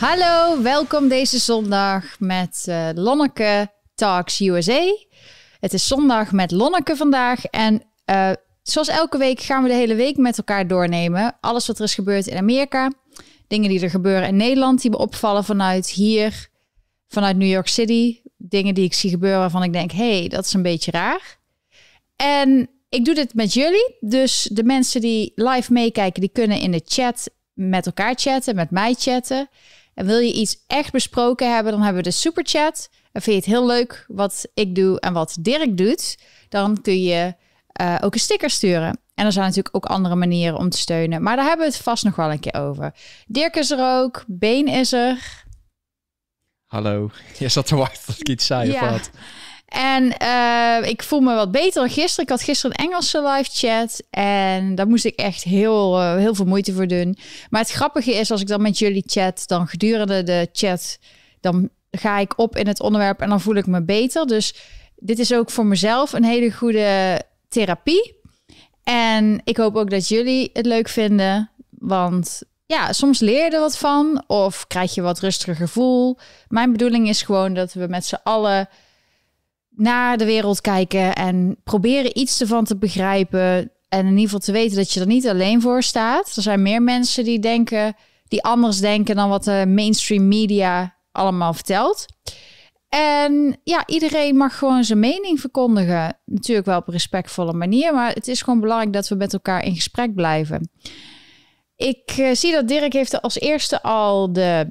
Hallo, welkom deze zondag met uh, Lonneke Talks USA. Het is zondag met Lonneke vandaag en uh, zoals elke week gaan we de hele week met elkaar doornemen. Alles wat er is gebeurd in Amerika, dingen die er gebeuren in Nederland die me opvallen vanuit hier, vanuit New York City. Dingen die ik zie gebeuren waarvan ik denk, hé, hey, dat is een beetje raar. En ik doe dit met jullie, dus de mensen die live meekijken, die kunnen in de chat met elkaar chatten, met mij chatten. En wil je iets echt besproken hebben, dan hebben we de superchat. En vind je het heel leuk wat ik doe en wat Dirk doet, dan kun je uh, ook een sticker sturen. En er zijn natuurlijk ook andere manieren om te steunen. Maar daar hebben we het vast nog wel een keer over. Dirk is er ook. Been is er. Hallo. Je zat te wachten tot ik iets zei ja. of wat? En uh, ik voel me wat beter dan gisteren. Ik had gisteren een Engelse live chat. En daar moest ik echt heel, uh, heel veel moeite voor doen. Maar het grappige is, als ik dan met jullie chat, dan gedurende de chat, dan ga ik op in het onderwerp en dan voel ik me beter. Dus dit is ook voor mezelf een hele goede therapie. En ik hoop ook dat jullie het leuk vinden. Want ja, soms leer je er wat van of krijg je wat rustiger gevoel. Mijn bedoeling is gewoon dat we met z'n allen naar de wereld kijken en proberen iets ervan te begrijpen. En in ieder geval te weten dat je er niet alleen voor staat. Er zijn meer mensen die denken, die anders denken dan wat de mainstream media allemaal vertelt. En ja, iedereen mag gewoon zijn mening verkondigen. Natuurlijk wel op een respectvolle manier, maar het is gewoon belangrijk dat we met elkaar in gesprek blijven. Ik uh, zie dat Dirk heeft als eerste al de,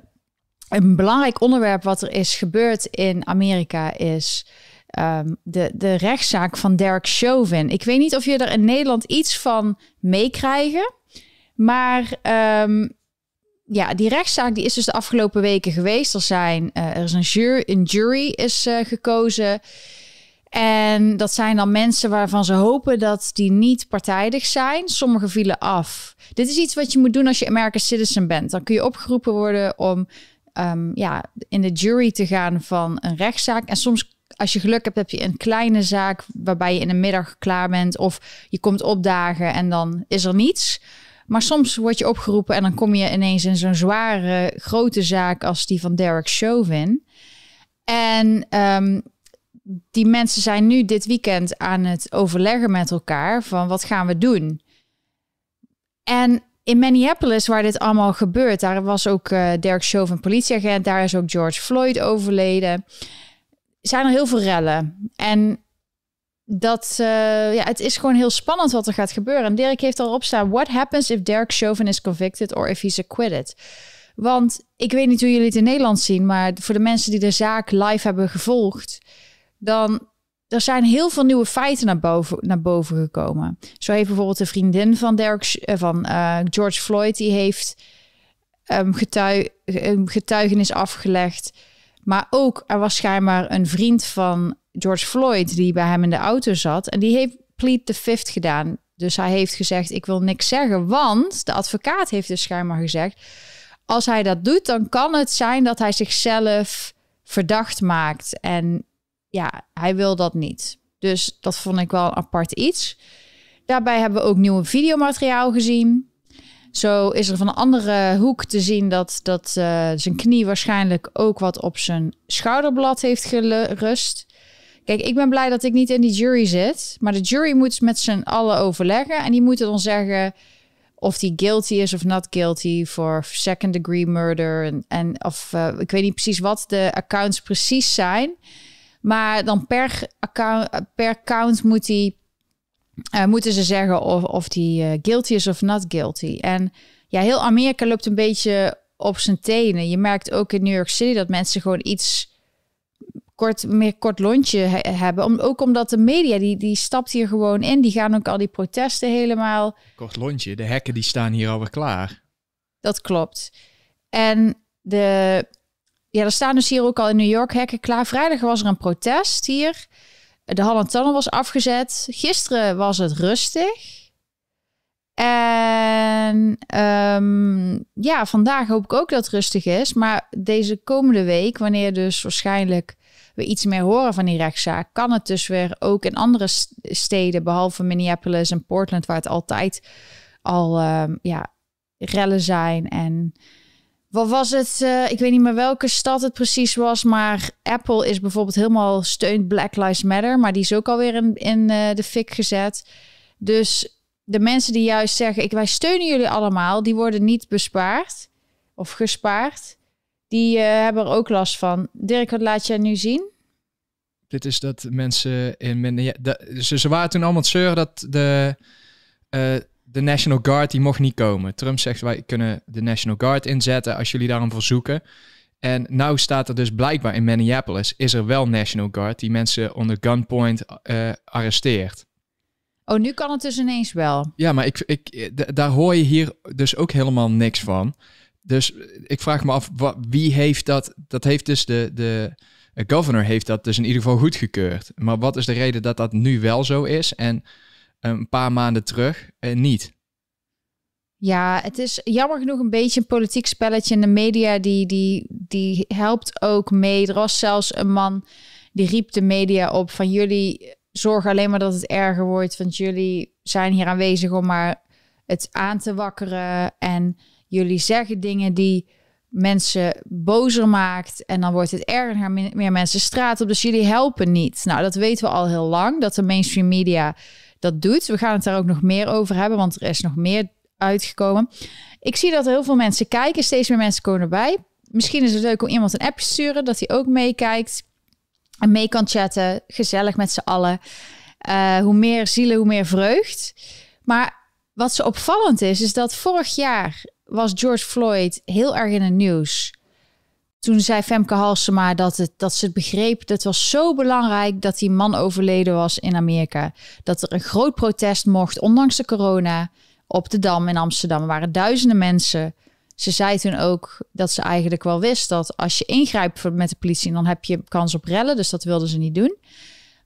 een belangrijk onderwerp wat er is gebeurd in Amerika is um, de, de rechtszaak van Derek Chauvin. Ik weet niet of je er in Nederland iets van meekrijgen, maar um, ja, die rechtszaak die is dus de afgelopen weken geweest. Er, zijn, uh, er is een jury, een jury is uh, gekozen. En dat zijn dan mensen waarvan ze hopen dat die niet partijdig zijn. Sommigen vielen af. Dit is iets wat je moet doen als je American citizen bent. Dan kun je opgeroepen worden om um, ja, in de jury te gaan van een rechtszaak. En soms, als je geluk hebt, heb je een kleine zaak waarbij je in de middag klaar bent. Of je komt opdagen en dan is er niets. Maar soms word je opgeroepen en dan kom je ineens in zo'n zware, grote zaak als die van Derek Chauvin. En um, die mensen zijn nu dit weekend aan het overleggen met elkaar van wat gaan we doen. En in Minneapolis, waar dit allemaal gebeurt, daar was ook uh, Derek Chauvin politieagent, daar is ook George Floyd overleden. Zijn er heel veel rellen. En dat uh, ja, het is gewoon heel spannend wat er gaat gebeuren. En Dirk heeft al op staan: What happens if Derek Chauvin is convicted or if he's acquitted? Want ik weet niet hoe jullie het in Nederland zien, maar voor de mensen die de zaak live hebben gevolgd, dan er zijn heel veel nieuwe feiten naar boven, naar boven gekomen. Zo heeft bijvoorbeeld de vriendin van, Derek, uh, van uh, George Floyd, die heeft um, getuigenis afgelegd. Maar ook er was schijnbaar een vriend van George Floyd, die bij hem in de auto zat. En die heeft plead the fifth gedaan. Dus hij heeft gezegd, ik wil niks zeggen. Want de advocaat heeft dus schijnbaar gezegd... als hij dat doet, dan kan het zijn dat hij zichzelf verdacht maakt. En ja, hij wil dat niet. Dus dat vond ik wel een apart iets. Daarbij hebben we ook nieuw videomateriaal gezien. Zo is er van een andere hoek te zien dat, dat uh, zijn knie waarschijnlijk ook wat op zijn schouderblad heeft gerust. Kijk, ik ben blij dat ik niet in die jury zit. Maar de jury moet met z'n allen overleggen. En die moeten dan zeggen of die guilty is of not guilty voor second degree murder. En, en of uh, ik weet niet precies wat de accounts precies zijn. Maar dan per account, per account moet die, uh, moeten ze zeggen of, of die uh, guilty is of not guilty. En ja, heel Amerika loopt een beetje op zijn tenen. Je merkt ook in New York City dat mensen gewoon iets kort, meer kort lontje hebben. Om, ook omdat de media, die, die stapt hier gewoon in. Die gaan ook al die protesten helemaal... Kort lontje, de hekken die staan hier alweer klaar. Dat klopt. En de... Ja, er staan dus hier ook al in New York hekken klaar. Vrijdag was er een protest hier. De Holland Tunnel was afgezet. Gisteren was het rustig. En um, ja, vandaag hoop ik ook dat het rustig is. Maar deze komende week, wanneer dus waarschijnlijk we iets meer horen van die rechtszaak, kan het dus weer ook in andere steden, behalve Minneapolis en Portland, waar het altijd al um, ja, rellen zijn en Wat was het? Uh, ik weet niet meer welke stad het precies was, maar Apple is bijvoorbeeld helemaal steunt Black Lives Matter, maar die is ook alweer in, in uh, de fik gezet. Dus de mensen die juist zeggen, ik, wij steunen jullie allemaal, die worden niet bespaard of gespaard. Die uh, hebben er ook last van. Dirk, wat laat jij nu zien? Dit is dat mensen in... Ja, ze, ze waren toen allemaal het zeuren dat de de National Guard die mocht niet komen. Trump zegt wij kunnen de National Guard inzetten als jullie daarom verzoeken. En nou staat er dus blijkbaar in Minneapolis is er wel National Guard die mensen onder gunpoint uh, arresteert. Oh, nu kan het dus ineens wel. Ja, maar ik, ik, daar hoor je hier dus ook helemaal niks van. Dus ik vraag me af, wat, wie heeft dat? Dat heeft dus de, de governor heeft dat dus in ieder geval goedgekeurd. Maar wat is de reden dat dat nu wel zo is? En een paar maanden terug en eh, niet. Ja, het is jammer genoeg een beetje een politiek spelletje. in de media die, die, die helpt ook mee. Er was zelfs een man die riep de media op van jullie zorgen alleen maar dat het erger wordt. Want jullie zijn hier aanwezig om maar het aan te wakkeren. En jullie zeggen dingen die mensen bozer maakt. En dan wordt het erger meer mensen straat op. Dus jullie helpen niet. Nou, dat weten we al heel lang. Dat de mainstream media dat doet. We gaan het daar ook nog meer over hebben, want er is nog meer uitgekomen. Ik zie dat er heel veel mensen kijken, steeds meer mensen komen erbij. Misschien is het leuk om iemand een appje te sturen, dat hij ook meekijkt en mee kan chatten. Gezellig met z'n allen. Uh, hoe meer zielen, hoe meer vreugd. Maar wat zo opvallend is, is dat vorig jaar was George Floyd heel erg in het nieuws. Toen zei Femke Halsema dat, het, dat ze het begreep. Dat was zo belangrijk dat die man overleden was in Amerika. Dat er een groot protest mocht, ondanks de corona, op de Dam in Amsterdam. Er waren duizenden mensen. Ze zei toen ook dat ze eigenlijk wel wist dat als je ingrijpt met de politie, dan heb je kans op rellen. Dus dat wilden ze niet doen.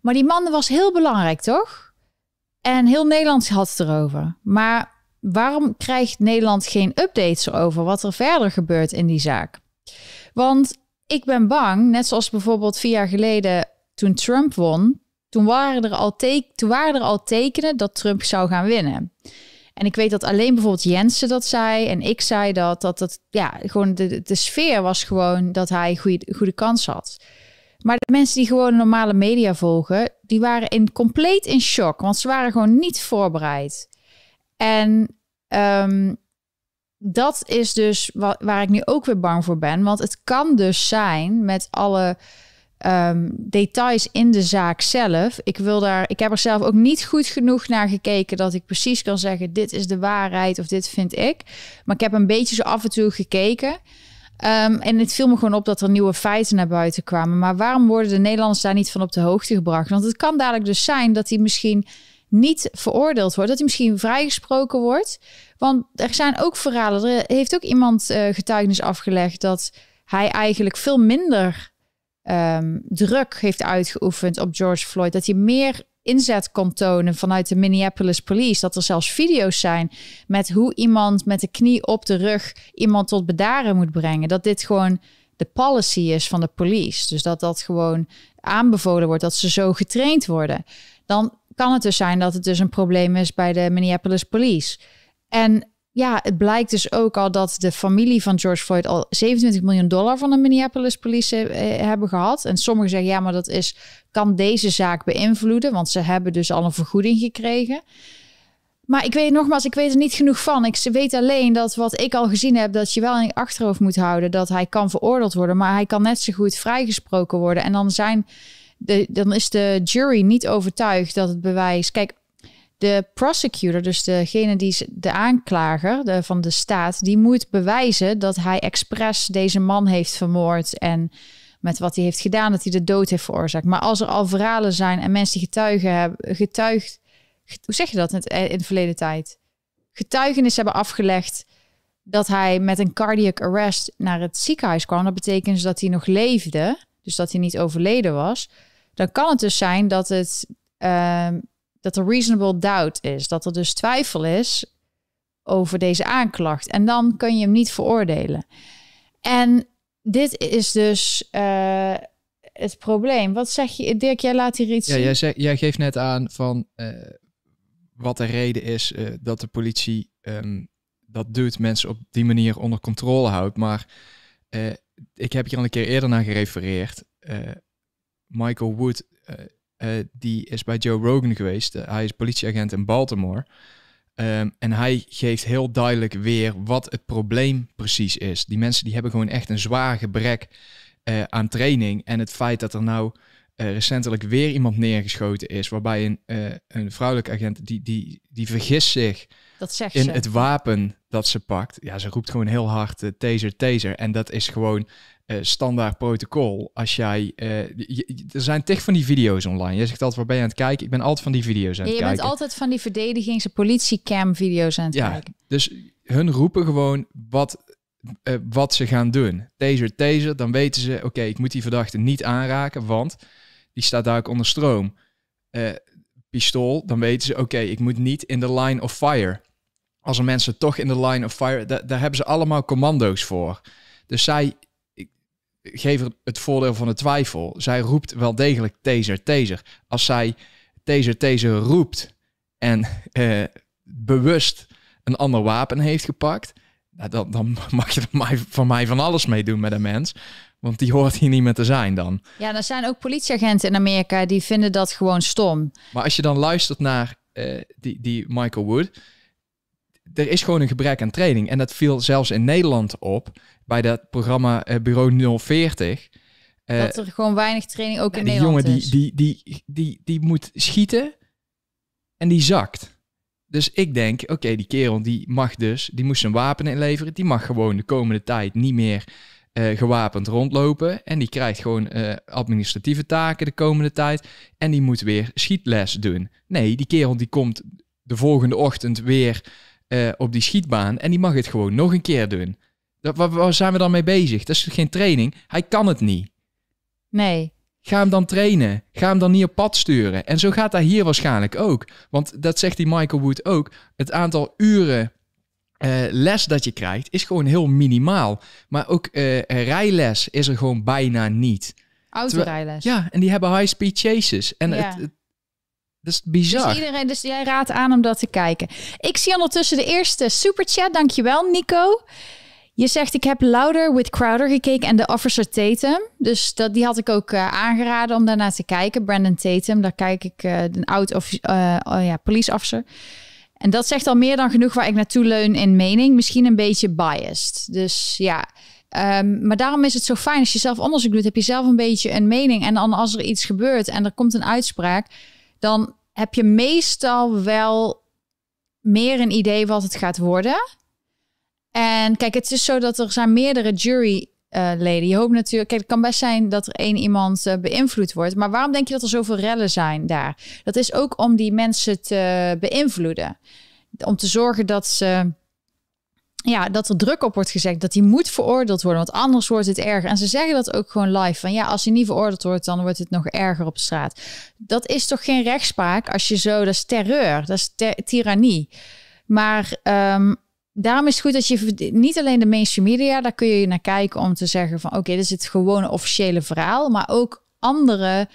Maar die man was heel belangrijk, toch? En heel Nederland had het erover. Maar waarom krijgt Nederland geen updates erover wat er verder gebeurt in die zaak? Want ik ben bang, net zoals bijvoorbeeld vier jaar geleden toen Trump won, toen waren er al, toen waren er al tekenen dat Trump zou gaan winnen. En ik weet dat alleen bijvoorbeeld Jensen dat zei en ik zei dat, dat, dat ja, gewoon de, de sfeer was gewoon dat hij goede, goede kans had. Maar de mensen die gewoon normale media volgen, die waren in, compleet in shock, want ze waren gewoon niet voorbereid. En um, dat is dus waar ik nu ook weer bang voor ben. Want het kan dus zijn met alle um, details in de zaak zelf. Ik, wil daar, ik heb er zelf ook niet goed genoeg naar gekeken dat ik precies kan zeggen: dit is de waarheid of dit vind ik. Maar ik heb een beetje zo af en toe gekeken. Um, en het viel me gewoon op dat er nieuwe feiten naar buiten kwamen. Maar waarom worden de Nederlanders daar niet van op de hoogte gebracht? Want het kan dadelijk dus zijn dat hij misschien niet veroordeeld wordt, dat hij misschien vrijgesproken wordt. Want er zijn ook verhalen. Er heeft ook iemand uh, getuigenis afgelegd dat hij eigenlijk veel minder um, druk heeft uitgeoefend op George Floyd. Dat hij meer inzet kon tonen vanuit de Minneapolis Police. Dat er zelfs video's zijn met hoe iemand met de knie op de rug iemand tot bedaren moet brengen. Dat dit gewoon de policy is van de police. Dus dat dat gewoon aanbevolen wordt, dat ze zo getraind worden. Dan kan het dus zijn dat het dus een probleem is bij de Minneapolis Police. En ja, het blijkt dus ook al dat de familie van George Floyd al 27 miljoen dollar van de Minneapolis Police eh, hebben gehad. En sommigen zeggen ja, maar dat is, kan deze zaak beïnvloeden, want ze hebben dus al een vergoeding gekregen. Maar ik weet nogmaals, ik weet er niet genoeg van. Ik weet alleen dat wat ik al gezien heb, dat je wel in je achterhoofd moet houden dat hij kan veroordeeld worden, maar hij kan net zo goed vrijgesproken worden. En dan zijn dan is de jury niet overtuigd dat het bewijs. Kijk, de prosecutor, dus degene die de aanklager de, van de staat, die moet bewijzen dat hij expres deze man heeft vermoord en met wat hij heeft gedaan, dat hij de dood heeft veroorzaakt. Maar als er al verhalen zijn en mensen die getuigen hebben, getuigd, hoe zeg je dat in, in de verleden tijd? Getuigenis hebben afgelegd dat hij met een cardiac arrest naar het ziekenhuis kwam. Dat betekent dus dat hij nog leefde, dus dat hij niet overleden was. Dan kan het dus zijn dat het uh, dat er reasonable doubt is, dat er dus twijfel is over deze aanklacht. En dan kun je hem niet veroordelen. En dit is dus uh, het probleem. Wat zeg je, Dirk? Jij laat hier iets. Ja, jij, zeg, jij geeft net aan van uh, wat de reden is uh, dat de politie um, dat doet, mensen op die manier onder controle houdt. Maar eh, ik heb hier al een keer eerder naar gerefereerd. Michael Wood, eh, eh, die is bij Joe Rogan geweest. Eh, hij is politieagent in Baltimore. Ehm, en hij geeft heel duidelijk weer wat het probleem precies is. Die mensen die hebben gewoon echt een zwaar gebrek aan training. En het feit dat er nou recentelijk weer iemand neergeschoten is, waarbij een, een vrouwelijke agent die, die, die vergist zich Dat zegt in ze. het wapen dat ze pakt. Ja, ze roept gewoon heel hard eh, taser, taser. En dat is gewoon eh, standaard protocol. Als jij, eh, je- je- er zijn tig van die video's online. Je zegt altijd, waar ben je aan het kijken? Ik ben altijd van die video's aan Ja, het je bent kijken. altijd van die verdedigings- en politiecam video's aan het Ja. kijken. Dus hun roepen gewoon wat, eh, wat ze gaan doen. Taser, taser, dan weten ze, oké, ik moet die verdachte niet aanraken, want die staat ook onder stroom. Pistool, dan weten ze, oké, ik moet niet in de line of fire. Als er mensen toch in de line of fire, da- daar hebben ze allemaal commando's voor. Dus zij geef er het voordeel van de twijfel. Zij roept wel degelijk taser, taser. Als zij taser, taser roept en eh, bewust een ander wapen heeft gepakt, nou, dan, dan mag je er mij, van mij van alles mee doen met een mens. Want die hoort hier niet meer te zijn dan. Ja, er zijn ook politieagenten in Amerika die vinden dat gewoon stom. Maar als je dan luistert naar eh, die, die Michael Wood, er is gewoon een gebrek aan training. En dat viel zelfs in Nederland op bij dat programma eh, Bureau 040. Eh, dat er gewoon weinig training ook in Nederland jongen is. die, die, die, die, die moet schieten en die zakt. Dus ik denk, oké, die kerel die mag dus, die moest zijn wapen inleveren. Die mag gewoon de komende tijd niet meer eh, gewapend rondlopen. En die krijgt gewoon administratieve taken de komende tijd. En die moet weer schietles doen. Nee, die kerel die komt de volgende ochtend weer eh, op die schietbaan. En die mag het gewoon nog een keer doen. Dat, waar, waar zijn we dan mee bezig? Dat is geen training. Hij kan het niet. Nee. Ga hem dan trainen. Ga hem dan niet op pad sturen. En zo gaat dat hier waarschijnlijk ook. Want dat zegt die Michael Wood ook. Het aantal uren eh, les dat je krijgt is gewoon heel minimaal. Maar ook eh, rijles is er gewoon bijna niet. Autorijles. Ja, en die hebben high-speed chases. En Ja. het, het- Dus, iedereen, dus jij raadt aan om dat te kijken. Ik zie ondertussen de eerste superchat. Dankjewel, Nico. Je zegt, ik heb Louder with Crowder gekeken en de Officer Tatum. Dus dat, die had ik ook eh, aangeraden om daarna te kijken. Brandon Tatum, daar kijk ik, eh een oud of, eh, oh ja, police officer. En dat zegt al meer dan genoeg waar ik naartoe leun in mening. Misschien een beetje biased. Dus ja, Ehm, maar daarom is het zo fijn als je zelf onderzoek doet, heb je zelf een beetje een mening. En dan als er iets gebeurt en er komt een uitspraak, dan heb je meestal wel meer een idee wat het gaat worden. En kijk, het is zo dat er zijn meerdere juryleden. je hoopt natuurlijk, kijk, het kan best zijn dat er één iemand eh, beïnvloed wordt. Maar waarom denk je dat er zoveel rellen zijn daar? Dat is ook om die mensen te beïnvloeden. Om te zorgen dat ze ja, dat er druk op wordt gezegd dat hij moet veroordeeld worden, want anders wordt het erger. En ze zeggen dat ook gewoon live van ja, als hij niet veroordeeld wordt, dan wordt het nog erger op straat. Dat is toch geen rechtspraak als je zo, dat is terreur, dat is tirannie. Maar ehm, daarom is het goed dat je niet alleen de mainstream media, daar kun je naar kijken om te zeggen van oké, dit is het gewone officiële verhaal, maar ook andere,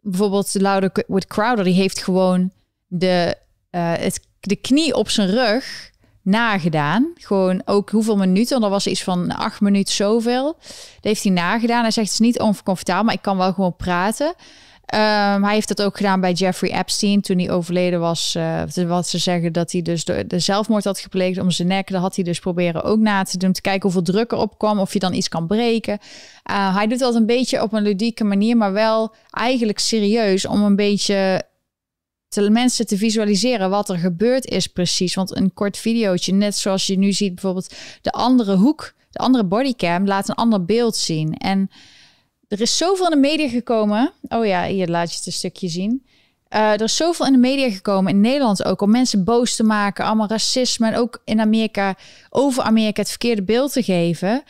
bijvoorbeeld de Louder with Crowder, die heeft gewoon de, eh, het, de knie op zijn rug nagedaan. Gewoon ook hoeveel minuten. Er was iets van acht minuten zoveel. Dat heeft hij nagedaan. Hij zegt het is niet oncomfortabel, maar ik kan wel gewoon praten. Ehm, hij heeft dat ook gedaan bij Jeffrey Epstein toen hij overleden was. eh, wat ze zeggen dat hij dus de, de zelfmoord had gepleegd om zijn nek. Dat had hij dus proberen ook na te doen. Te kijken hoeveel druk erop kwam. Of je dan iets kan breken. Uh, hij doet dat een beetje op een ludieke manier. Maar wel eigenlijk serieus. Om een beetje mensen te visualiseren wat er gebeurd is precies. Want een kort videootje, net zoals je nu ziet bijvoorbeeld de andere hoek, de andere bodycam laat een ander beeld zien. En er is zoveel in de media gekomen. Oh ja, hier laat je het een stukje zien. Uh, er is zoveel in de media gekomen, in Nederland ook, om mensen boos te maken. Allemaal racisme en ook in Amerika, over Amerika het verkeerde beeld te geven.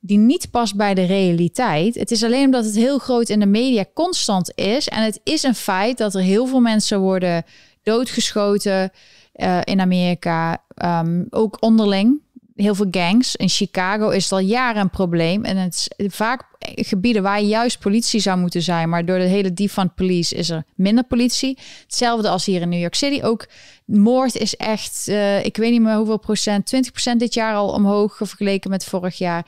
Die niet past bij de realiteit. Het is alleen omdat het heel groot in de media constant is. En het is een feit dat er heel veel mensen worden doodgeschoten uh, in Amerika. Um, ook onderling. heel veel gangs. In Chicago is het al jaren een probleem. En het is vaak gebieden waar juist politie zou moeten zijn. Maar door de hele defund police is er minder politie. Hetzelfde als hier in New York City. Ook moord is echt, uh, ik weet niet meer hoeveel procent, 20 procent dit jaar al omhoog vergeleken met vorig jaar.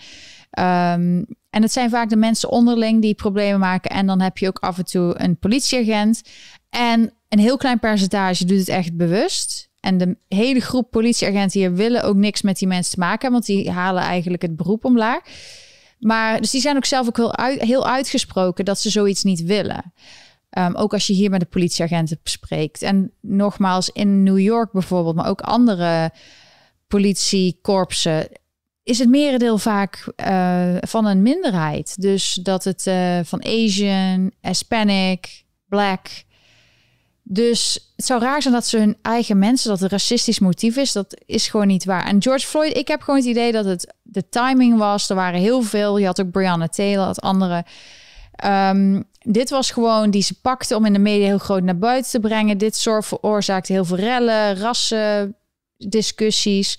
Um, en het zijn vaak de mensen onderling die problemen maken. En dan heb je ook af en toe een politieagent. En een heel klein percentage doet het echt bewust. En de hele groep politieagenten hier willen ook niks met die mensen te maken want die halen eigenlijk het beroep omlaag. Maar dus die zijn ook zelf ook heel, heel uitgesproken dat ze zoiets niet willen. Um, ook als je hier met de politieagenten spreekt. En nogmaals, in New York bijvoorbeeld, maar ook andere politiekorpsen, is het merendeel vaak uh, van een minderheid. Dus dat het uh, van Asian, Hispanic, Black, dus het zou raar zijn dat ze hun eigen mensen, dat het racistisch motief is. Dat is gewoon niet waar. En George Floyd, ik heb gewoon het idee dat het de timing was. Er waren heel veel. Je had ook Brianna Taylor, het andere. Um, dit was gewoon die ze pakte om in de media heel groot naar buiten te brengen. Dit soort veroorzaakte heel veel rellen, rassen, discussies.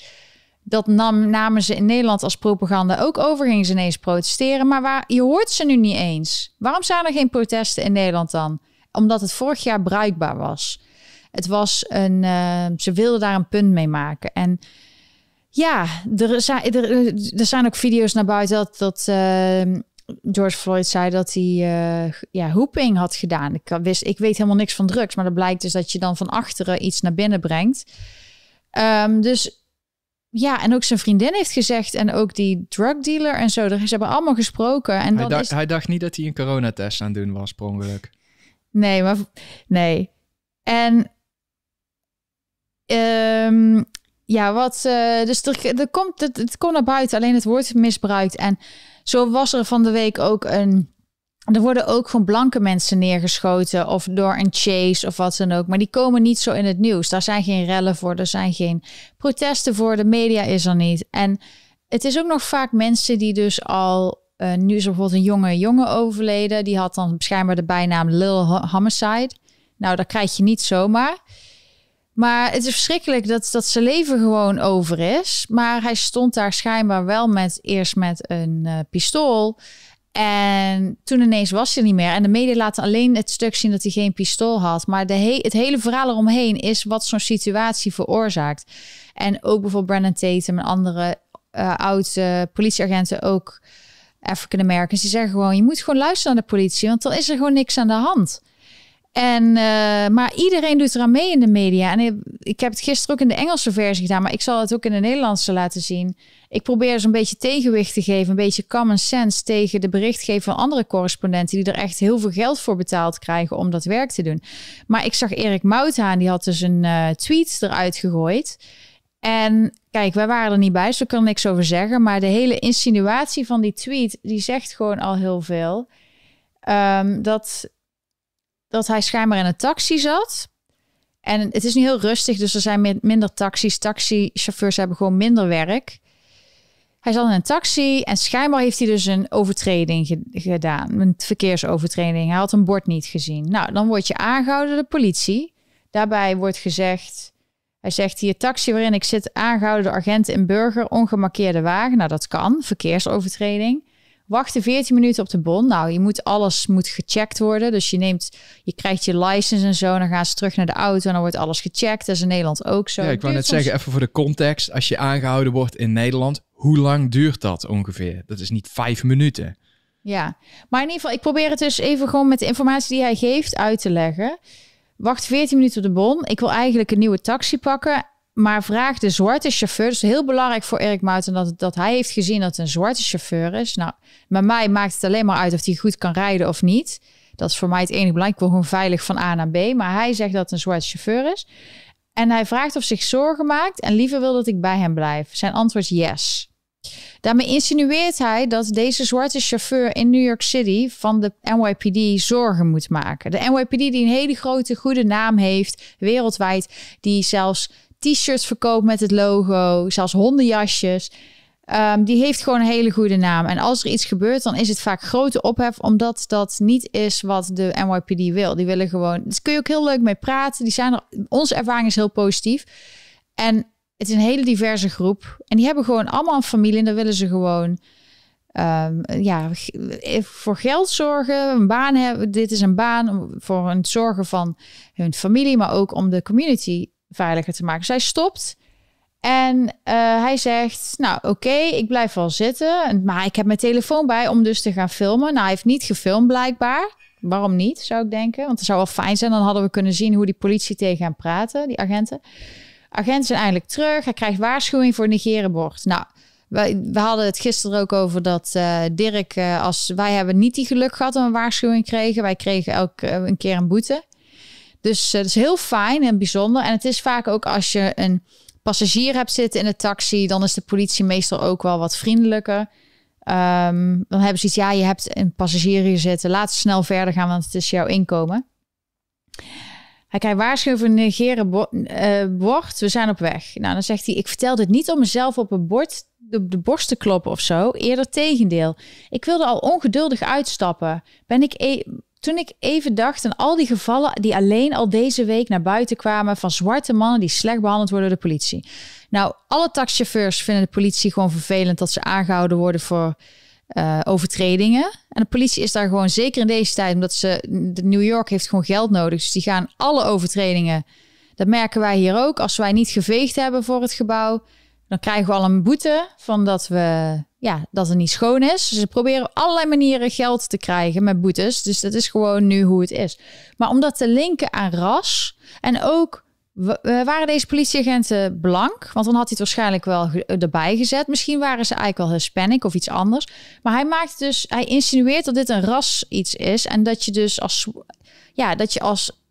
Dat nam, namen ze in Nederland als propaganda ook over. Gingen ze ineens protesteren. Maar waar, je hoort ze nu niet eens. Waarom zijn er geen protesten in Nederland dan? omdat het vorig jaar bruikbaar was. Het was een, uh, ze wilden daar een punt mee maken. En ja, er zijn, er, er zijn ook video's naar buiten dat, dat uh, George Floyd zei dat hij uh, ja, hoeping had gedaan. Ik, wist, ik weet helemaal niks van drugs, maar dat blijkt dus dat je dan van achteren iets naar binnen brengt. Um, dus ja, en ook zijn vriendin heeft gezegd en ook die drug dealer en zo. Ze hebben allemaal gesproken. En hij, dacht, is... hij dacht niet dat hij een coronatest aan doen was, per ongeluk. Nee, maar nee. En um, ja, wat. Uh, dus er, er komt, het, het komt naar buiten, alleen het wordt misbruikt. En zo was er van de week ook een. Er worden ook gewoon blanke mensen neergeschoten of door een chase of wat dan ook. Maar die komen niet zo in het nieuws. Daar zijn geen rellen voor, er zijn geen protesten voor. De media is er niet. En het is ook nog vaak mensen die dus al uh, nu bijvoorbeeld een jonge jongen overleden. Die had dan schijnbaar de bijnaam Lil Homicide. Nou, dat krijg je niet zomaar. Maar het is verschrikkelijk dat, dat zijn leven gewoon over is. Maar hij stond daar schijnbaar wel met eerst met een uh, pistool. En toen ineens was hij niet meer. En de media laten alleen het stuk zien dat hij geen pistool had. Maar de he het hele verhaal eromheen is wat zo'n situatie veroorzaakt. En ook bijvoorbeeld Brandon Tatum en andere uh, oude politieagenten ook African Americans, die zeggen gewoon: je moet gewoon luisteren naar de politie, want dan is er gewoon niks aan de hand. En, uh, maar iedereen doet eraan mee in de media. En ik heb het gisteren ook in de Engelse versie gedaan, maar ik zal het ook in de Nederlandse laten zien. Ik probeer dus een beetje tegenwicht te geven, een beetje common sense tegen de berichtgeving van andere correspondenten die er echt heel veel geld voor betaald krijgen om dat werk te doen. Maar ik zag Erik Mouthaan, die had dus een uh, tweet eruit gegooid. En kijk, wij waren er niet bij, dus ik kan niks over zeggen. Maar de hele insinuatie van die tweet, die zegt gewoon al heel veel. Um, dat, dat hij schijnbaar in een taxi zat. En het is nu heel rustig, dus er zijn minder taxis. Taxichauffeurs hebben gewoon minder werk. Hij zat in een taxi en schijnbaar heeft hij dus een overtreding gedaan. Een verkeersovertreding. Hij had een bord niet gezien. Nou, dan word je aangehouden door de politie. Daarbij wordt gezegd hij zegt hier taxi waarin ik zit aangehouden door agenten in burger, ongemarkeerde wagen. Nou, dat kan, verkeersovertreding. Wachten 14 minuten op de bon. Nou, je moet alles moet gecheckt worden. Dus je neemt, je krijgt je license en zo. Dan gaan ze terug naar de auto en dan wordt alles gecheckt. Dat is in Nederland ook zo. Ja, ik wou net zeggen, even voor de context. Als je aangehouden wordt in Nederland, hoe lang duurt dat ongeveer? Dat is niet vijf minuten. Ja, maar in ieder geval, ik probeer het dus even gewoon met de informatie die hij geeft uit te leggen. Wacht 14 minuten op de bon. Ik wil eigenlijk een nieuwe taxi pakken. Maar vraag de zwarte chauffeur. Dus heel belangrijk voor Erik Mouten dat, dat hij heeft gezien dat het een zwarte chauffeur is. Nou, bij mij maakt het alleen maar uit of hij goed kan rijden of niet. Dat is voor mij het enige belangrijk. Ik wil gewoon veilig van A naar B. Maar hij zegt dat het een zwarte chauffeur is. En hij vraagt of zich zorgen maakt en liever wil dat ik bij hem blijf. Zijn antwoord is yes. Daarmee insinueert hij dat deze zwarte chauffeur in New York City van de NYPD zorgen moet maken. De NYPD die een hele grote goede naam heeft wereldwijd, die zelfs t-shirts verkoopt met het logo, zelfs hondenjasjes. Um, die heeft gewoon een hele goede naam. En als er iets gebeurt, dan is het vaak grote ophef, omdat dat niet is wat de NYPD wil. Die willen gewoon. Dus kun je ook heel leuk mee praten. Die zijn er, onze ervaring is heel positief. En Het is een hele diverse groep. En die hebben gewoon allemaal een familie. En daar willen ze gewoon ehm, ja, voor geld zorgen, een baan hebben. Dit is een baan voor het zorgen van hun familie, maar ook om de community veiliger te maken. Zij stopt en eh, hij zegt, nou oké, ik blijf wel zitten, maar ik heb mijn telefoon bij om dus te gaan filmen. Nou, hij heeft niet gefilmd blijkbaar. Waarom niet, zou ik denken? Want het zou wel fijn zijn. Dan hadden we kunnen zien hoe die politie tegen hem praten, die agenten. Agenten zijn eindelijk terug. Hij krijgt waarschuwing voor negerenbord. Nou, we, hadden het gisteren ook over dat uh, Dirk, uh, als wij hebben niet die geluk gehad om een waarschuwing kregen. Wij kregen elke een keer een boete. Dus dat is heel fijn en bijzonder. En het is vaak ook als je een passagier hebt zitten in de taxi, dan is de politie meestal ook wel wat vriendelijker. Um, dan hebben ze iets, ja, je hebt een passagier hier zitten, laat ze snel verder gaan, want het is jouw inkomen. Hij krijgt waarschuwing voor negeren uh, bord, we zijn op weg. Nou, dan zegt hij, ik vertel dit niet om mezelf op een bord de borst te kloppen of zo. Eerder tegendeel. Ik wilde al ongeduldig uitstappen. Ben ik e toen ik even dacht aan al die gevallen die alleen al deze week naar buiten kwamen van zwarte mannen die slecht behandeld worden door de politie. Nou, alle taxichauffeurs vinden de politie gewoon vervelend dat ze aangehouden worden voor uh, overtredingen. En de politie is daar gewoon zeker in deze tijd, omdat ze New York heeft gewoon geld nodig. Dus die gaan alle overtredingen. Dat merken wij hier ook. Als wij niet geveegd hebben voor het gebouw, dan krijgen we al een boete van dat we ja, dat het niet schoon is. Ze proberen op allerlei manieren geld te krijgen met boetes. Dus dat is gewoon nu hoe het is. Maar om dat te linken aan ras en ook waren deze politieagenten blank? Want dan had hij het waarschijnlijk wel erbij gezet. Misschien waren ze eigenlijk al Hispanic of iets anders. Maar hij maakt dus, hij insinueert dat dit een ras iets is. En dat je dus als, ja, dat je als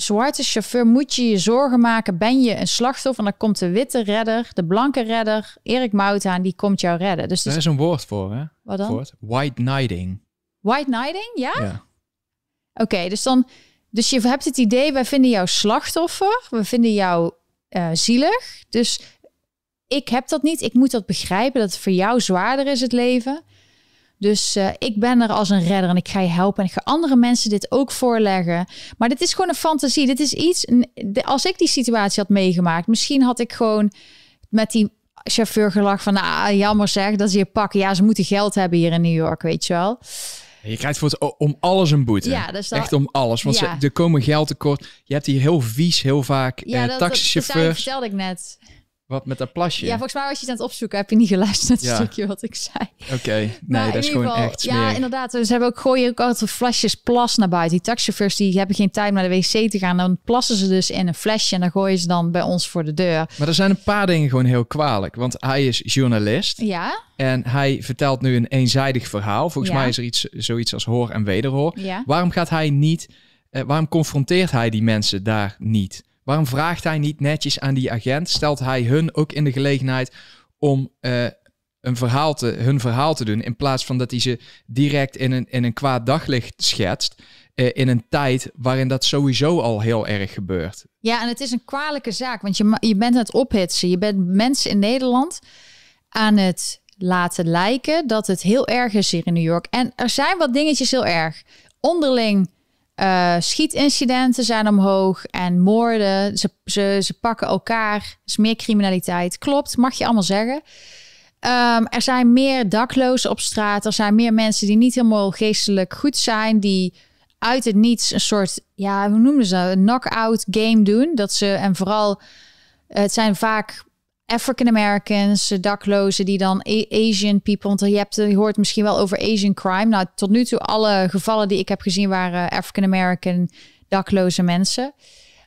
zwarte chauffeur moet je je zorgen maken. Ben je een slachtoffer? En dan komt de witte redder, de blanke redder, Erik Mouthaan, die komt jou redden. Dus er is een woord voor, hè? Wat dan? Woord. White knighting. White knighting, ja? Ja. Oké, dus dan, dus je hebt het idee, wij vinden jou slachtoffer, we vinden jou uh, zielig. Dus ik heb dat niet. Ik moet dat begrijpen dat het voor jou zwaarder is het leven. Dus uh, ik ben er als een redder en ik ga je helpen. En ik ga andere mensen dit ook voorleggen. Maar dit is gewoon een fantasie. Dit is iets. Als ik die situatie had meegemaakt, misschien had ik gewoon met die chauffeur gelachen van, ah, jammer zeg, dat ze je pakken. Ja, ze moeten geld hebben hier in New York, weet je wel. Je krijgt voor het, om alles een boete. Ja, dus Echt om alles. Want ja. ze, er komen geld tekort. Je hebt hier heel vies, heel vaak ja, eh, taxichauffeurs. Dat, vertelde ik net. Wat met dat plasje? Ja, volgens mij was je het aan het opzoeken. Heb je niet geluisterd naar het stukje wat ik zei. Oké, nee, dat is gewoon echt smerig. Ja, inderdaad. Ze hebben ook gooien ook altijd flesjes plas naar buiten. Die taxichauffeurs die hebben geen tijd naar de wc te gaan. Dan plassen ze dus in een flesje en dan gooien ze dan bij ons voor de deur. Maar er zijn een paar dingen gewoon heel kwalijk. Want hij is journalist. Ja. En hij vertelt nu een eenzijdig verhaal. Volgens mij is er iets, zoiets als hoor en wederhoor. Ja. Waarom gaat hij niet... Eh, waarom confronteert hij die mensen daar niet? Waarom vraagt hij niet netjes aan die agent? Stelt hij hun ook in de gelegenheid om uh, een verhaal te, hun verhaal te doen. In plaats van dat hij ze direct in een, in een kwaad daglicht schetst. Uh, in een tijd waarin dat sowieso al heel erg gebeurt. Ja, en het is een kwalijke zaak. Want je, je bent het ophitsen. Je bent mensen in Nederland aan het laten lijken dat het heel erg is hier in New York. En er zijn wat dingetjes heel erg. Onderling uh, schietincidenten zijn omhoog en moorden. Ze, ze, ze pakken elkaar. Er is meer criminaliteit. Klopt, mag je allemaal zeggen. Um, er zijn meer daklozen op straat. Er zijn meer mensen die niet helemaal geestelijk goed zijn. Die uit het niets een soort, ja, hoe noemen ze dat? Een knockout game doen. Dat ze, en vooral, het zijn vaak African Americans, daklozen die dan Asian people. Want je, hebt, je hoort misschien wel over Asian crime. Nou, tot nu toe alle gevallen die ik heb gezien waren African American dakloze mensen.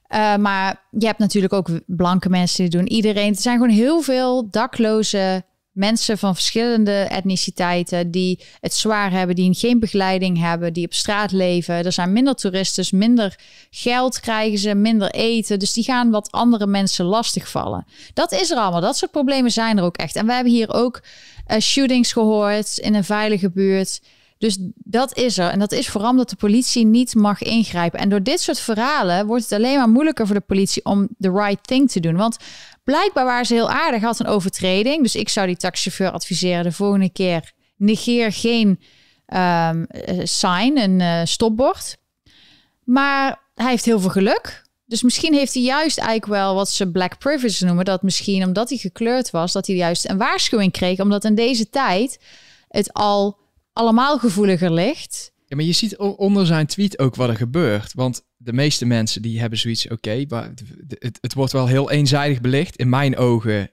Uh, maar je hebt natuurlijk ook blanke mensen die doen. Iedereen. Er zijn gewoon heel veel dakloze mensen van verschillende etniciteiten die het zwaar hebben, die geen begeleiding hebben, die op straat leven. Er zijn minder toeristen, minder geld krijgen ze, minder eten. Dus die gaan wat andere mensen lastigvallen. Dat is er allemaal. Dat soort problemen zijn er ook echt. En we hebben hier ook uh, shootings gehoord in een veilige buurt. Dus dat is er. En dat is vooral omdat de politie niet mag ingrijpen. En door dit soort verhalen wordt het alleen maar moeilijker voor de politie om the right thing te doen. Want Blijkbaar waren ze heel aardig, had een overtreding. Dus ik zou die taxichauffeur adviseren de volgende keer negeer geen um, sign, een uh, stopbord. Maar hij heeft heel veel geluk. Dus misschien heeft hij juist eigenlijk wel wat ze black privilege noemen. Dat misschien omdat hij gekleurd was, dat hij juist een waarschuwing kreeg. Omdat in deze tijd het al allemaal gevoeliger ligt. Ja, maar je ziet onder zijn tweet ook wat er gebeurt. Want de meeste mensen die hebben zoiets, oké, okay, het, het wordt wel heel eenzijdig belicht. In mijn ogen,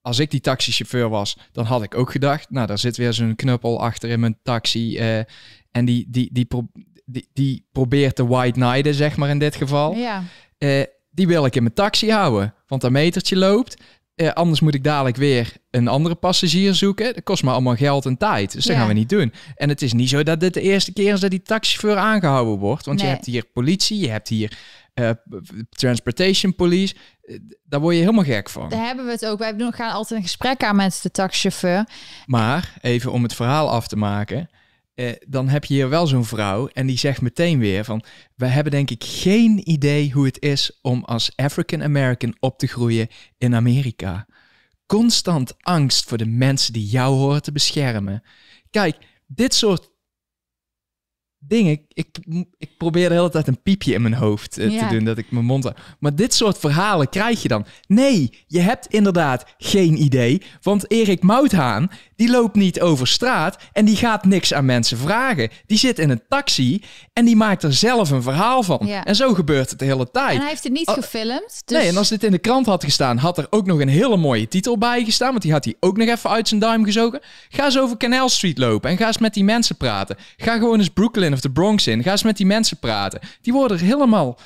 als ik die taxichauffeur was, dan had ik ook gedacht, nou, daar zit weer zo'n knuppel achter in mijn taxi. Uh, en die, die, die, die, die probeert te white knighten, zeg maar in dit geval. Ja. Uh, die wil ik in mijn taxi houden, want dat metertje loopt. Uh, anders moet ik dadelijk weer een andere passagier zoeken. Dat kost me allemaal geld en tijd. Dus dat gaan we niet doen. En het is niet zo dat dit de eerste keer is dat die taxichauffeur aangehouden wordt. Want je hebt hier politie, je hebt hier uh, transportation police. Uh, daar word je helemaal gek van. Daar hebben we het ook. Wij gaan altijd een gesprek aan met de taxichauffeur. Maar even om het verhaal af te maken. Uh, dan heb je hier wel zo'n vrouw en die zegt meteen weer van... we hebben denk ik geen idee hoe het is om als African American op te groeien in Amerika. Constant angst voor de mensen die jou horen te beschermen. Kijk, dit soort dingen. Ik, ik probeer de hele tijd een piepje in mijn hoofd uh, te doen, dat ik mijn mond... Maar dit soort verhalen krijg je dan. Nee, je hebt inderdaad geen idee. Want Erik Mouthaan, die loopt niet over straat en die gaat niks aan mensen vragen. Die zit in een taxi en die maakt er zelf een verhaal van. Ja. En zo gebeurt het de hele tijd. En hij heeft het niet gefilmd. Dus... Nee, en als dit in de krant had gestaan, had er ook nog een hele mooie titel bij gestaan. Want die had hij ook nog even uit zijn duim gezogen. Ga eens over Canal Street lopen en ga eens met die mensen praten. Ga gewoon eens Brooklyn of de Bronx in. Ga eens met die mensen praten. Die worden er helemaal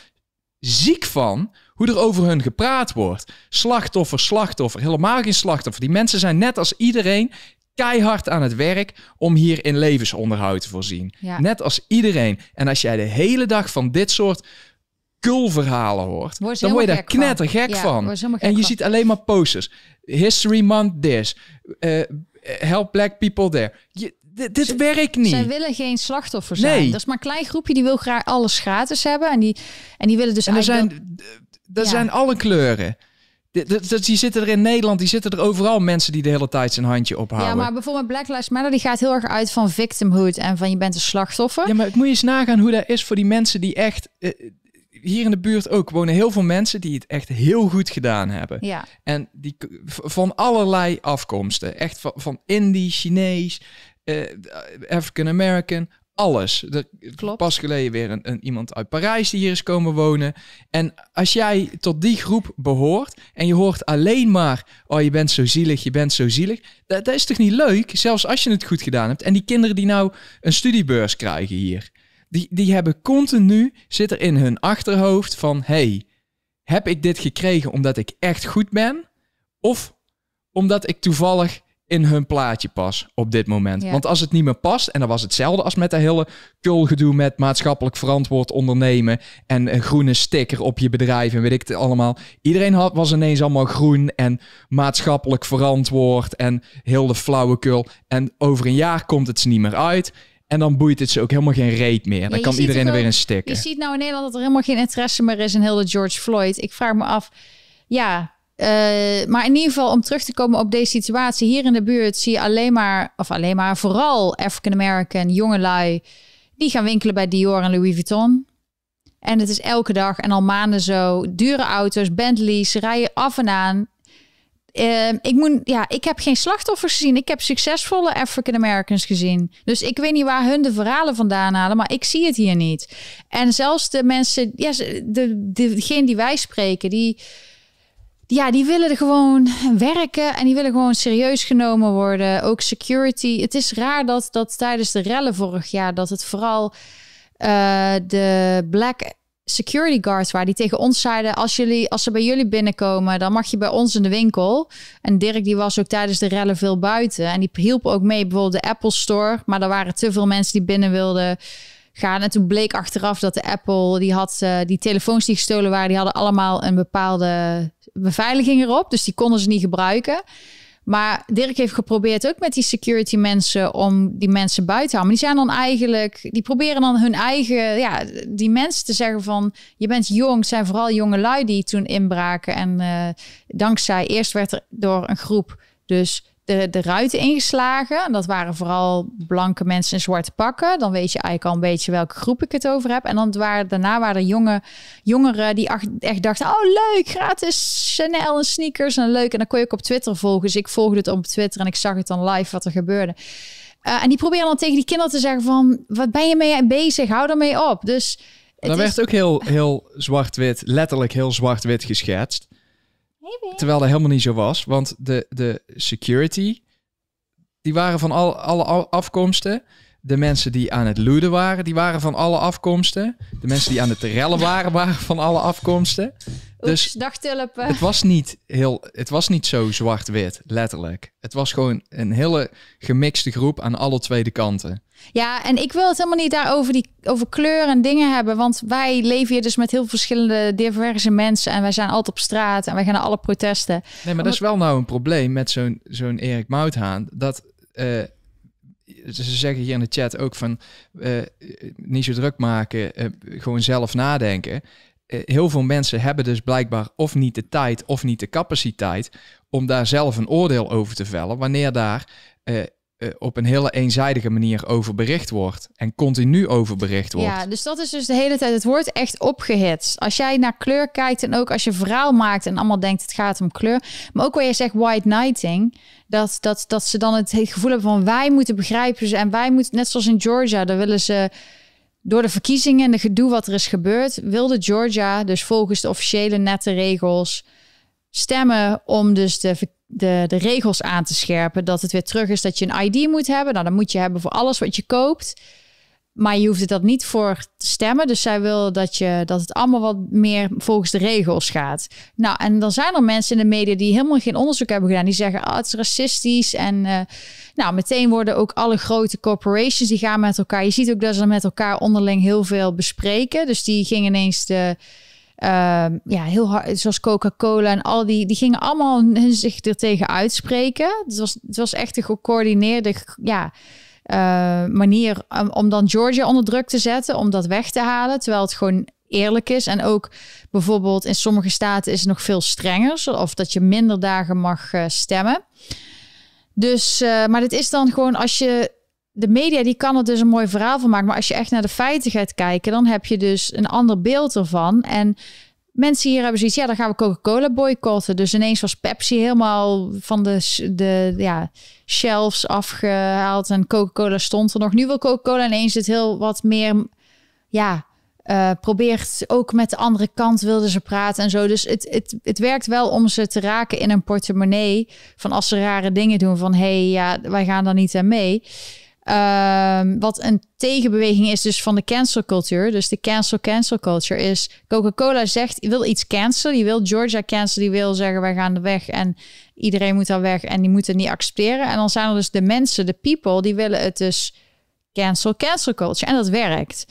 ziek van hoe er over hun gepraat wordt. Slachtoffer, slachtoffer, helemaal geen slachtoffer. Die mensen zijn net als iedereen keihard aan het werk om hier in levensonderhoud te voorzien. Ja. Net als iedereen. En als jij de hele dag van dit soort kulverhalen hoort, dan word je daar knettergek van. En je ziet alleen maar posters. History Month this. Uh, help black people there. Je, dit Ze, werkt niet. Zij willen geen slachtoffer zijn. Nee. Dat is maar een klein groepje die wil graag alles gratis hebben. En die, en die willen dus en er eigenlijk... zijn, er Ja. zijn alle kleuren. De- Die zitten er in Nederland, die zitten er overal mensen die de hele tijd zijn handje ophouden. Ja, maar bijvoorbeeld Black Lives Matter, die gaat heel erg uit van victimhood en van je bent een slachtoffer. Ja, maar ik moet je eens nagaan hoe dat is voor die mensen die echt... eh, hier in de buurt ook wonen heel veel mensen die het echt heel goed gedaan hebben. Ja. En die van allerlei afkomsten. Echt van, van Indie, Chinees, eh, African American, alles. Er Klopt. pas geleden weer een, een, iemand uit Parijs die hier is komen wonen. En als jij tot die groep behoort en je hoort alleen maar... oh, je bent zo zielig, je bent zo zielig. Dat, dat is toch niet leuk? Zelfs als je het goed gedaan hebt. En die kinderen die nou een studiebeurs krijgen hier... die, die hebben continu, zit er in hun achterhoofd van... hey, heb ik dit gekregen omdat ik echt goed ben? Of omdat ik toevallig in hun plaatje pas op dit moment. Ja. Want als het niet meer past, en dat was hetzelfde als met dat hele kulgedoe met maatschappelijk verantwoord ondernemen en een groene sticker op je bedrijf en weet ik het allemaal. Iedereen had, was ineens allemaal groen en maatschappelijk verantwoord en heel de flauwekul. En over een jaar komt het ze niet meer uit. En dan boeit het ze ook helemaal geen reet meer. Dan kan iedereen er weer in stikken. Je ziet nou in Nederland dat er helemaal geen interesse meer is in heel de George Floyd. Ik vraag me af, ja, eh, maar in ieder geval om terug te komen op deze situatie. Hier in de buurt zie je alleen maar, of alleen maar, vooral African American jongelui. Die gaan winkelen bij Dior en Louis Vuitton. En het is elke dag en al maanden zo. Dure auto's, Bentleys, rijden af en aan. Ehm, ik, moet, ja, ik heb geen slachtoffers gezien. Ik heb succesvolle African Americans gezien. Dus ik weet niet waar hun de verhalen vandaan halen, maar ik zie het hier niet. En zelfs de mensen, ja, de, de, degene die wij spreken, die, ja, die willen er gewoon werken en die willen gewoon serieus genomen worden. Ook security. Het is raar dat, dat tijdens de rellen vorig jaar, dat het vooral eh, de black security guards waren die tegen ons zeiden: als, jullie, als ze bij jullie binnenkomen, dan mag je bij ons in de winkel. En Dirk die was ook tijdens de rellen veel buiten. En die hielp ook mee, bijvoorbeeld de Apple Store. Maar er waren te veel mensen die binnen wilden gaan. En toen bleek achteraf dat de Apple, die had eh, die telefoons die gestolen waren, die hadden allemaal een bepaalde beveiliging erop. Dus die konden ze niet gebruiken. Maar Dirk heeft geprobeerd ook met die security mensen om die mensen buiten te houden. Maar die zijn dan eigenlijk, die proberen dan hun eigen, ja, die mensen te zeggen van, je bent jong. Zijn vooral jonge lui die toen inbraken. En eh, dankzij, eerst werd er door een groep dus de, de ruiten ingeslagen. En dat waren vooral blanke mensen in zwarte pakken. Dan weet je eigenlijk al een beetje welke groep ik het over heb. En dan waren, daarna waren er jonge, jongeren die echt dachten... oh leuk, gratis Chanel en sneakers en leuk. En dan kon je ook op Twitter volgen. Dus ik volgde het op Twitter en ik zag het dan live wat er gebeurde. Uh, en die proberen dan tegen die kinderen te zeggen van... wat ben je mee bezig? Hou ermee op. Dus... Dat werd ook heel, heel zwart-wit, letterlijk heel zwart-wit geschetst. Terwijl dat helemaal niet zo was. Want de, de security, die waren van al, alle afkomsten. De mensen die aan het looten waren, die waren van alle afkomsten. De mensen die aan het rellen waren, waren van alle afkomsten. Dus dagtulpen. Het was niet heel, het was niet zo zwart-wit, letterlijk. Het was gewoon een hele gemixte groep aan alle twee kanten. Ja, en ik wil het helemaal niet daarover die over kleur en dingen hebben, want wij leven hier dus met heel verschillende diverse mensen en wij zijn altijd op straat en wij gaan naar alle protesten. Nee, maar dat is wel nou een probleem met zo'n zo'n Erik Mouthaan dat uh, ze zeggen hier in de chat ook van uh, niet zo druk maken, uh, gewoon zelf nadenken. Eh, heel veel mensen hebben dus blijkbaar of niet de tijd of niet de capaciteit om daar zelf een oordeel over te vellen, wanneer daar uh, uh, op een hele eenzijdige manier over bericht wordt en continu over bericht wordt. Ja, dus dat is dus de hele tijd, het wordt echt opgehitst. Als jij naar kleur kijkt en ook als je verhaal maakt en allemaal denkt het gaat om kleur, maar ook waar je zegt white knighting, dat, dat, dat ze dan het gevoel hebben van wij moeten begrijpen en wij moeten, net zoals in Georgia, daar willen ze door de verkiezingen en de gedoe wat er is gebeurd, wilde Georgia dus volgens de officiële nette regels stemmen om dus de, de, de regels aan te scherpen. Dat het weer terug is dat je een ID moet hebben. Nou, dan moet je hebben voor alles wat je koopt. Maar je hoeft het dat niet voor te stemmen. Dus zij wil dat, je, dat het allemaal wat meer volgens de regels gaat. Nou, en dan zijn er mensen in de media die helemaal geen onderzoek hebben gedaan. Die zeggen, ah, het is racistisch. En uh, nou, meteen worden ook alle grote corporations, die gaan met elkaar. Je ziet ook dat ze met elkaar onderling heel veel bespreken. Dus die gingen ineens de... Uh, ja, heel hard, zoals Coca-Cola en al die, die gingen allemaal zich er tegen uitspreken. Het was, het was echt een gecoördineerde, ja, uh, manier om, om dan Georgia onder druk te zetten, om dat weg te halen, terwijl het gewoon eerlijk is. En ook bijvoorbeeld in sommige staten is het nog veel strenger, of dat je minder dagen mag uh, stemmen. Dus, uh, maar dit is dan gewoon als je de media die kan er dus een mooi verhaal van maken, maar als je echt naar de feiten gaat kijken, dan heb je dus een ander beeld ervan. En mensen hier hebben zoiets, ja, dan gaan we Coca-Cola boycotten. Dus ineens was Pepsi helemaal van de, de ja, shelves afgehaald en Coca-Cola stond er nog. Nu wil Coca-Cola ineens het heel wat meer, ja, uh, probeert ook met de andere kant wilden ze praten en zo. Dus het, het, het werkt wel om ze te raken in een portemonnee. Van als ze rare dingen doen van hé, hey, ja, wij gaan daar niet aan mee. Um, wat een tegenbeweging is dus van de cancel culture. Dus de cancel cancel culture is Coca-Cola zegt, je wil iets cancelen. Die wil Georgia cancelen. Die wil zeggen wij gaan de weg en iedereen moet daar weg en die moeten niet accepteren. En dan zijn er dus de mensen, de people, die willen het dus cancel cancel culture. En dat werkt.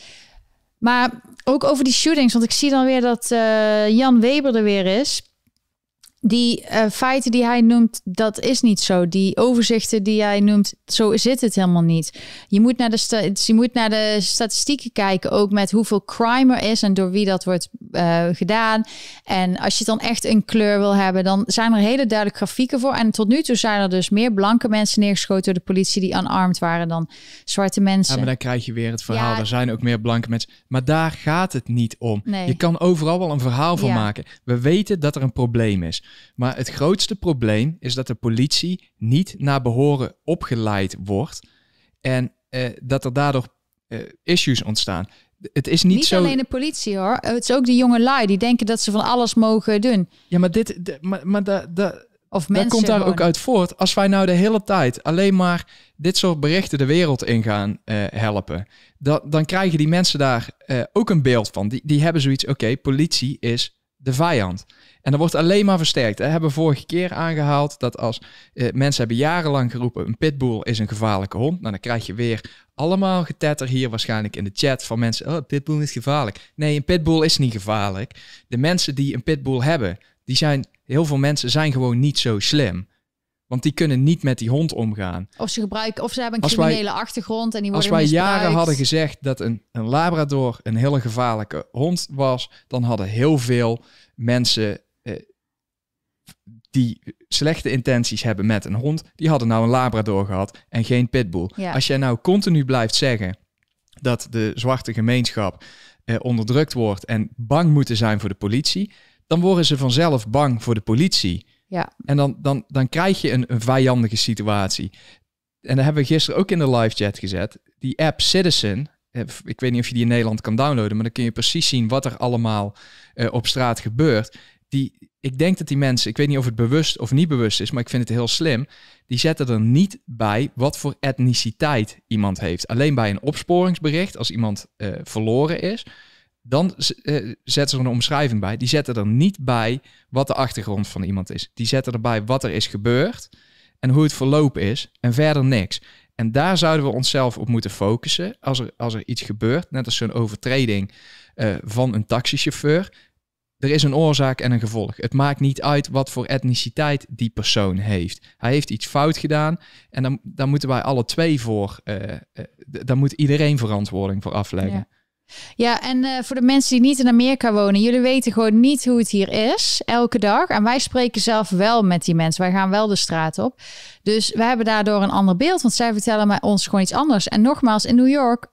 Maar ook over die shootings, want ik zie dan weer dat uh, Jan Weber er weer is die uh, feiten die hij noemt, dat is niet zo. Die overzichten die hij noemt, zo zit het helemaal niet. Je moet naar de, je moet naar de statistieken kijken, ook met hoeveel crime er is en door wie dat wordt uh, gedaan. En als je dan echt een kleur wil hebben, dan zijn er hele duidelijke grafieken voor. En tot nu toe zijn er dus meer blanke mensen neergeschoten door de politie die unarmed waren dan zwarte mensen. Ja, maar dan krijg je weer het verhaal. Ja, er zijn ook meer blanke mensen. Maar daar gaat het niet om. Nee. Je kan overal wel een verhaal van ja. maken. We weten dat er een probleem is. Maar het grootste probleem is dat de politie niet naar behoren opgeleid wordt en uh, dat er daardoor uh, issues ontstaan. Het is niet, niet zo... alleen de politie hoor. Het is ook die jonge lui die denken dat ze van alles mogen doen. Ja, maar dit, de, maar, maar de, of mensen komt daar gewoon. ook uit voort. Als wij nou de hele tijd alleen maar dit soort berichten de wereld in gaan uh, helpen, dat, dan krijgen die mensen daar uh, ook een beeld van. Die, die hebben zoiets, oké, okay, politie is de vijand. En dat wordt alleen maar versterkt. We hebben vorige keer aangehaald dat als uh, mensen hebben jarenlang geroepen: een pitbull is een gevaarlijke hond. Nou, dan krijg je weer allemaal getetter hier waarschijnlijk in de chat van mensen: oh, pitbull is gevaarlijk. Nee, een pitbull is niet gevaarlijk. De mensen die een pitbull hebben, die zijn, heel veel mensen zijn gewoon niet zo slim. Want die kunnen niet met die hond omgaan. Of ze gebruiken, of ze hebben een criminele wij, achtergrond en die worden Als wij misbruikt. jaren hadden gezegd dat een, een Labrador een hele gevaarlijke hond was, dan hadden heel veel mensen die slechte intenties hebben met een hond, die hadden nou een Labrador gehad en geen pitbull. Ja. Als jij nou continu blijft zeggen dat de zwarte gemeenschap eh, onderdrukt wordt en bang moeten zijn voor de politie, dan worden ze vanzelf bang voor de politie. Ja. En dan, dan, dan krijg je een, een vijandige situatie. En dat hebben we gisteren ook in de live chat gezet. Die app Citizen, eh, ik weet niet of je die in Nederland kan downloaden, maar dan kun je precies zien wat er allemaal eh, op straat gebeurt. Die, ik denk dat die mensen, ik weet niet of het bewust of niet bewust is, maar ik vind het heel slim. Die zetten er niet bij wat voor etniciteit iemand heeft. Alleen bij een opsporingsbericht, als iemand eh, verloren is, dan eh, zetten ze een omschrijving bij. Die zetten er niet bij wat de achtergrond van iemand is. Die zetten erbij wat er is gebeurd en hoe het verlopen is en verder niks. En daar zouden we onszelf op moeten focussen als er, als er iets gebeurt, net als zo'n overtreding eh, van een taxichauffeur. Er is een oorzaak en een gevolg. Het maakt niet uit wat voor etniciteit die persoon heeft. Hij heeft iets fout gedaan en dan, daar moeten wij alle twee voor, eh, eh, d- daar moet iedereen verantwoording voor afleggen. Ja. En eh, voor de mensen die niet in Amerika wonen, jullie weten gewoon niet hoe het hier is elke dag. En wij spreken zelf wel met die mensen. Wij gaan wel de straat op. Dus we hebben daardoor een ander beeld, want zij vertellen mij ons gewoon iets anders. En nogmaals, in New York,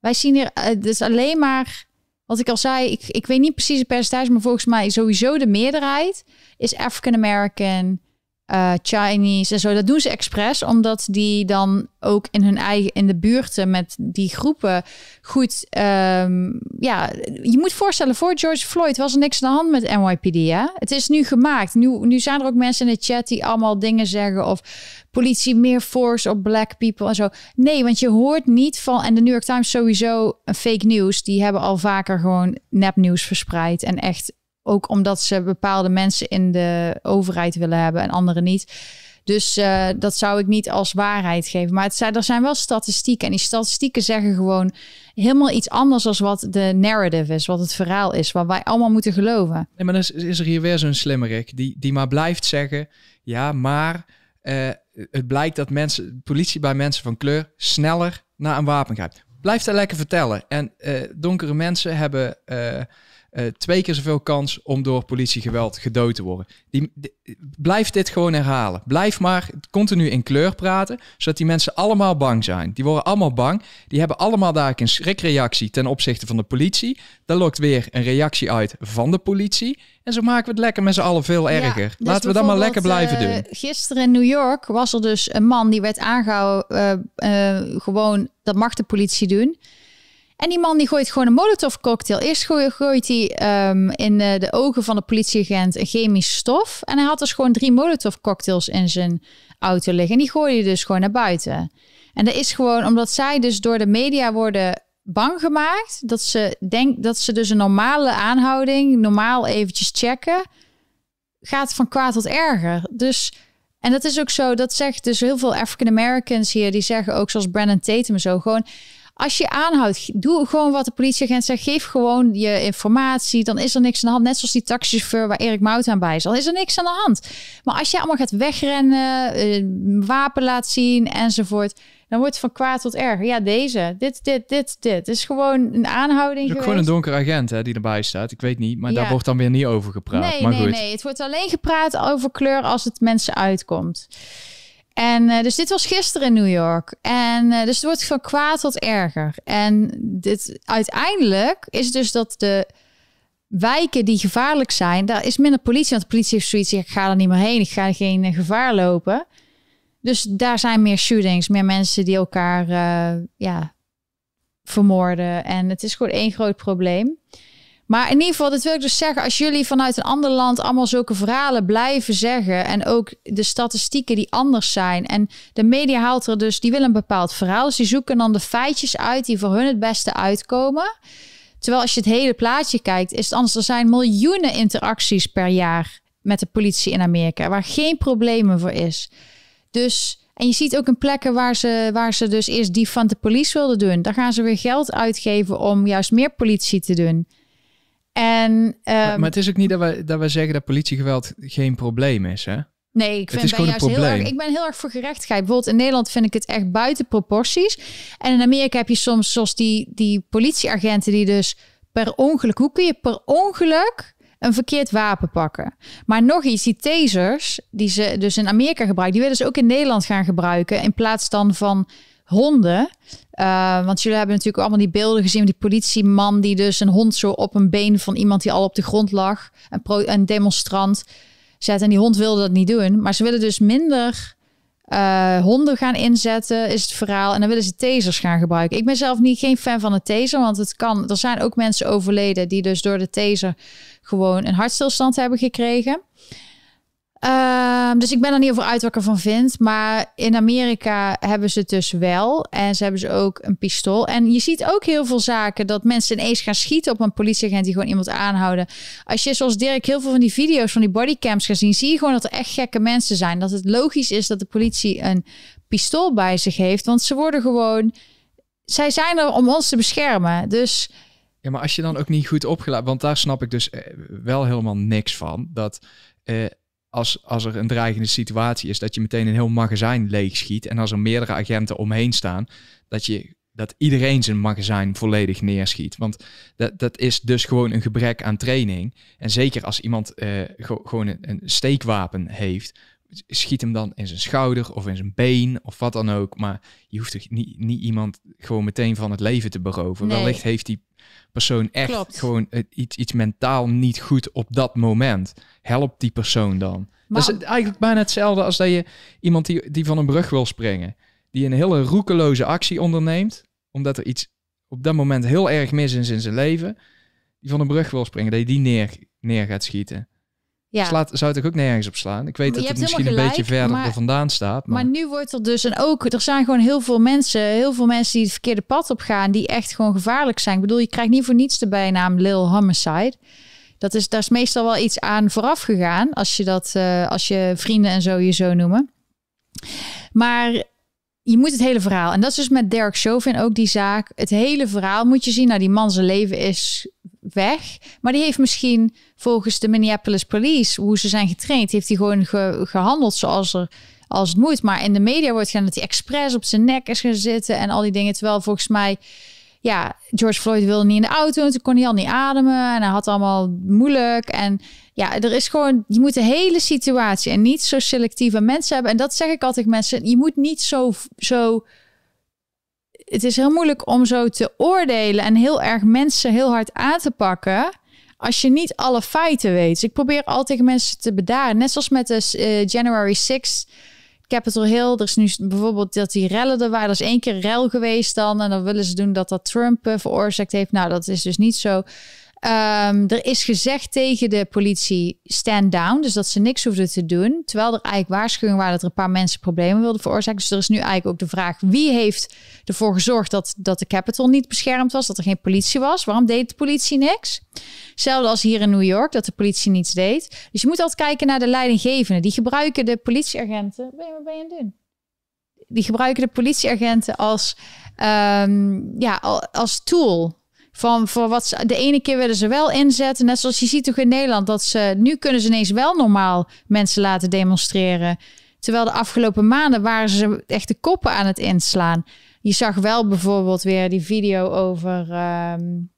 wij zien hier, eh, is alleen maar, wat ik al zei, ik, ik weet niet precies het percentage, maar volgens mij sowieso de meerderheid is African American, eh, Chinese en zo. Dat doen ze expres, omdat die dan ook in hun eigen, in de buurten met die groepen goed, ehm, ja, je moet voorstellen, voor George Floyd was er niks aan de hand met NYPD, hè? Het is nu gemaakt. Nu, nu zijn er ook mensen in de chat die allemaal dingen zeggen of politie meer force op black people en zo. Nee, want je hoort niet van, en de New York Times sowieso fake news, die hebben al vaker gewoon nepnieuws verspreid en echt ook omdat ze bepaalde mensen in de overheid willen hebben en anderen niet. Dus eh, dat zou ik niet als waarheid geven. Maar het zijn, er zijn wel statistieken. En die statistieken zeggen gewoon helemaal iets anders dan wat de narrative is, wat het verhaal is, wat wij allemaal moeten geloven. Nee, maar dan is, er hier weer zo'n slimmerik die, die maar blijft zeggen... ja, maar eh, het blijkt dat mensen, politie bij mensen van kleur... sneller naar een wapen grijpt. Blijf dat lekker vertellen. En eh, donkere mensen hebben eh, twee keer zoveel kans... om door politiegeweld gedood te worden. Die, die- blijf dit gewoon herhalen. Blijf maar continu in kleur praten... zodat die mensen allemaal bang zijn. Die worden allemaal bang. Die hebben allemaal daar een schrikreactie... ten opzichte van de politie. Daar lokt weer een reactie uit van de politie... En zo maken we het lekker met z'n allen veel erger. Ja, dus Laten we dat maar lekker blijven eh, doen. Gisteren in New York was er dus een man die werd aangehouden. eh, eh, gewoon, dat mag de politie doen. En die man die gooit gewoon een molotov cocktail. Eerst gooi- gooit hij ehm, in eh, de ogen van de politieagent een chemische stof. En hij had dus gewoon drie molotov cocktails in zijn auto liggen. En die gooide hij dus gewoon naar buiten. En dat is gewoon omdat zij dus door de media worden bang gemaakt. Dat ze denk dat ze dus een normale aanhouding, normaal eventjes checken gaat van kwaad tot erger. Dus, en dat is ook zo, dat zegt dus heel veel African Americans hier, die zeggen ook zoals Brandon Tatum zo, gewoon als je aanhoudt, doe gewoon wat de politieagent zegt. Geef gewoon je informatie. Dan is er niks aan de hand. Net zoals die taxichauffeur waar Erik Mout aan bij is. Dan is er niks aan de hand. Maar als je allemaal gaat wegrennen, eh, wapen laat zien enzovoort. Dan wordt het van kwaad tot erger. Ja, deze. Dit, dit, dit, dit. Het is gewoon een aanhouding Het is gewoon een donkere agent hè, die erbij staat. Ik weet niet, maar Ja. daar wordt dan weer niet over gepraat. Nee, maar nee, goed. nee. Het wordt alleen gepraat over kleur als het mensen uitkomt. En eh, dus dit was gisteren in New York. En eh, dus het wordt van kwaad tot erger. En dit, uiteindelijk is dus dat de wijken die gevaarlijk zijn, daar is minder politie. Want de politie heeft zoiets, ik ga er niet meer heen. Ik ga geen eh, gevaar lopen. Dus daar zijn meer shootings, meer mensen die elkaar ja, vermoorden. En het is gewoon één groot probleem. Maar in ieder geval, dat wil ik dus zeggen. Als jullie vanuit een ander land allemaal zulke verhalen blijven zeggen. En ook de statistieken die anders zijn. En de media haalt er dus, die willen een bepaald verhaal. Dus die zoeken dan de feitjes uit die voor hun het beste uitkomen. Terwijl als je het hele plaatje kijkt, is het anders. Er zijn miljoenen interacties per jaar met de politie in Amerika. Waar geen problemen voor is. Dus. En je ziet ook in plekken waar ze, waar ze dus eerst die van de police wilden doen. Daar gaan ze weer geld uitgeven om juist meer politie te doen. En Maar, ehm, maar het is ook niet dat we, dat we zeggen dat politiegeweld geen probleem is, hè? nee, ik vind ben juist heel erg. Ik ben heel erg voor gerechtigheid. Bijvoorbeeld in Nederland vind ik het echt buiten proporties. En in Amerika heb je soms zoals die, die politieagenten die dus per ongeluk. Hoe kun je per ongeluk een verkeerd wapen pakken. Maar nog iets, die tasers die ze dus in Amerika gebruiken, die willen ze ook in Nederland gaan gebruiken in plaats dan van honden. Uh, want jullie hebben natuurlijk allemaal die beelden gezien. Die politieman die dus een hond zo op een been van iemand die al op de grond lag. Een, een demonstrant zet. En die hond wilde dat niet doen. Maar ze willen dus minder uh, honden gaan inzetten, is het verhaal. En dan willen ze tasers gaan gebruiken. Ik ben zelf niet geen fan van een taser, want het kan. Er zijn ook mensen overleden die dus door de taser gewoon een hartstilstand hebben gekregen. Ehm, dus ik ben er niet over uit wat ik ervan vind. Maar in Amerika hebben ze het dus wel. En ze hebben ze ook een pistool. En je ziet ook heel veel zaken dat mensen ineens gaan schieten op een politieagent die gewoon iemand aanhouden. Als je zoals Dirk heel veel van die video's van die bodycams gaat zien, zie je gewoon dat er echt gekke mensen zijn. Dat het logisch is dat de politie een pistool bij zich heeft. Want ze worden gewoon. Zij zijn er om ons te beschermen. Dus. Ja, maar als je dan ook niet goed opgeleid, want daar snap ik dus eh, wel helemaal niks van. Dat uh, als, als er een dreigende situatie is, dat je meteen een heel magazijn leeg schiet. En als er meerdere agenten omheen staan, dat, je, dat iedereen zijn magazijn volledig neerschiet. Want dat, dat is dus gewoon een gebrek aan training. En zeker als iemand uh, gewoon een, een, steekwapen heeft, schiet hem dan in zijn schouder of in zijn been of wat dan ook. Maar je hoeft toch niet, niet iemand gewoon meteen van het leven te beroven. Nee. Wellicht heeft die persoon echt Klopt. gewoon iets, iets mentaal niet goed op dat moment. Help die persoon dan. Maar, dat is eigenlijk bijna hetzelfde als dat je iemand die, die van een brug wil springen, die een hele roekeloze actie onderneemt, omdat er iets op dat moment heel erg mis is in zijn leven, die van een brug wil springen, dat je die neer, neer gaat schieten. Ja. Slaat, zou het ook nergens op slaan. Ik weet dat het misschien een beetje verder maar, er vandaan staat. Maar... maar... nu wordt er dus, en ook, er zijn gewoon heel veel mensen, heel veel mensen die het verkeerde pad op gaan, die echt gewoon gevaarlijk zijn. Ik bedoel, je krijgt niet voor niets de bijnaam Lil Homicide. Dat is, daar is meestal wel iets aan vooraf gegaan, als je dat, uh, als je vrienden en zo je zo noemen. Maar je moet het hele verhaal. En dat is dus met Derek Chauvin ook die zaak. Het hele verhaal moet je zien. Nou, die man zijn leven is weg. Maar die heeft misschien volgens de Minneapolis Police, hoe ze zijn getraind, heeft hij gewoon gehandeld zoals er als het moet. Maar in de media wordt gaan dat hij expres op zijn nek is gaan zitten en al die dingen. Terwijl volgens mij, ja, George Floyd wilde niet in de auto, toen kon hij al niet ademen en hij had allemaal moeilijk. En ja, er is gewoon, je moet de hele situatie en niet zo selectieve mensen hebben. En dat zeg ik altijd mensen, je moet niet zo, zo het is heel moeilijk om zo te oordelen en heel erg mensen heel hard aan te pakken als je niet alle feiten weet. Ik probeer altijd mensen te bedaren. Net zoals met de uh, January 6 Capitol Hill. Er is nu bijvoorbeeld dat die rellen er waren. Er is één keer rel geweest dan. En dan willen ze doen dat dat Trump uh, veroorzaakt heeft. Nou, dat is dus niet zo. Um, er is gezegd tegen de politie stand down, dus dat ze niks hoefden te doen. Terwijl er eigenlijk waarschuwingen waren dat er een paar mensen problemen wilden veroorzaken. Dus er is nu eigenlijk ook de vraag wie heeft ervoor gezorgd dat, dat de Capitol niet beschermd was, dat er geen politie was. Waarom deed de politie niks? Hetzelfde als hier in New York, dat de politie niets deed. Dus je moet altijd kijken naar de leidinggevenden. Die gebruiken de politieagenten. Ben je, wat ben je aan het doen? Die gebruiken de politieagenten als, um, ja, als tool van voor wat ze, de ene keer willen ze wel inzetten. Net zoals je ziet toch in Nederland dat ze nu kunnen ze ineens wel normaal mensen laten demonstreren. Terwijl de afgelopen maanden waren ze echt de koppen aan het inslaan. Je zag wel bijvoorbeeld weer die video over. Um,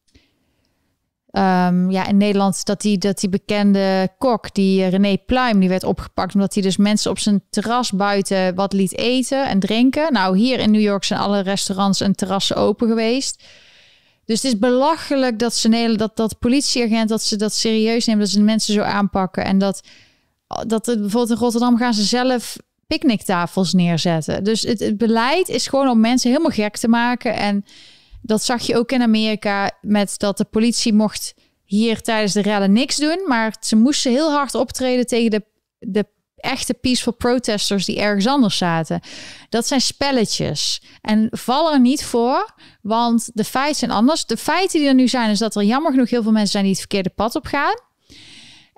um, ja, in Nederland dat die, dat die bekende kok, die René Pluim, die werd opgepakt omdat hij dus mensen op zijn terras buiten wat liet eten en drinken. Nou, hier in New York zijn alle restaurants en terrassen open geweest. Dus het is belachelijk dat ze dat, dat politieagent dat ze dat serieus nemen, dat ze de mensen zo aanpakken. En dat, dat het, bijvoorbeeld in Rotterdam gaan ze zelf picknicktafels neerzetten. Dus het, het beleid is gewoon om mensen helemaal gek te maken. En dat zag je ook in Amerika met dat de politie mocht hier tijdens de rellen niks doen. Maar ze moesten heel hard optreden tegen de, de echte peaceful protesters die ergens anders zaten. Dat zijn spelletjes. En val er niet voor, want de feiten zijn anders. De feiten die er nu zijn, is dat er jammer genoeg heel veel mensen zijn die het verkeerde pad op gaan.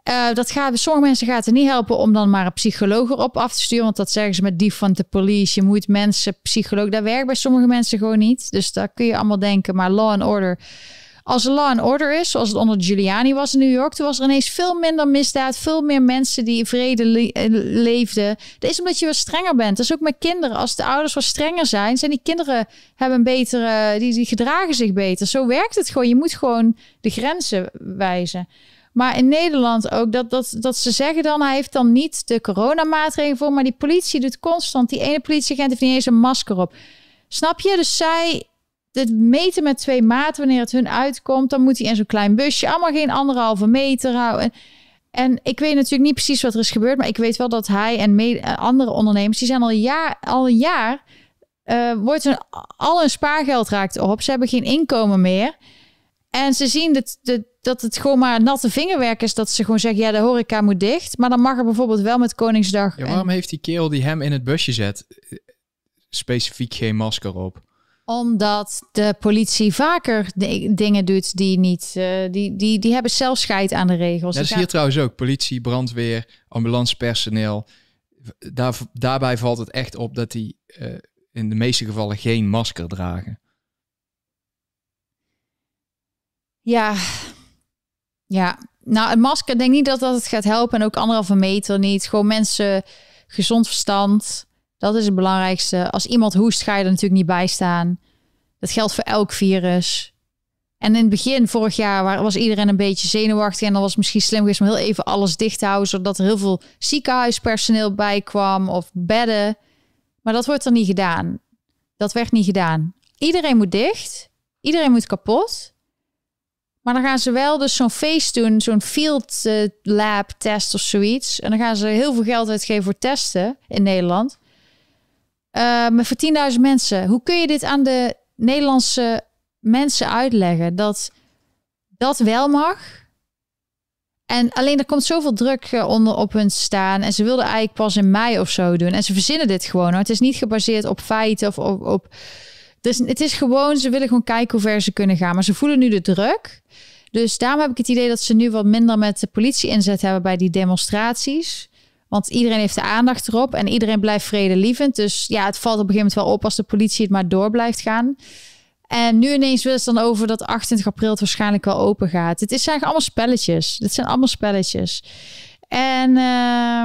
Uh, dat gaat, sommige mensen gaat het niet helpen om dan maar een psycholoog erop af te sturen. Want dat zeggen ze met die van de police. Je moet mensen, psycholoog, dat werkt bij sommige mensen gewoon niet. Dus daar kun je allemaal denken. Maar law and order als law and order is, zoals het onder Giuliani was in New York, toen was er ineens veel minder misdaad, veel meer mensen die in vrede eh, leefden. Dat is omdat je wat strenger bent. Dat is ook met kinderen. Als de ouders wat strenger zijn, zijn die kinderen hebben een betere, die, die gedragen zich beter. Zo werkt het gewoon. Je moet gewoon de grenzen wijzen. Maar in Nederland ook, dat, dat, dat ze zeggen dan, hij heeft dan niet de coronamaatregelen voor, maar die politie doet constant, die ene politieagent heeft niet eens een masker op. Snap je? Dus zij, het meten met twee maten, wanneer het hun uitkomt, dan moet hij in zo'n klein busje, allemaal geen anderhalve meter houden. En ik weet natuurlijk niet precies wat er is gebeurd, maar ik weet wel dat hij en eh, andere ondernemers, die zijn al, jaar, al een jaar, uh, wordt hun, al hun spaargeld raakt op. Ze hebben geen inkomen meer. En ze zien dat, dat, dat het gewoon maar natte vingerwerk is. Dat ze gewoon zeggen, ja, de horeca moet dicht. Maar dan mag er bijvoorbeeld wel met Koningsdag... Ja, waarom heeft die kerel die hem in het busje zet... specifiek geen masker op? Omdat de politie vaker dingen doet die niet... Uh, die, die, die hebben zelf scheid aan de regels. dat is hier trouwens ook. Politie, brandweer, ambulancepersoneel. Daar, daarbij valt het echt op dat die uh, in de meeste gevallen geen masker dragen. Ja, ja. Nou, een masker denk niet dat dat het gaat helpen. En ook anderhalve meter niet. Gewoon mensen, gezond verstand. Dat is het belangrijkste. Als iemand hoest, ga je er natuurlijk niet bij staan. Dat geldt voor elk virus. En in het begin, vorig jaar, was iedereen een beetje zenuwachtig. En dan was het misschien slim geweest om heel even alles dicht te houden. Zodat er heel veel ziekenhuispersoneel bij kwam of bedden. Maar dat wordt er niet gedaan. Dat werd niet gedaan. Iedereen moet dicht. Iedereen moet kapot. Maar dan gaan ze wel dus zo'n feest doen, zo'n field uh, lab test of zoiets. En dan gaan ze heel veel geld uitgeven voor testen in Nederland. Uh, maar voor 10.000 mensen. Hoe kun je dit aan de Nederlandse mensen uitleggen? Dat dat wel mag. En alleen er komt zoveel druk eh, onder op hun staan. En ze wilden eigenlijk pas in mei of zo doen. En ze verzinnen dit gewoon. Het is niet gebaseerd op feiten of op, op dus het is gewoon, ze willen gewoon kijken hoe ver ze kunnen gaan. Maar ze voelen nu de druk. Dus daarom heb ik het idee dat ze nu wat minder met de politie inzet hebben bij die demonstraties. Want iedereen heeft de aandacht erop en iedereen blijft vredelievend. Dus ja, het valt op een gegeven moment wel op als de politie het maar door blijft gaan. En nu ineens willen ze dan over dat 28 april het waarschijnlijk wel open gaat. Het zijn allemaal spelletjes. Dit zijn allemaal spelletjes. En uh,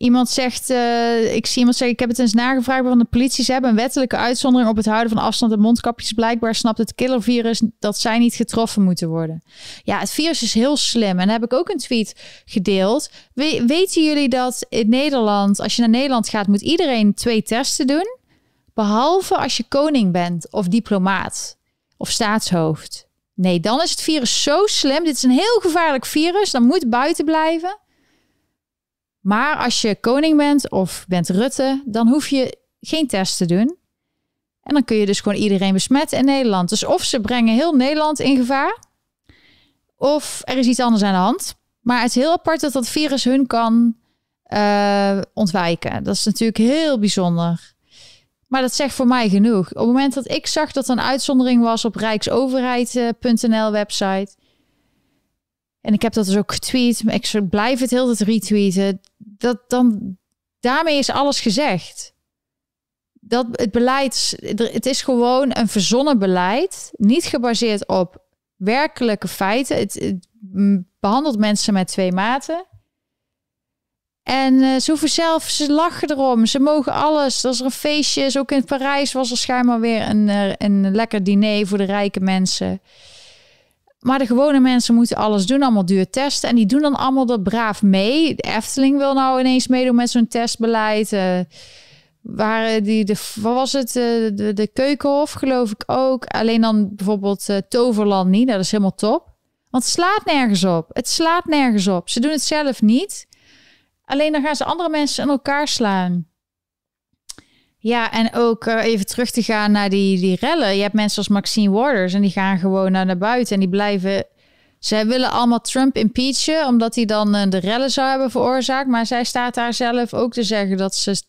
Iemand zegt, uh, ik zie iemand zeggen, ik heb het eens nagevraagd van de politie. Ze hebben een wettelijke uitzondering op het houden van afstand en mondkapjes. Blijkbaar snapt het killervirus dat zij niet getroffen moeten worden. Ja, het virus is heel slim. En heb ik ook een tweet gedeeld. We, weten jullie dat in Nederland, als je naar Nederland gaat, moet iedereen twee testen doen? Behalve als je koning bent of diplomaat of staatshoofd. Nee, dan is het virus zo slim. Dit is een heel gevaarlijk virus. Dan moet buiten blijven. Maar als je koning bent of bent Rutte, dan hoef je geen test te doen. En dan kun je dus gewoon iedereen besmetten in Nederland. Dus of ze brengen heel Nederland in gevaar, of er is iets anders aan de hand. Maar het is heel apart dat dat virus hun kan uh, ontwijken. Dat is natuurlijk heel bijzonder. Maar dat zegt voor mij genoeg. Op het moment dat ik zag dat er een uitzondering was op rijksoverheid.nl website, en ik heb dat dus ook getweet. Maar ik blijf het heel tijd retweeten. Dat dan, daarmee is alles gezegd. Dat het beleid, het is gewoon een verzonnen beleid. Niet gebaseerd op werkelijke feiten. Het, behandelt mensen met twee maten. En uh, ze hoeven zelf, ze lachen erom. Ze mogen alles. Als er een feestje is, ook in Parijs was er schijnbaar weer een, eh, een lekker diner voor de rijke mensen. Maar de gewone mensen moeten alles doen, allemaal duur testen. En die doen dan allemaal dat braaf mee. De Efteling wil nou ineens meedoen met zo'n testbeleid. Uh, waar die, de, wat was het? Uh, de, de Keukenhof, geloof ik ook. Alleen dan bijvoorbeeld Toverland niet. Dat is helemaal top. Want het slaat nergens op. Het slaat nergens op. Ze doen het zelf niet. Alleen dan gaan ze andere mensen in elkaar slaan. Ja, en ook uh, even terug te gaan naar die, die rellen. Je hebt mensen als Maxine Waters en die gaan gewoon naar, naar buiten en die blijven. Zij willen allemaal Trump impeachen, omdat hij dan uh, de rellen zou hebben veroorzaakt. Maar zij staat daar zelf ook te zeggen dat ze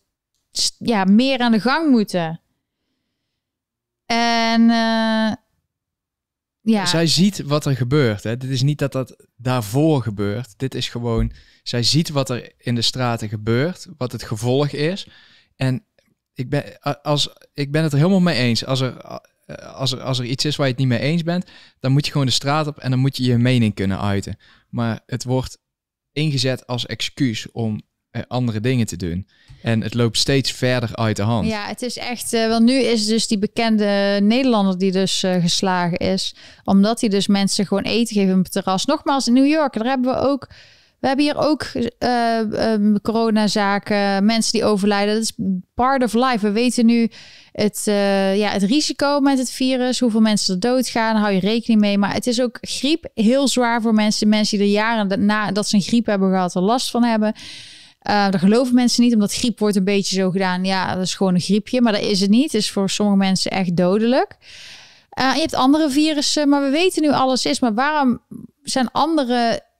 ja, meer aan de gang moeten. En uh, ja. Zij ziet wat er gebeurt. Hè. Dit is niet dat dat daarvoor gebeurt. Dit is gewoon, zij ziet wat er in de straten gebeurt, wat het gevolg is. En ik ben, als, ik ben het er helemaal mee eens. Als er, als, er, als er iets is waar je het niet mee eens bent, dan moet je gewoon de straat op en dan moet je je mening kunnen uiten. Maar het wordt ingezet als excuus om eh, andere dingen te doen. En het loopt steeds verder uit de hand. Ja, het is echt. Wel nu is dus die bekende Nederlander die dus geslagen is. Omdat hij dus mensen gewoon eten geeft op het terras. Nogmaals, in New York, daar hebben we ook. We hebben hier ook uh, um, coronazaken, mensen die overlijden. Dat is part of life. We weten nu het, ja, het risico met het virus, hoeveel mensen er doodgaan, hou je rekening mee. Maar het is ook griep heel zwaar voor mensen. Mensen die er jaren na dat ze een griep hebben gehad, er last van hebben. Uh, daar geloven mensen niet, omdat griep wordt een beetje zo gedaan. Ja, dat is gewoon een griepje, maar dat is het niet. Het is voor sommige mensen echt dodelijk. Je hebt andere virussen, maar we weten nu alles is. Maar waarom zijn andere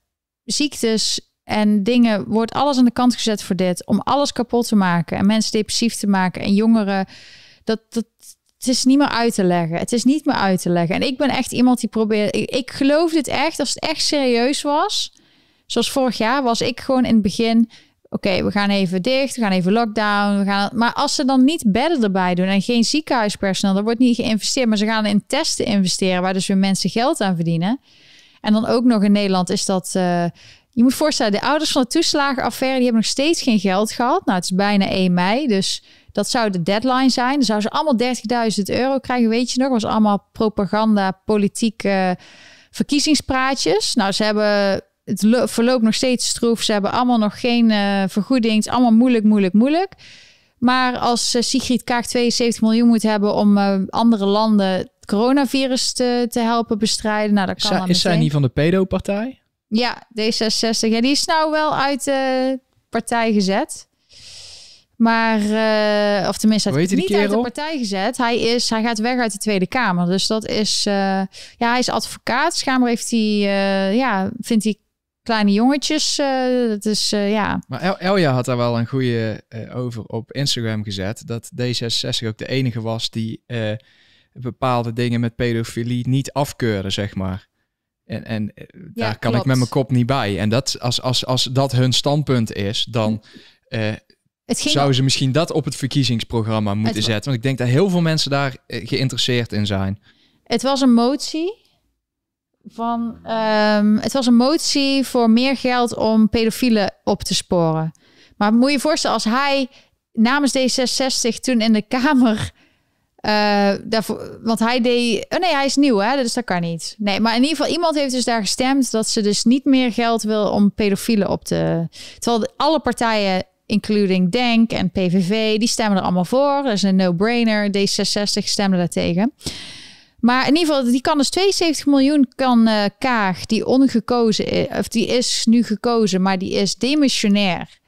ziektes en dingen, wordt alles aan de kant gezet voor dit? Om alles kapot te maken en mensen depressief te maken en jongeren. Dat, dat, het is niet meer uit te leggen. Het is niet meer uit te leggen. En ik ben echt iemand die probeert. Ik, geloof dit echt. Als het echt serieus was, zoals vorig jaar, was ik gewoon in het begin oké, we gaan even dicht, we gaan even lockdown. We gaan, maar als ze dan niet bedden erbij doen en geen ziekenhuispersoneel, er wordt niet geïnvesteerd, maar ze gaan in testen investeren, waar dus weer mensen geld aan verdienen. En dan ook nog in Nederland is dat. Uh, je moet voorstellen, de ouders van de toeslagenaffaire, die hebben nog steeds geen geld gehad. Nou, het is bijna 1 mei, dus dat zou de deadline zijn. Dan zouden ze allemaal 30.000 euro krijgen, weet je nog. was allemaal propaganda, politieke verkiezingspraatjes. Nou, ze hebben het verloopt nog steeds stroef. Ze hebben allemaal nog geen uh, vergoeding. Het is allemaal moeilijk, moeilijk, moeilijk. Maar als Sigrid Kaag 72 miljoen moet hebben om andere landen het coronavirus te, te helpen bestrijden, nou, dat kan Is, is zij niet van de pedo-partij? Ja, D66. Ja, die is nou wel uit de partij gezet. Maar, uh, of tenminste, hij is niet uit de partij gezet. Hij, is, hij gaat weg uit de Tweede Kamer. Dus dat is, uh, ja, hij is advocaat. Schamer heeft hij, uh, ja, vindt hij kleine jongetjes. Dat is, ja. Maar El Elja had daar wel een goede over op Instagram gezet. Dat D66 ook de enige was die bepaalde dingen met pedofilie niet afkeurde, zeg maar. En, en daar ja, kan ik met mijn kop niet bij. En dat, als, als, als dat hun standpunt is, dan zouden ze misschien dat op het verkiezingsprogramma moeten het... zetten. Want ik denk dat heel veel mensen daar geïnteresseerd in zijn. Het was een motie van um, het was een motie voor meer geld om pedofielen op te sporen. Maar moet je je voorstellen, als hij namens D66 toen in de Kamer. Daarvoor, want hij deed. Oh nee, hij is nieuw, hè? Dus dat kan niet. Nee, maar in ieder geval, iemand heeft dus daar gestemd dat ze dus niet meer geld wil om pedofielen op te. Terwijl alle partijen, including Denk en PVV, die stemmen er allemaal voor. Dat is een no-brainer. D66 stemde daartegen. Maar in ieder geval, die kan dus 72 miljoen kan uh, Kaag, die ongekozen of die is nu gekozen, maar die is demissionair.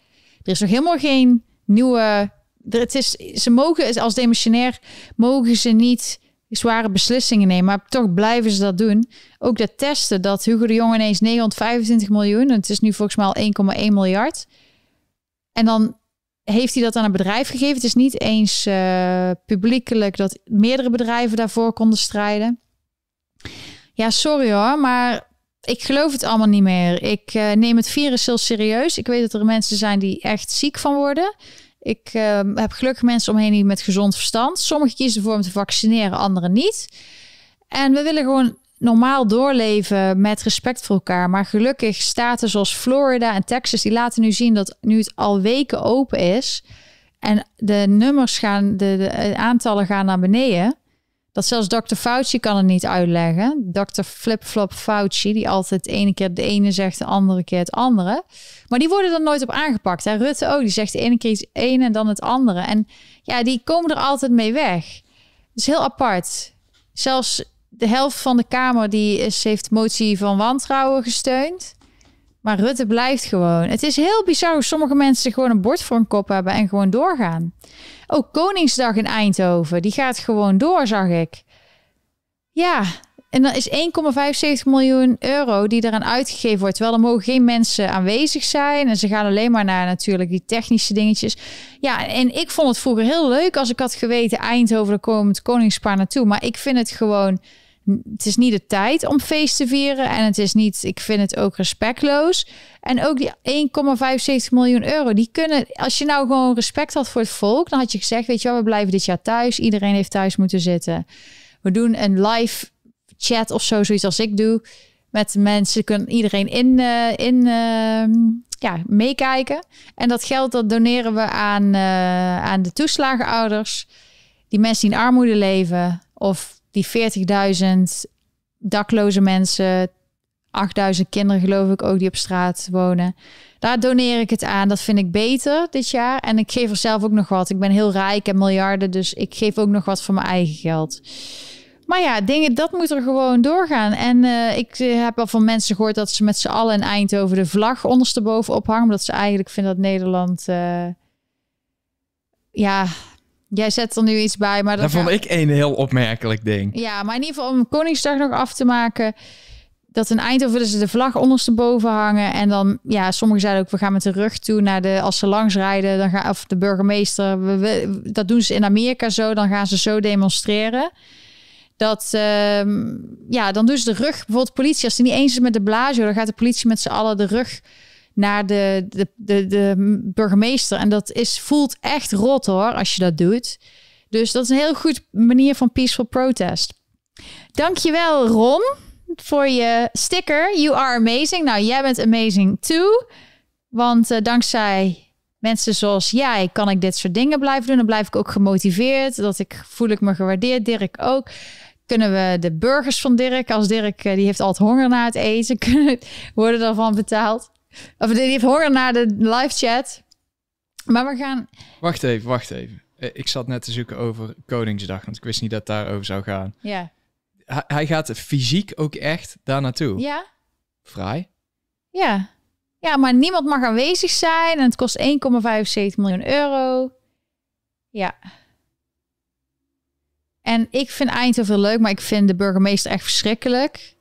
Er is nog helemaal geen nieuwe. Het is, ze mogen als demissionair mogen ze niet zware beslissingen nemen, maar toch blijven ze dat doen. Ook dat testen dat Hugo de Jong ineens 925 miljoen, en het is nu volgens mij al 1,1 miljard. En dan heeft hij dat aan een bedrijf gegeven. Het is niet eens uh, publiekelijk dat meerdere bedrijven daarvoor konden strijden. Ja, sorry hoor, maar ik geloof het allemaal niet meer. Ik uh, neem het virus heel serieus. Ik weet dat er mensen zijn die echt ziek van worden. Ik uh, heb gelukkig mensen omheen die met gezond verstand. Sommigen kiezen ervoor om te vaccineren, anderen niet. En we willen gewoon normaal doorleven met respect voor elkaar. Maar gelukkig staten zoals Florida en Texas, die laten nu zien dat nu het al weken open is. En de nummers gaan, de, de aantallen gaan naar beneden. Dat zelfs Dr. Fauci kan het niet uitleggen. Dr. Flip-flop Fauci, die altijd de ene keer de ene zegt, de andere keer het andere. Maar die worden er nooit op aangepakt. Hè? Rutte ook, die zegt de ene keer het ene en dan het andere. En ja, die komen er altijd mee weg. Het is heel apart. Zelfs de helft van de Kamer die heeft motie van wantrouwen gesteund. Maar Rutte blijft gewoon. Het is heel bizar hoe sommige mensen gewoon een bord voor een kop hebben en gewoon doorgaan. Ook Koningsdag in Eindhoven, die gaat gewoon door, zag ik. Ja, en dan is 1,75 miljoen euro die eraan uitgegeven wordt. Terwijl er mogen geen mensen aanwezig zijn. En ze gaan alleen maar naar natuurlijk die technische dingetjes. Ja, en ik vond het vroeger heel leuk als ik had geweten... Eindhoven, er komt Koningspaar naartoe. Maar ik vind het gewoon het is niet de tijd om feest te vieren. En het is niet, ik vind het ook respectloos. En ook die 1,75 miljoen euro, die kunnen, als je nou gewoon respect had voor het volk, dan had je gezegd, weet je wel, we blijven dit jaar thuis. Iedereen heeft thuis moeten zitten. We doen een live chat of zo, zoiets als ik doe. Met mensen, kunnen iedereen in, uh, in uh, ja, meekijken. En dat geld dat doneren we aan, eh, aan de toeslagenouders. Die mensen die in armoede leven. Of die 40.000 dakloze mensen. 8000 kinderen geloof ik ook die op straat wonen. Daar doneer ik het aan. Dat vind ik beter dit jaar. En ik geef er zelf ook nog wat. Ik ben heel rijk en miljarden. Dus ik geef ook nog wat van mijn eigen geld. Maar ja, dingen, dat moet er gewoon doorgaan. En uh, ik eh, heb al van mensen gehoord dat ze met z'n allen in Eindhoven de vlag ondersteboven ophangen. Omdat ze eigenlijk vinden dat Nederland. Uh, ja, jij zet er nu iets bij. Maar dat vond ik een heel opmerkelijk ding. Ja, maar in ieder geval om Koningsdag nog af te maken. Dat in Eindhoven dus de vlag ondersteboven hangen. En dan, ja, sommigen zeiden ook, we gaan met de rug toe naar de, als ze langs rijden, dan gaan, of de burgemeester, we, we, dat doen ze in Amerika zo, dan gaan ze zo demonstreren. Dat, uh, ja, dan doen ze de rug, bijvoorbeeld politie, als het niet eens is met de Blasio, dan gaat de politie met z'n allen de rug naar de, de, de, de burgemeester. En dat is, voelt echt rot hoor, als je dat doet. Dus dat is een heel goed manier van peaceful protest. Dankjewel Ron voor je sticker. You are amazing. Nou, jij bent amazing too. Want uh, dankzij mensen zoals jij kan ik dit soort dingen blijven doen. Dan blijf ik ook gemotiveerd. Dat ik voel ik me gewaardeerd. Dirk ook kunnen we de burgers van Dirk, als Dirk eh, die heeft altijd honger na het eten, kunnen worden daarvan betaald. Of die heeft honger naar de live chat. Maar we gaan. Wacht even, wacht even. Eh, ik zat net te zoeken over Koningsdag, want ik wist niet dat het daarover zou gaan. Ja. Hij, gaat fysiek ook echt daar naartoe. Ja. Vrij. Ja. Ja, maar niemand mag aanwezig zijn en het kost 1,75 miljoen euro. Ja. En ik vind Eindhoven leuk, maar ik vind de burgemeester echt verschrikkelijk.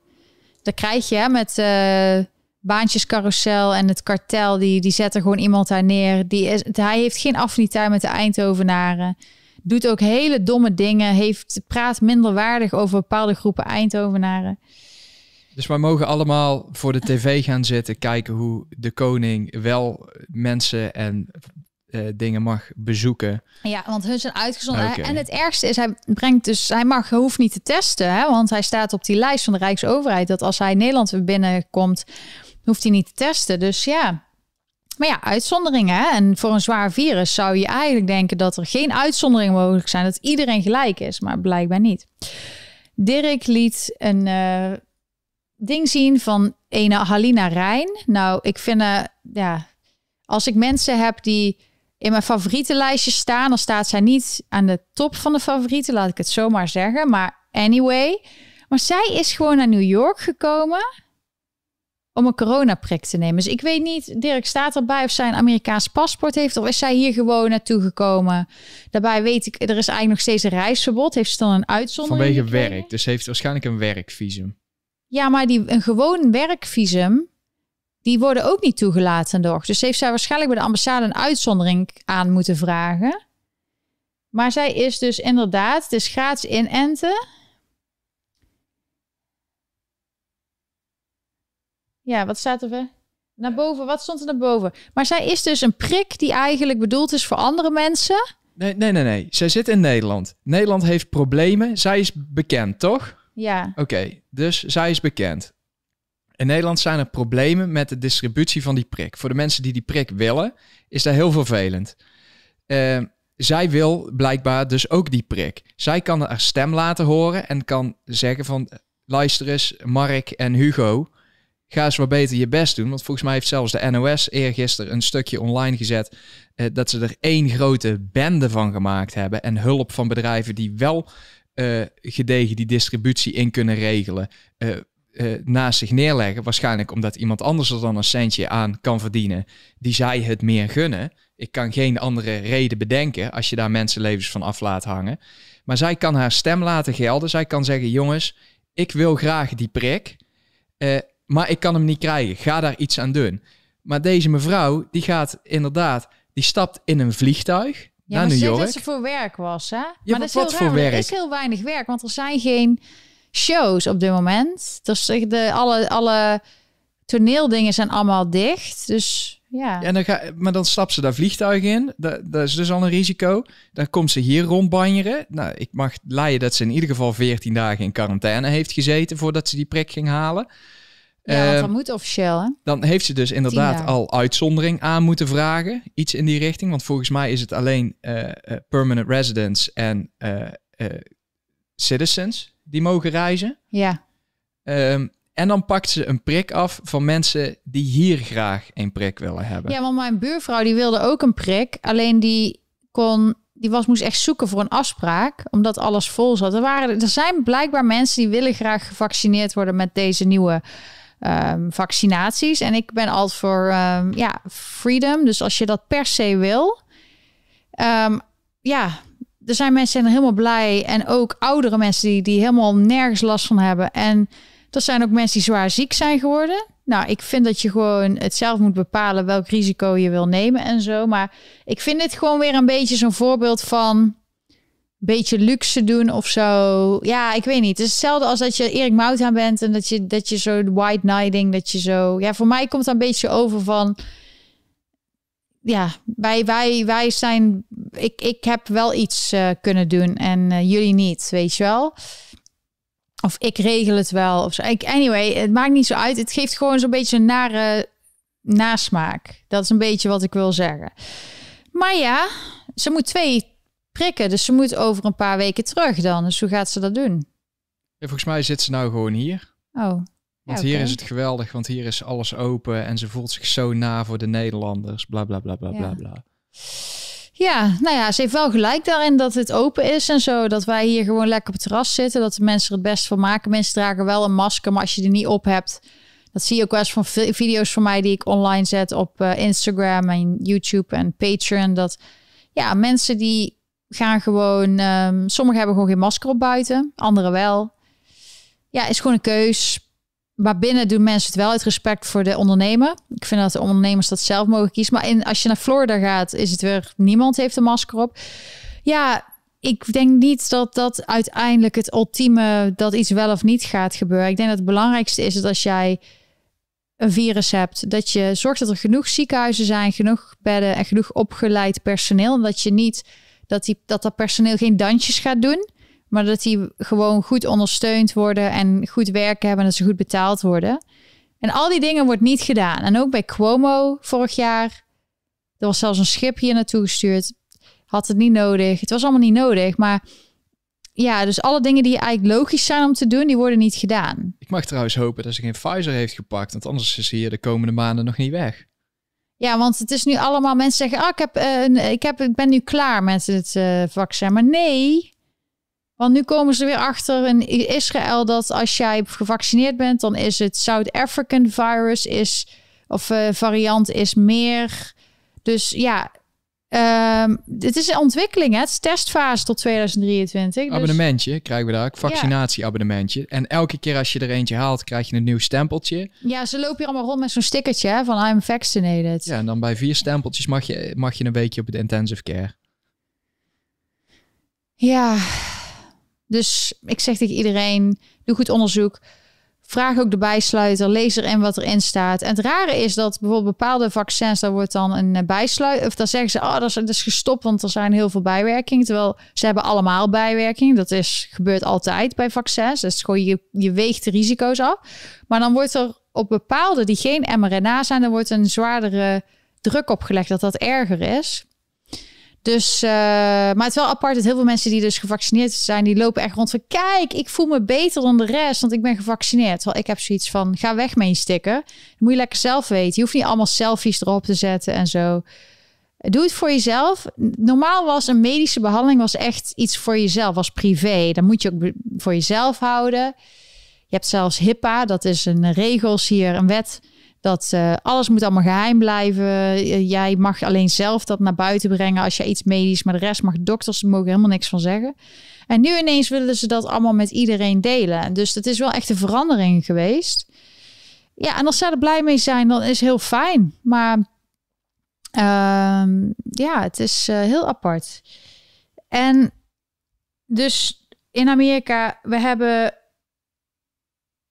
Dat krijg je hè, met uh, baantjescarousel en het kartel. Die, die zetten gewoon iemand daar neer. Die is, hij heeft geen affiniteit met de Eindhovenaren. Doet ook hele domme dingen. Heeft, praat minder waardig over bepaalde groepen Eindhovenaren. Dus wij mogen allemaal voor de tv gaan zitten, kijken hoe de koning wel mensen en uh, dingen mag bezoeken. Ja, want hun zijn uitgezonden. Okay. En het ergste is, hij brengt dus, hij mag, hoeft niet te testen, hè, want hij staat op die lijst van de Rijksoverheid. Dat als hij Nederland weer binnenkomt, hoeft hij niet te testen. Dus ja, maar ja, uitzonderingen. En voor een zwaar virus zou je eigenlijk denken dat er geen uitzonderingen mogelijk zijn, dat iedereen gelijk is, maar blijkbaar niet. Dirk liet een uh, ding zien van ene Halina Rijn. Nou, ik vind, uh, ja, als ik mensen heb die in mijn favorietenlijstje staan, dan staat zij niet aan de top van de favorieten, laat ik het zomaar zeggen. Maar anyway, maar zij is gewoon naar New York gekomen om een coronaprik te nemen. Dus ik weet niet, Dirk staat erbij of zij een Amerikaans paspoort heeft of is zij hier gewoon naartoe gekomen. Daarbij weet ik, er is eigenlijk nog steeds een reisverbod. Heeft ze dan een uitzondering? Vanwege werk, dus heeft waarschijnlijk een werkvisum. Ja, maar die, een gewoon werkvisum die worden ook niet toegelaten nog. Dus heeft zij waarschijnlijk bij de ambassade een uitzondering aan moeten vragen. Maar zij is dus inderdaad, het is gratis inenten. Ja, wat staat er? Naar boven, wat stond er naar boven? Maar zij is dus een prik die eigenlijk bedoeld is voor andere mensen. Nee, nee, nee, nee. Zij zit in Nederland. Nederland heeft problemen. Zij is bekend, toch? Ja. Oké, dus zij is bekend. In Nederland zijn er problemen met de distributie van die prik. Voor de mensen die die prik willen, is dat heel vervelend. Uh, zij wil blijkbaar dus ook die prik. Zij kan haar stem laten horen en kan zeggen van... luister eens, Mark en Hugo, ga eens wat beter je best doen. Want volgens mij heeft zelfs de NOS eergisteren een stukje online gezet... Uh, dat ze er één grote bende van gemaakt hebben... en hulp van bedrijven die wel uh, gedegen die distributie in kunnen regelen uh, naast zich neerleggen. Waarschijnlijk omdat iemand anders er dan een centje aan kan verdienen. Die zij het meer gunnen. Ik kan geen andere reden bedenken als je daar mensenlevens van af laat hangen. Maar zij kan haar stem laten gelden. Zij kan zeggen: jongens, ik wil graag die prik. Maar ik kan hem niet krijgen. Ga daar iets aan doen. Maar deze mevrouw, die gaat inderdaad, die stapt in een vliegtuig. Ja, naar New York. dat ze voor werk was, hè? Ja, maar dat is heel voor raar, werk? Er is heel weinig werk, want er zijn geen shows op dit moment. Dus de, alle, alle toneeldingen zijn allemaal dicht. Dus ja. ja en dan ga, maar dan stapt ze daar vliegtuig in. Dat, dat is dus al een risico. Dan komt ze hier rondbanjeren. Nou, ik mag leiden dat ze in ieder geval 14 dagen in quarantaine heeft gezeten voordat ze die prik ging halen. Ja, want Ehm, dat moet officieel, hè? dan heeft ze dus inderdaad al uitzondering aan moeten vragen. Iets in die richting. Want volgens mij is het alleen eh, eh, permanent residents en eh, citizens die mogen reizen. Ja. Ehm, en dan pakt ze een prik af van mensen die hier graag een prik willen hebben. Ja, want mijn buurvrouw die wilde ook een prik. Alleen die kon, die was, moest echt zoeken voor een afspraak, omdat alles vol zat. Er, waren, er zijn blijkbaar mensen die willen graag gevaccineerd worden met deze nieuwe ehm, vaccinaties. En ik ben altijd voor ehm, ja, freedom. Dus als je dat per se wil, ehm, ja, er zijn mensen die zijn helemaal blij. En ook oudere mensen die, die helemaal nergens last van hebben. En er zijn ook mensen die zwaar ziek zijn geworden. Nou, ik vind dat je gewoon het zelf moet bepalen welk risico je wil nemen en zo. Maar ik vind dit gewoon weer een beetje zo'n voorbeeld van beetje luxe doen of zo. Ja, ik weet niet. Het is hetzelfde als dat je Erik Mouthaan bent en dat je, dat je zo white knighting, dat je zo... Ja, voor mij komt dat een beetje over van... Ja, wij, wij, wij zijn... Ik, ik heb wel iets eh, kunnen doen en eh, jullie niet, weet je wel. Of ik regel het wel. Of zo. Anyway, het maakt niet zo uit. Het geeft gewoon zo'n beetje een nare nasmaak. Dat is een beetje wat ik wil zeggen. Maar ja, ze moet twee prikken. Dus ze moet over een paar weken terug dan. Dus hoe gaat ze dat doen? Ja, volgens mij zit ze nou gewoon hier. Oh, Want Ja, hier is het geweldig, want hier is alles open en ze voelt zich zo na voor de Nederlanders. Bla bla bla bla Ja. bla bla. Ja, nou ja, ze heeft wel gelijk daarin dat het open is en zo. Dat wij hier gewoon lekker op het terras zitten. Dat de mensen er het best van maken. Mensen dragen wel een masker, maar als je er niet op hebt... Dat zie je ook wel eens van vi- video's van mij die ik online zet op eh, Instagram en YouTube en Patreon. Dat ja, mensen die gaan gewoon... ehm sommigen hebben gewoon geen masker op buiten, anderen wel. Ja, is gewoon een keus. Maar binnen doen mensen het wel uit respect voor de ondernemer. Ik vind dat de ondernemers dat zelf mogen kiezen. Maar in, als je naar Florida gaat, is het weer niemand heeft een masker op. Ja, ik denk niet dat dat uiteindelijk het ultieme dat iets wel of niet gaat gebeuren. Ik denk dat het belangrijkste is dat als jij een virus hebt, dat je zorgt dat er genoeg ziekenhuizen zijn, genoeg bedden en genoeg opgeleid personeel. En dat je niet dat die, dat, dat personeel geen dansjes gaat doen. Maar dat die gewoon goed ondersteund worden en goed werken hebben en dat ze goed betaald worden. En al die dingen wordt niet gedaan. En ook bij Cuomo vorig jaar. Er was zelfs een schip hier naartoe gestuurd. Had het niet nodig. Het was allemaal niet nodig. Maar ja, dus alle dingen die eigenlijk logisch zijn om te doen, die worden niet gedaan. Ik mag trouwens hopen dat ze geen Pfizer heeft gepakt, want anders is ze hier de komende maanden nog niet weg. Ja, want het is nu allemaal mensen zeggen: ah, ik, heb, een- ik, heb, ik ben nu klaar met het eh, vaccin. Maar nee. Want nu komen ze weer achter in Israël dat als jij gevaccineerd bent, dan is het South African virus is of eh, variant is meer. Dus ja, ehm, het is een ontwikkeling. Hè? Het is testfase tot 2023. Dus, Abonnementje krijgen we daar, vaccinatieabonnementje. En elke keer als je er eentje haalt, krijg je een nieuw stempeltje. ja, ze lopen hier allemaal rond met zo'n stickertje hè, van I'm vaccinated. Ja, en dan bij vier stempeltjes mag je, mag je een weekje op de intensive care. Ja, dus ik zeg tegen iedereen, doe goed onderzoek. Vraag ook de bijsluiter, lees erin wat erin staat. En het rare is dat bijvoorbeeld bepaalde vaccins, daar wordt dan een eh, bijsluit, of dan zeggen ze, oh, dat is, dat is gestopt, want er zijn heel veel bijwerkingen. Terwijl ze hebben allemaal bijwerkingen. Dat is, gebeurt altijd bij vaccins. Dus gewoon je, je weegt de risico's af. Maar dan wordt er op bepaalde die geen mRNA zijn, dan wordt een zwaardere druk opgelegd dat dat erger is. Dus, eh, maar het is wel apart dat heel veel mensen die dus gevaccineerd zijn, die lopen echt rond van, kijk, ik voel me beter dan de rest, want ik ben gevaccineerd. Terwijl ik heb zoiets van, ga weg sticker. Dat moet je lekker zelf weten. Je hoeft niet allemaal selfies erop te zetten en zo. Doe het voor jezelf. Normaal was een medische behandeling was echt iets voor jezelf, was privé. Dan moet je ook voor jezelf houden. Je hebt zelfs HIPAA, dat is een regels hier, een wet. Dat eh, alles moet allemaal geheim blijven. Eh, jij mag alleen zelf dat naar buiten brengen als je iets medisch, maar de rest mag dokters er mogen helemaal niks van zeggen. En nu ineens willen ze dat allemaal met iedereen delen. Dus dat is wel echt een verandering geweest. Ja, en als zij er blij mee zijn, dan is heel fijn. Maar ehm, ja, het is eh, heel apart. En dus in Amerika, we hebben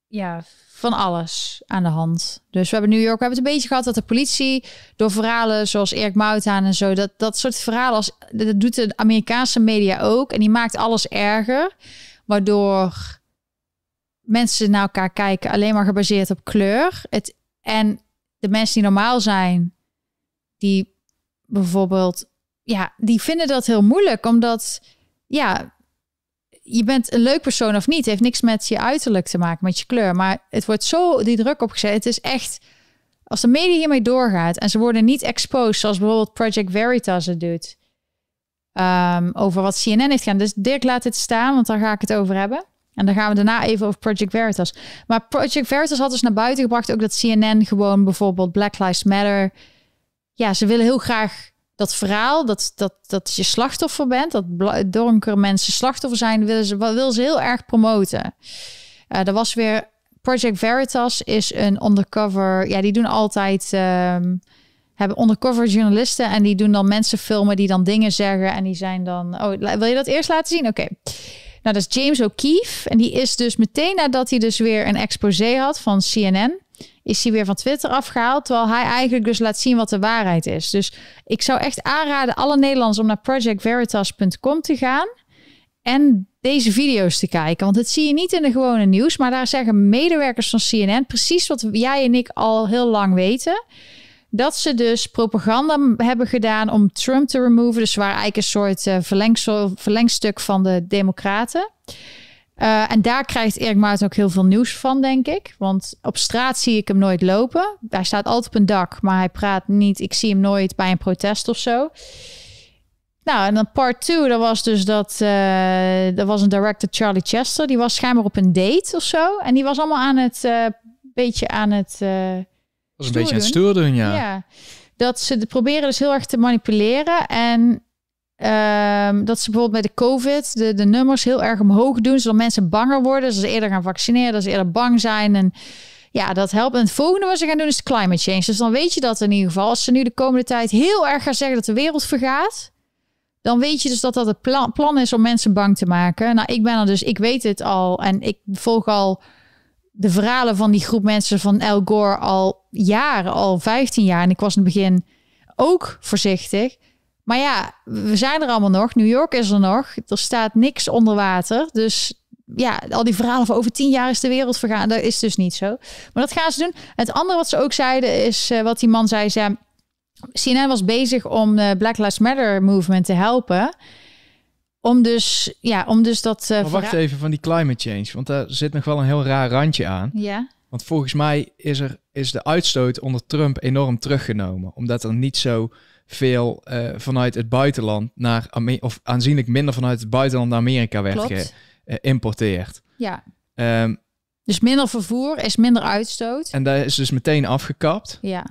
ja, van alles aan de hand. Dus we hebben New York, we hebben het een beetje gehad dat de politie door verhalen zoals Erik Mouthaan en zo, dat, dat soort verhalen, als, dat doet de Amerikaanse media ook. En die maakt alles erger, waardoor mensen naar elkaar kijken alleen maar gebaseerd op kleur. Het, en de mensen die normaal zijn, die bijvoorbeeld, ja, die vinden dat heel moeilijk, omdat, ja, je bent een leuk persoon of niet. Heeft niks met je uiterlijk te maken, met je kleur. Maar het wordt zo die druk opgezet. Het is echt, als de media hiermee doorgaat en ze worden niet exposed, zoals bijvoorbeeld Project Veritas het doet, um, over wat CNN heeft gedaan. Dus Dirk laat het staan, want daar ga ik het over hebben. En dan gaan we daarna even over Project Veritas. Maar Project Veritas had dus naar buiten gebracht ook dat CNN gewoon bijvoorbeeld Black Lives Matter. Ja, ze willen heel graag dat verhaal, dat, dat, dat je slachtoffer bent, dat donkere mensen slachtoffer zijn, willen ze, willen ze heel erg promoten. Uh, er was weer Project Veritas is een undercover. Ja, die doen altijd. Um, hebben undercover journalisten en die doen dan mensen filmen die dan dingen zeggen en die zijn dan. Oh, wil je dat eerst laten zien? Oké. Nou, dat is James O'Keefe. En die is dus meteen nadat hij dus weer een exposé had van CNN, is hij weer van Twitter afgehaald. Terwijl hij eigenlijk dus laat zien wat de waarheid is. Dus ik zou echt aanraden alle Nederlanders om naar projectveritas.com te gaan. En deze video's te kijken. Want het zie je niet in de gewone nieuws. Maar daar zeggen medewerkers van CNN precies wat jij en ik al heel lang weten dat ze dus propaganda hebben gedaan om Trump te removen. Dus waar eigenlijk een soort uh, verlengstuk van de Democraten. Uh, en daar krijgt Erik Maarten ook heel veel nieuws van, denk ik. Want op straat zie ik hem nooit lopen. Hij staat altijd op een dak, maar hij praat niet. Ik zie hem nooit bij een protest of zo. Nou, en dan part 2, dat was dus dat... Uh, er was een director, Charlie Chester. Die was schijnbaar op een date of zo. En die was allemaal aan het... Uh, beetje aan het was een beetje het stoer doen, ja. Ja, dat ze proberen dus heel erg te manipuleren. En um, dat ze bijvoorbeeld bij de COVID de, de nummers heel erg omhoog doen, zodat mensen banger worden. Dat ze eerder gaan vaccineren, dat ze eerder bang zijn. En ja, dat helpt. En het volgende wat ze gaan doen is climate change. Dus dan weet je dat in ieder geval. Als ze nu de komende tijd heel erg gaan zeggen dat de wereld vergaat, dan weet je dus dat dat het plan, plan is om mensen bang te maken. Nou, ik ben er dus, ik weet het al en ik volg al de verhalen van die groep mensen van El Gore al jaren, al 15 jaar. En ik was in het begin ook voorzichtig. Maar ja, we zijn er allemaal nog. New York is er nog. Er staat niks onder water. Dus ja, al die verhalen van over tien jaar is de wereld vergaan. Dat is dus niet zo. Maar dat gaan ze doen. Het andere wat ze ook zeiden is uh, wat die man zei. zei CNN was bezig om de Black Lives Matter movement te helpen. Om dus, ja, om dus dat... Uh, wacht even van die climate change, want daar zit nog wel een heel raar randje aan. Ja. Want volgens mij is, er, is de uitstoot onder Trump enorm teruggenomen. Omdat er niet zo veel uh, vanuit het buitenland naar Amerika, of aanzienlijk minder vanuit het buitenland naar Amerika werd geïmporteerd. Uh, ja. Um, dus minder vervoer is minder uitstoot. En daar is dus meteen afgekapt. Ja.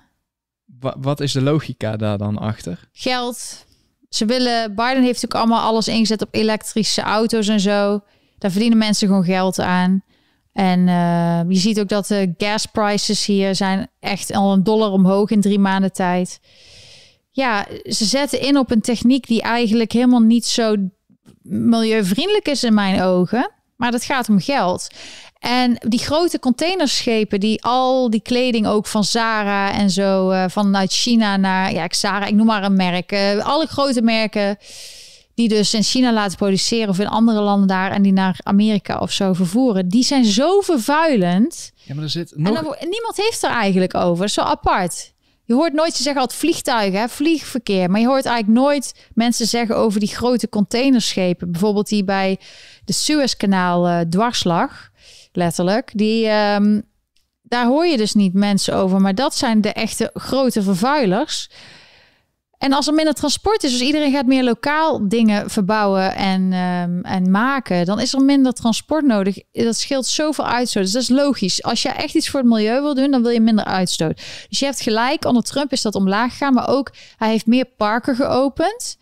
Wa wat is de logica daar dan achter? Geld, ze willen, Biden heeft ook allemaal alles ingezet op elektrische auto's en zo. Daar verdienen mensen gewoon geld aan. En uh, je ziet ook dat de gas prices hier zijn echt al een dollar omhoog in drie maanden tijd. Ja, ze zetten in op een techniek die eigenlijk helemaal niet zo milieuvriendelijk is in mijn ogen. Maar dat gaat om geld. En die grote containerschepen die al die kleding ook van Zara en zo uh, vanuit China naar ja, Zara, ik noem maar een merk. Uh, alle grote merken die dus in China laten produceren of in andere landen daar en die naar Amerika of zo vervoeren, die zijn zo vervuilend. Ja, maar er zit nog... en, niemand heeft er eigenlijk over. Zo apart. Je hoort nooit ze zeggen altijd vliegtuigen, hè, vliegverkeer. Maar je hoort eigenlijk nooit mensen zeggen over die grote containerschepen. Bijvoorbeeld die bij de Suezkanaal uh, dwarslag letterlijk. Die, um, daar hoor je dus niet mensen over. Maar dat zijn de echte grote vervuilers. En als er minder transport is, dus iedereen gaat meer lokaal dingen verbouwen en, um, en maken, dan is er minder transport nodig. Dat scheelt zoveel uitstoot. Dus dat is logisch. Als je echt iets voor het milieu wil doen, dan wil je minder uitstoot. Dus je hebt gelijk, onder Trump is dat omlaag gegaan, maar ook hij heeft meer parken geopend.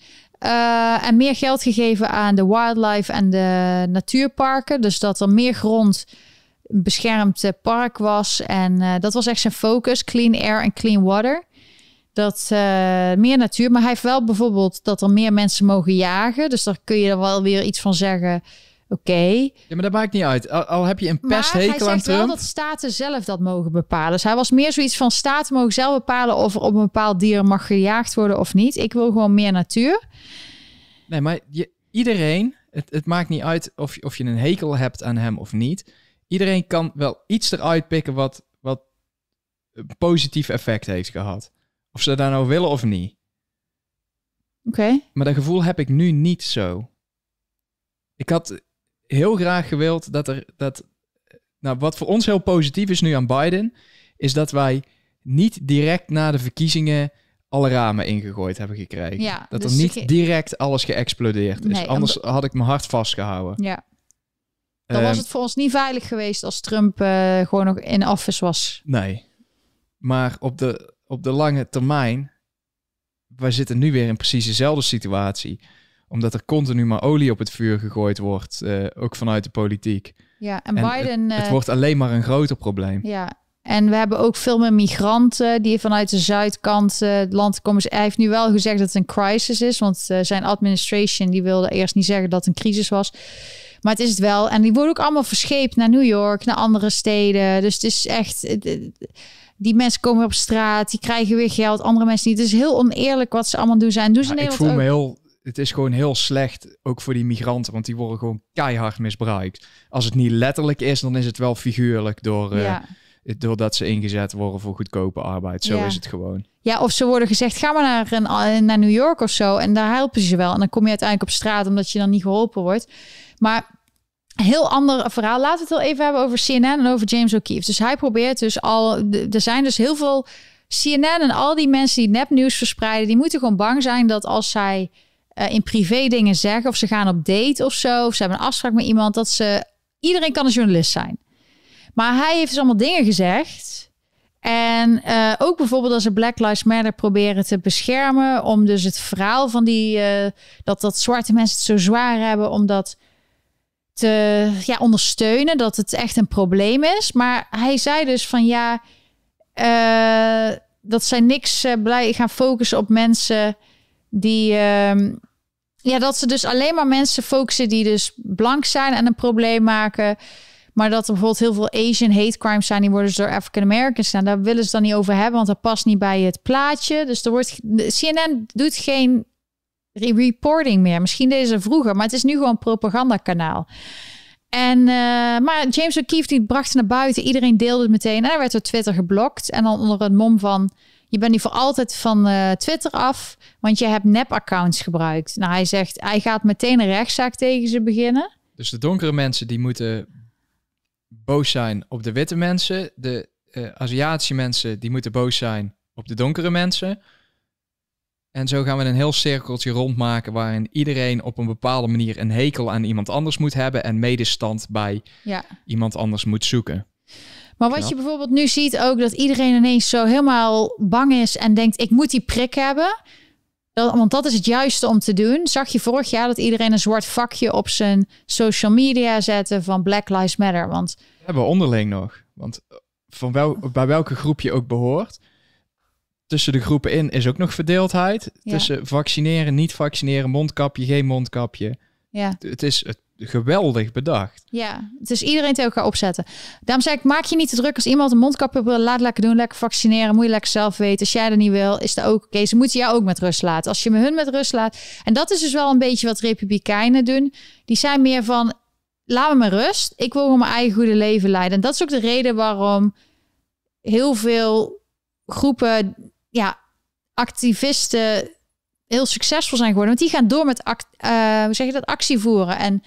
Uh, en meer geld gegeven aan de wildlife en de natuurparken. Dus dat er meer grond beschermd park was. En uh, dat was echt zijn focus. Clean air en clean water. Dat uh, meer natuur. Maar hij heeft wel bijvoorbeeld dat er meer mensen mogen jagen. Dus daar kun je er wel weer iets van zeggen. Oké. Okay. Ja, maar dat maakt niet uit. Al, al heb je een pesthekel aan Trump. hij wel dat staten zelf dat mogen bepalen. Dus hij was meer zoiets van... staten mogen zelf bepalen of er op een bepaald dier mag gejaagd worden of niet. Ik wil gewoon meer natuur. Nee, maar je, iedereen... Het, het maakt niet uit of, of je een hekel hebt aan hem of niet iedereen kan wel iets eruit pikken wat, wat een positief effect heeft gehad. Of ze daar nou willen of niet. Oké. Maar dat gevoel heb ik nu niet zo. Ik had heel graag gewild dat er dat. Nou, wat voor ons heel positief is nu aan Biden, is dat wij niet direct na de verkiezingen alle ramen ingegooid hebben gekregen. Ja, dat dus er niet ge- direct alles geëxplodeerd is. Nee, Anders had ik mijn hart vastgehouden. Ja. Dan Ehm, was het voor ons niet veilig geweest als Trump eh, gewoon nog in office was. Nee. Maar op de, op de lange termijn, wij zitten nu weer in precies dezelfde situatie. Omdat er continu maar olie op het vuur gegooid wordt, eh, ook vanuit de politiek. Ja, en, En Biden... Het eh, wordt alleen maar een groter probleem. Ja, en we hebben ook veel meer migranten die vanuit de zuidkant eh, het land komen. Hij heeft nu wel gezegd dat het een crisis is, want zijn administration die wilde eerst niet zeggen dat het een crisis was. Maar het is het wel. En die worden ook allemaal verscheept naar New York, naar andere steden. Dus het is echt. het- het- Die mensen komen op straat, die krijgen weer geld, andere mensen niet. Het is heel oneerlijk wat ze allemaal doen zijn. Doen ze Ja, ik voel me heel. Het is gewoon heel slecht, ook voor die migranten, want die worden gewoon keihard misbruikt. Als het niet letterlijk is, dan is het wel figuurlijk door, eh, Ja. doordat ze ingezet worden voor goedkope arbeid. Zo Ja. is het gewoon. Ja, of ze worden gezegd, ga maar naar, een, naar New York of zo. En daar helpen ze wel. En dan kom je uiteindelijk op straat omdat je dan niet geholpen wordt. Maar heel ander verhaal. Laten we het wel even hebben over CNN en over James O'Keefe. Dus hij probeert dus al... Er zijn dus heel veel... CNN en al die mensen die nepnieuws verspreiden... die moeten gewoon bang zijn dat als zij eh, in privé dingen zeggen... of ze gaan op date of zo... of ze hebben een afspraak met iemand... dat ze... Iedereen kan een journalist zijn. Maar hij heeft dus allemaal dingen gezegd... En eh, ook bijvoorbeeld als ze Black Lives Matter proberen te beschermen, om dus het verhaal van die eh, dat dat zwarte mensen het zo zwaar hebben, om dat te ja, ondersteunen, dat het echt een probleem is. Maar hij zei dus van ja, eh, dat zij niks eh, blij gaan focussen op mensen die. ehm, ja, dat ze dus alleen maar mensen focussen die dus blank zijn en een probleem maken. Maar dat er bijvoorbeeld heel veel Asian hate crimes zijn, die worden dus door African Americans gedaan. Daar willen ze dan niet over hebben, want dat past niet bij het plaatje. Dus er wordt CNN doet geen reporting meer. Misschien deden ze vroeger, maar het is nu gewoon een propagandakanaal. En eh, maar James O'Keefe die bracht het naar buiten. Iedereen deelde het meteen. En hij werd door Twitter geblokt. En dan onder het mom van je bent nu voor altijd van eh, Twitter af, want je hebt nep-accounts gebruikt. Nou, hij zegt hij gaat meteen een rechtszaak tegen ze beginnen. Dus de donkere mensen die moeten boos zijn op de witte mensen. De eh, Aziatische mensen die moeten boos zijn op de donkere mensen. En zo gaan we een heel cirkeltje rondmaken waarin iedereen op een bepaalde manier een hekel aan iemand anders moet hebben en medestand bij Ja. iemand anders moet zoeken. Maar wat Knap. je bijvoorbeeld nu ziet ook dat iedereen ineens zo helemaal bang is en denkt ik moet die prik hebben. Dat, want dat is het juiste om te doen. Zag je vorig jaar dat iedereen een zwart vakje op zijn social media zette van Black Lives Matter. Want Dat hebben we onderling nog. Want van wel, bij welke groep je ook behoort. Tussen de groepen in is ook nog verdeeldheid. Ja. Tussen vaccineren, niet vaccineren, mondkapje, geen mondkapje. ja, Het is het, geweldig bedacht. ja, het is iedereen tegen elkaar opzetten. Daarom zeg ik, maak je niet te druk als iemand een mondkapje wil. Laat lekker doen, lekker vaccineren. Moet je lekker zelf weten. Als jij dat niet wil, is dat ook oké. Ze moeten jou ook met rust laten. Als je me hun met rust laat. En dat is dus wel een beetje wat republikeinen doen. Die zijn meer van, laat me maar rust. Ik wil gewoon mijn eigen goede leven leiden. En dat is ook de reden waarom heel veel groepen, ja, activisten heel succesvol zijn geworden. Want die gaan door met act, eh, hoe zeg je dat, actie voeren. En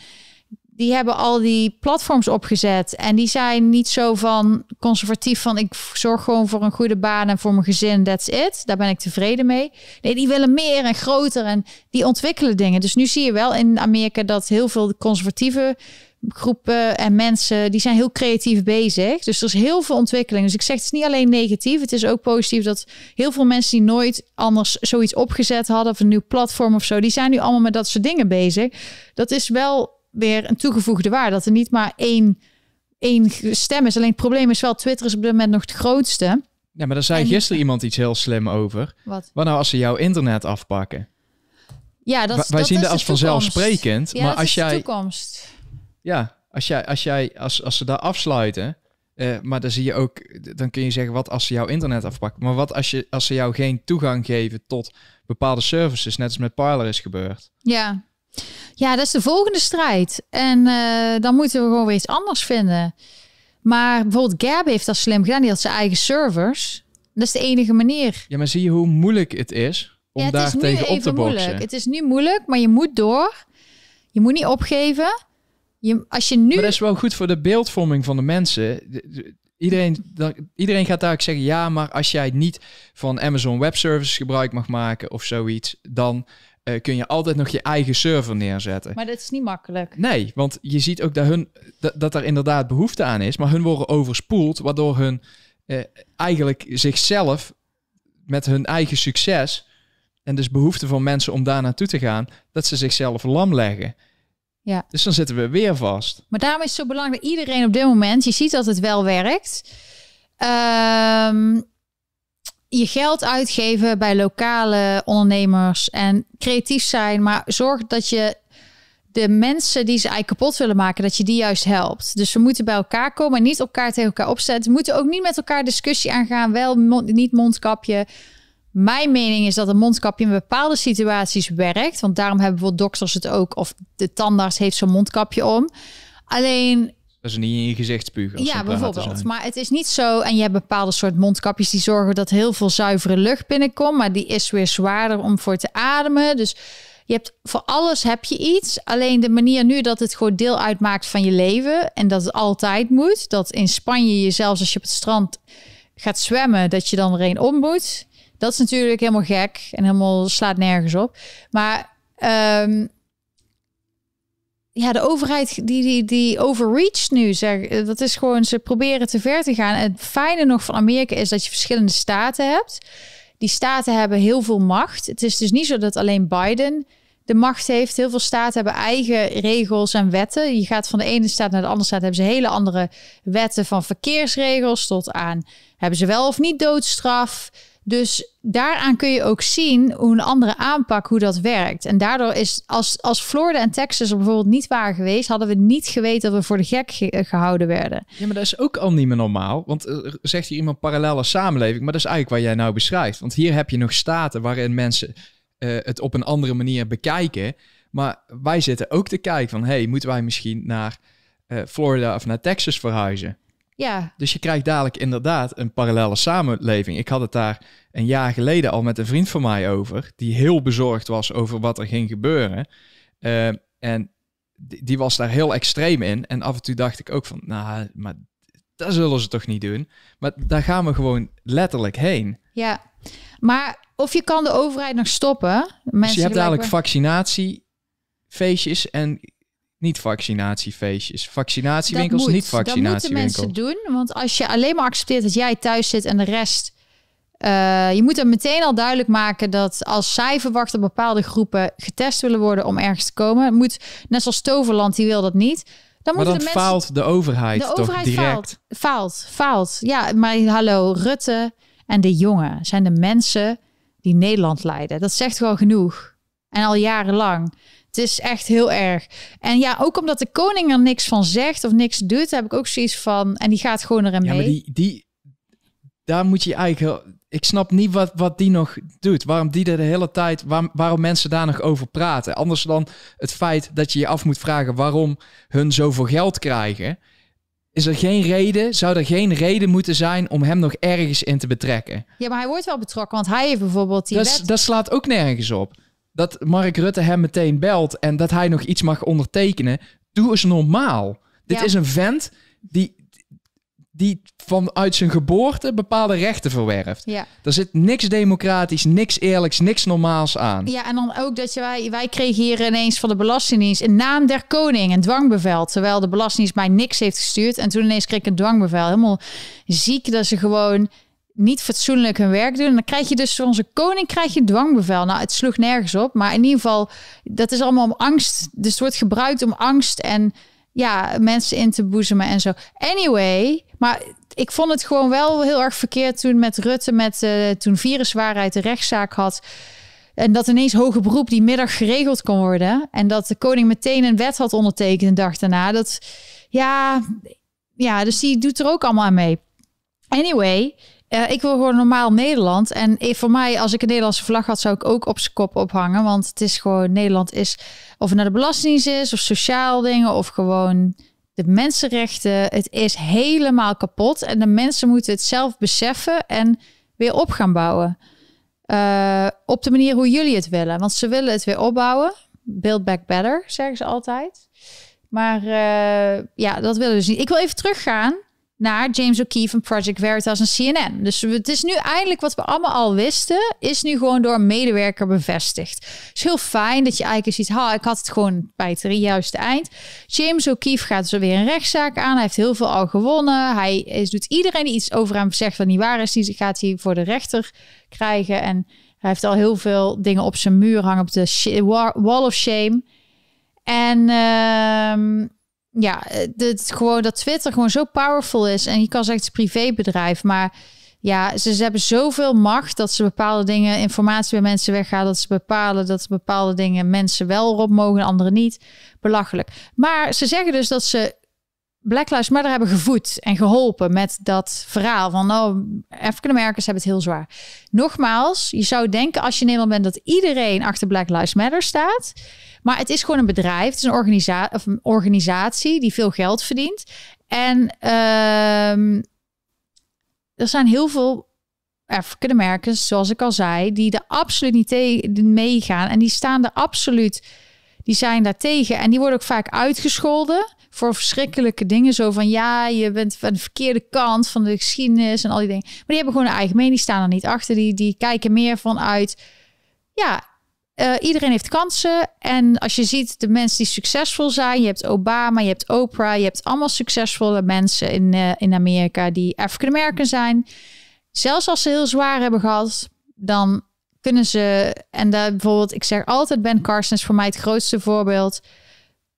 die hebben al die platforms opgezet. En die zijn niet zo van conservatief van ik zorg gewoon voor een goede baan en voor mijn gezin. That's it. Daar ben ik tevreden mee. Nee, die willen meer en groter en die ontwikkelen dingen. Dus nu zie je wel in Amerika dat heel veel conservatieve groepen en mensen die zijn heel creatief bezig. Dus er is heel veel ontwikkeling. Dus ik zeg het is niet alleen negatief, het is ook positief dat heel veel mensen die nooit anders zoiets opgezet hadden of een nieuw platform of zo, die zijn nu allemaal met dat soort dingen bezig. Dat is wel weer een toegevoegde waarde dat er niet maar één één stem is. Alleen het probleem is wel Twitter is op dit moment nog het grootste. Ja, maar daar zei En- gisteren iemand iets heel slim over. Wat? Wat nou als ze jouw internet afpakken? Ja, dat, Wij- wij dat zien is dat als vanzelfsprekend. Ja, maar als jij- de toekomst. Ja, als, jij, als, jij, als, als ze daar afsluiten, eh, maar dan zie je ook, dan kun je zeggen, wat als ze jouw internet afpakken? Maar wat als, je, als ze jou geen toegang geven tot bepaalde services, net als met Parler is gebeurd? Ja. ja, dat is de volgende strijd. En eh, dan moeten we gewoon weer iets anders vinden. Maar bijvoorbeeld Gab heeft dat slim gedaan. Die had zijn eigen servers. Dat is de enige manier. Ja, maar zie je hoe moeilijk het is om Ja, het daar is tegen op te boksen? moeilijk. Het is nu moeilijk, maar je moet door. Je moet niet opgeven. Je, als je nu... Maar dat is wel goed voor de beeldvorming van de mensen. De- de- Iedereen, dan, iedereen gaat daar ook zeggen, ja, maar als jij niet van Amazon Web Services gebruik mag maken of zoiets, dan eh, kun je altijd nog je eigen server neerzetten. Maar dat is niet makkelijk. Nee, want je ziet ook dat, hun, dat, dat er inderdaad behoefte aan is, maar hun worden overspoeld, waardoor hun eh, eigenlijk zichzelf met hun eigen succes en dus behoefte van mensen om daar naartoe te gaan, dat ze zichzelf lam leggen. Ja. Dus dan zitten we weer vast. Maar daarom is het zo belangrijk dat iedereen op dit moment... Je ziet dat het wel werkt. Ehm, je geld uitgeven bij lokale ondernemers en creatief zijn. Maar zorg dat je de mensen die ze eigenlijk kapot willen maken, dat je die juist helpt. Dus we moeten bij elkaar komen en niet elkaar tegen elkaar opzetten. We moeten ook niet met elkaar discussie aangaan. Wel, mond- niet mondkapje. Mijn mening is dat een mondkapje in bepaalde situaties werkt. Want daarom hebben bijvoorbeeld dokters het ook. Of de tandarts heeft zo'n mondkapje om. Alleen Dat is niet in je gezicht spugen. ja, bijvoorbeeld. Maar het is niet zo. En je hebt bepaalde soort mondkapjes die zorgen dat heel veel zuivere lucht binnenkomt. Maar die is weer zwaarder om voor te ademen. Dus je hebt voor alles heb je iets. Alleen de manier nu dat het gewoon deel uitmaakt van je leven. En dat het altijd moet. Dat in Spanje je zelfs als je op het strand gaat zwemmen, dat je dan er een om moet. Dat is natuurlijk helemaal gek en helemaal slaat nergens op. Maar ehm, ja, de overheid die, die, die overreach nu, zeg, dat is gewoon, ze proberen te ver te gaan. Het fijne nog van Amerika is dat je verschillende staten hebt. Die staten hebben heel veel macht. Het is dus niet zo dat alleen Biden de macht heeft. Heel veel staten hebben eigen regels en wetten. Je gaat van de ene staat naar de andere staat, hebben ze hele andere wetten van verkeersregels tot aan hebben ze wel of niet doodstraf. Dus daaraan kun je ook zien hoe een andere aanpak, hoe dat werkt. En daardoor is, als, als Florida en Texas er bijvoorbeeld niet waren geweest, hadden we niet geweten dat we voor de gek ge- gehouden werden. Ja, maar dat is ook al niet meer normaal. Want eh, zegt hier iemand parallele samenleving. Maar dat is eigenlijk wat jij nou beschrijft. Want hier heb je nog staten waarin mensen eh, het op een andere manier bekijken. Maar wij zitten ook te kijken van... hey, moeten wij misschien naar eh, Florida of naar Texas verhuizen? Ja, Dus je krijgt dadelijk inderdaad een parallele samenleving. Ik had het daar een jaar geleden al met een vriend van mij over, die heel bezorgd was over wat er ging gebeuren. Eh, en die, die was daar heel extreem in. En af en toe dacht ik ook van, nou, maar dat zullen ze toch niet doen. Maar daar gaan we gewoon letterlijk heen. ja. Maar of je kan de overheid nog stoppen. Mensen dus je hebt dadelijk vaccinatiefeestjes en niet vaccinatiefeestjes. Vaccinatiewinkels, dat moet. niet Dat moeten mensen doen. Want als je alleen maar accepteert dat jij thuis zit en de rest... eh, je moet er meteen al duidelijk maken dat als zij verwachten dat bepaalde groepen getest willen worden om ergens te komen, moet net zoals Toverland die wil dat niet. Dan Maar dan de mensen faalt de overheid de toch overheid direct. faalt. Faalt, faalt. Ja, maar hallo, Rutte en de jongen zijn de mensen die Nederland leiden. Dat zegt wel genoeg. En al jarenlang. Het is echt heel erg. En ja, ook omdat de koning er niks van zegt of niks doet, heb ik ook zoiets van. En die gaat gewoon erin Ja, mee. maar die, die, daar moet je eigenlijk. Ik snap niet wat, wat die nog doet. Waarom die er de hele tijd. Waar, waarom mensen daar nog over praten. Anders dan het feit dat je je af moet vragen waarom hun zoveel geld krijgen. Is er geen reden, zou er geen reden moeten zijn om hem nog ergens in te betrekken? Ja, maar hij wordt wel betrokken, want hij heeft bijvoorbeeld die Dat, wet. dat slaat ook nergens op. Dat Mark Rutte hem meteen belt en dat hij nog iets mag ondertekenen. Doe eens normaal. Dit Ja. is een vent die, die vanuit zijn geboorte bepaalde rechten verwerft. Ja. Er zit niks democratisch, niks eerlijks, niks normaals aan. ja, en dan ook dat je, wij, wij kregen hier ineens van de Belastingdienst in naam der koning een dwangbevel. Terwijl de Belastingdienst mij niks heeft gestuurd. En toen ineens kreeg ik een dwangbevel. Helemaal ziek dat ze gewoon niet fatsoenlijk hun werk doen. En dan krijg je dus van onze koning krijg je een dwangbevel. Nou, het sloeg nergens op. Maar in ieder geval, dat is allemaal om angst. Dus het wordt gebruikt om angst en ja, mensen in te boezemen en zo. Anyway, maar ik vond het gewoon wel heel erg verkeerd toen met Rutte, met eh, toen viruswaarheid de rechtszaak had. En dat ineens hoger beroep die middag geregeld kon worden. En dat de koning meteen een wet had ondertekend de dag daarna. Dat, ja, ja, dus die doet er ook allemaal aan mee. Anyway, eh, ik wil gewoon normaal Nederland. En eh, voor mij, als ik een Nederlandse vlag had, zou ik ook op zijn kop ophangen. Want het is gewoon, Nederland is, of het naar de Belastingdienst is, of sociaal dingen, of gewoon de mensenrechten, het is helemaal kapot. En de mensen moeten het zelf beseffen en weer op gaan bouwen. Uh, op de manier hoe jullie het willen. Want ze willen het weer opbouwen. Build back better, zeggen ze altijd. Maar uh, ja, dat willen we dus niet. Ik wil even teruggaan naar James O'Keefe van Project Veritas en CNN. Dus het is nu eindelijk wat we allemaal al wisten, is nu gewoon door een medewerker bevestigd. Het is heel fijn dat je eigenlijk ziet, ha, ik had het gewoon bij het juiste eind. James O'Keefe gaat zo weer een rechtszaak aan. Hij heeft heel veel al gewonnen. Hij is, doet iedereen die iets over hem zegt dat niet waar is, die gaat hij voor de rechter krijgen. En hij heeft al heel veel dingen op zijn muur hangen op de wall of shame. En uh, ja, het, gewoon dat Twitter gewoon zo powerful is. En je kan zeggen het is privébedrijf, maar ja, ze, hebben zoveel macht dat ze bepaalde dingen, informatie bij mensen weggaan, dat ze bepalen dat bepaalde dingen mensen wel erop mogen, anderen niet. Belachelijk. Maar ze zeggen dus dat ze Black Lives Matter hebben gevoed en geholpen met dat verhaal van oh, African Americans hebben het heel zwaar. Nogmaals, je zou denken als je in Nederland bent dat iedereen achter Black Lives Matter staat. Maar het is gewoon een bedrijf, het is een, of organisatie die veel geld verdient. En uh, er zijn heel veel African Americans, zoals ik al zei, die er absoluut niet tegen meegaan. En die staan er absoluut, die zijn daar tegen. En die worden ook vaak uitgescholden voor verschrikkelijke dingen. Zo van ja, je bent van de verkeerde kant van de geschiedenis en al die dingen. Maar die hebben gewoon een eigen mening, die staan er niet achter. Die, die kijken meer vanuit, ja, uh, iedereen heeft kansen. En als je ziet de mensen die succesvol zijn, je hebt Obama, je hebt Oprah, je hebt allemaal succesvolle mensen in, uh, in Amerika die African American zijn. Zelfs als ze heel zwaar hebben gehad, dan kunnen ze. En daar bijvoorbeeld, ik zeg altijd: Ben Carson is voor mij het grootste voorbeeld.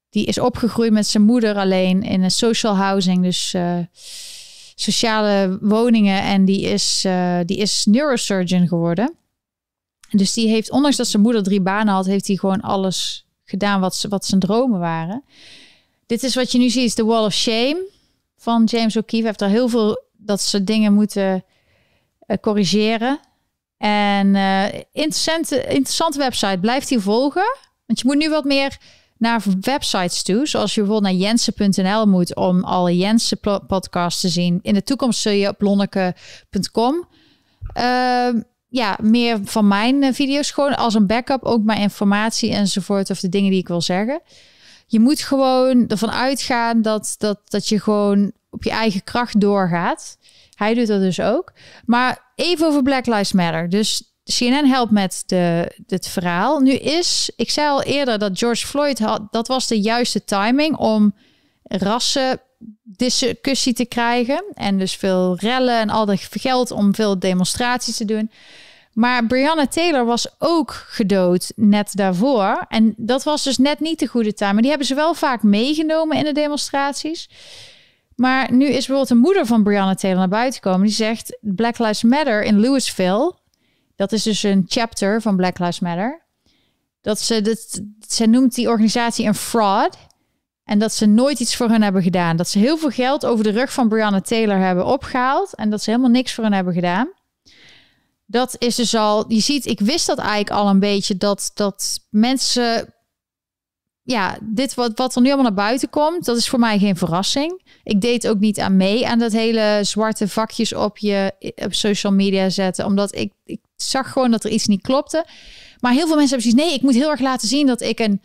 Die is opgegroeid met zijn moeder alleen in een social housing, dus uh, sociale woningen. En die is, die is neurosurgeon geworden. Dus die heeft, ondanks dat zijn moeder drie banen had, heeft hij gewoon alles gedaan wat, wat zijn dromen waren. Dit is wat je nu ziet, de Wall of Shame van James O'Keefe. Hij heeft er heel veel dat ze dingen moeten uh, corrigeren. En uh, interessante, interessante website, blijft hij volgen. Want je moet nu wat meer naar websites toe. Zoals je bijvoorbeeld naar jensen.nl moet om alle Jensen podcasts te zien. In de toekomst zul je op lonneke.com ja, meer van mijn eh, video's gewoon als een backup, ook mijn informatie enzovoort of de dingen die ik wil zeggen. Je moet gewoon ervan uitgaan dat, dat, dat je gewoon op je eigen kracht doorgaat. Hij doet dat dus ook. Maar even over Black Lives Matter. Dus CNN helpt met de, het verhaal. Nu is, ik zei al eerder dat George Floyd had, dat was de juiste timing om rassen discussie te krijgen. En dus veel rellen en al dat geld om veel demonstraties te doen. Maar Brianna Taylor was ook gedood net daarvoor. En dat was dus net niet de goede tijd. Maar die hebben ze wel vaak meegenomen in de demonstraties. Maar nu is bijvoorbeeld de moeder van Brianna Taylor naar buiten gekomen. Die zegt Black Lives Matter in Louisville. Dat is dus een chapter van Black Lives Matter. Dat ze, dat, ze noemt die organisatie een fraud. En dat ze nooit iets voor hen hebben gedaan. Dat ze heel veel geld over de rug van Brianna Taylor hebben opgehaald. En dat ze helemaal niks voor hen hebben gedaan. Dat is dus al, je ziet, ik wist dat eigenlijk al een beetje, dat, dat mensen, ja, dit wat, wat er nu allemaal naar buiten komt, dat is voor mij geen verrassing. Ik deed ook niet aan mee aan dat hele zwarte vakjes op je op social media zetten, omdat ik, ik zag gewoon dat er iets niet klopte. Maar heel veel mensen hebben zoiets, nee, ik moet heel erg laten zien dat ik een,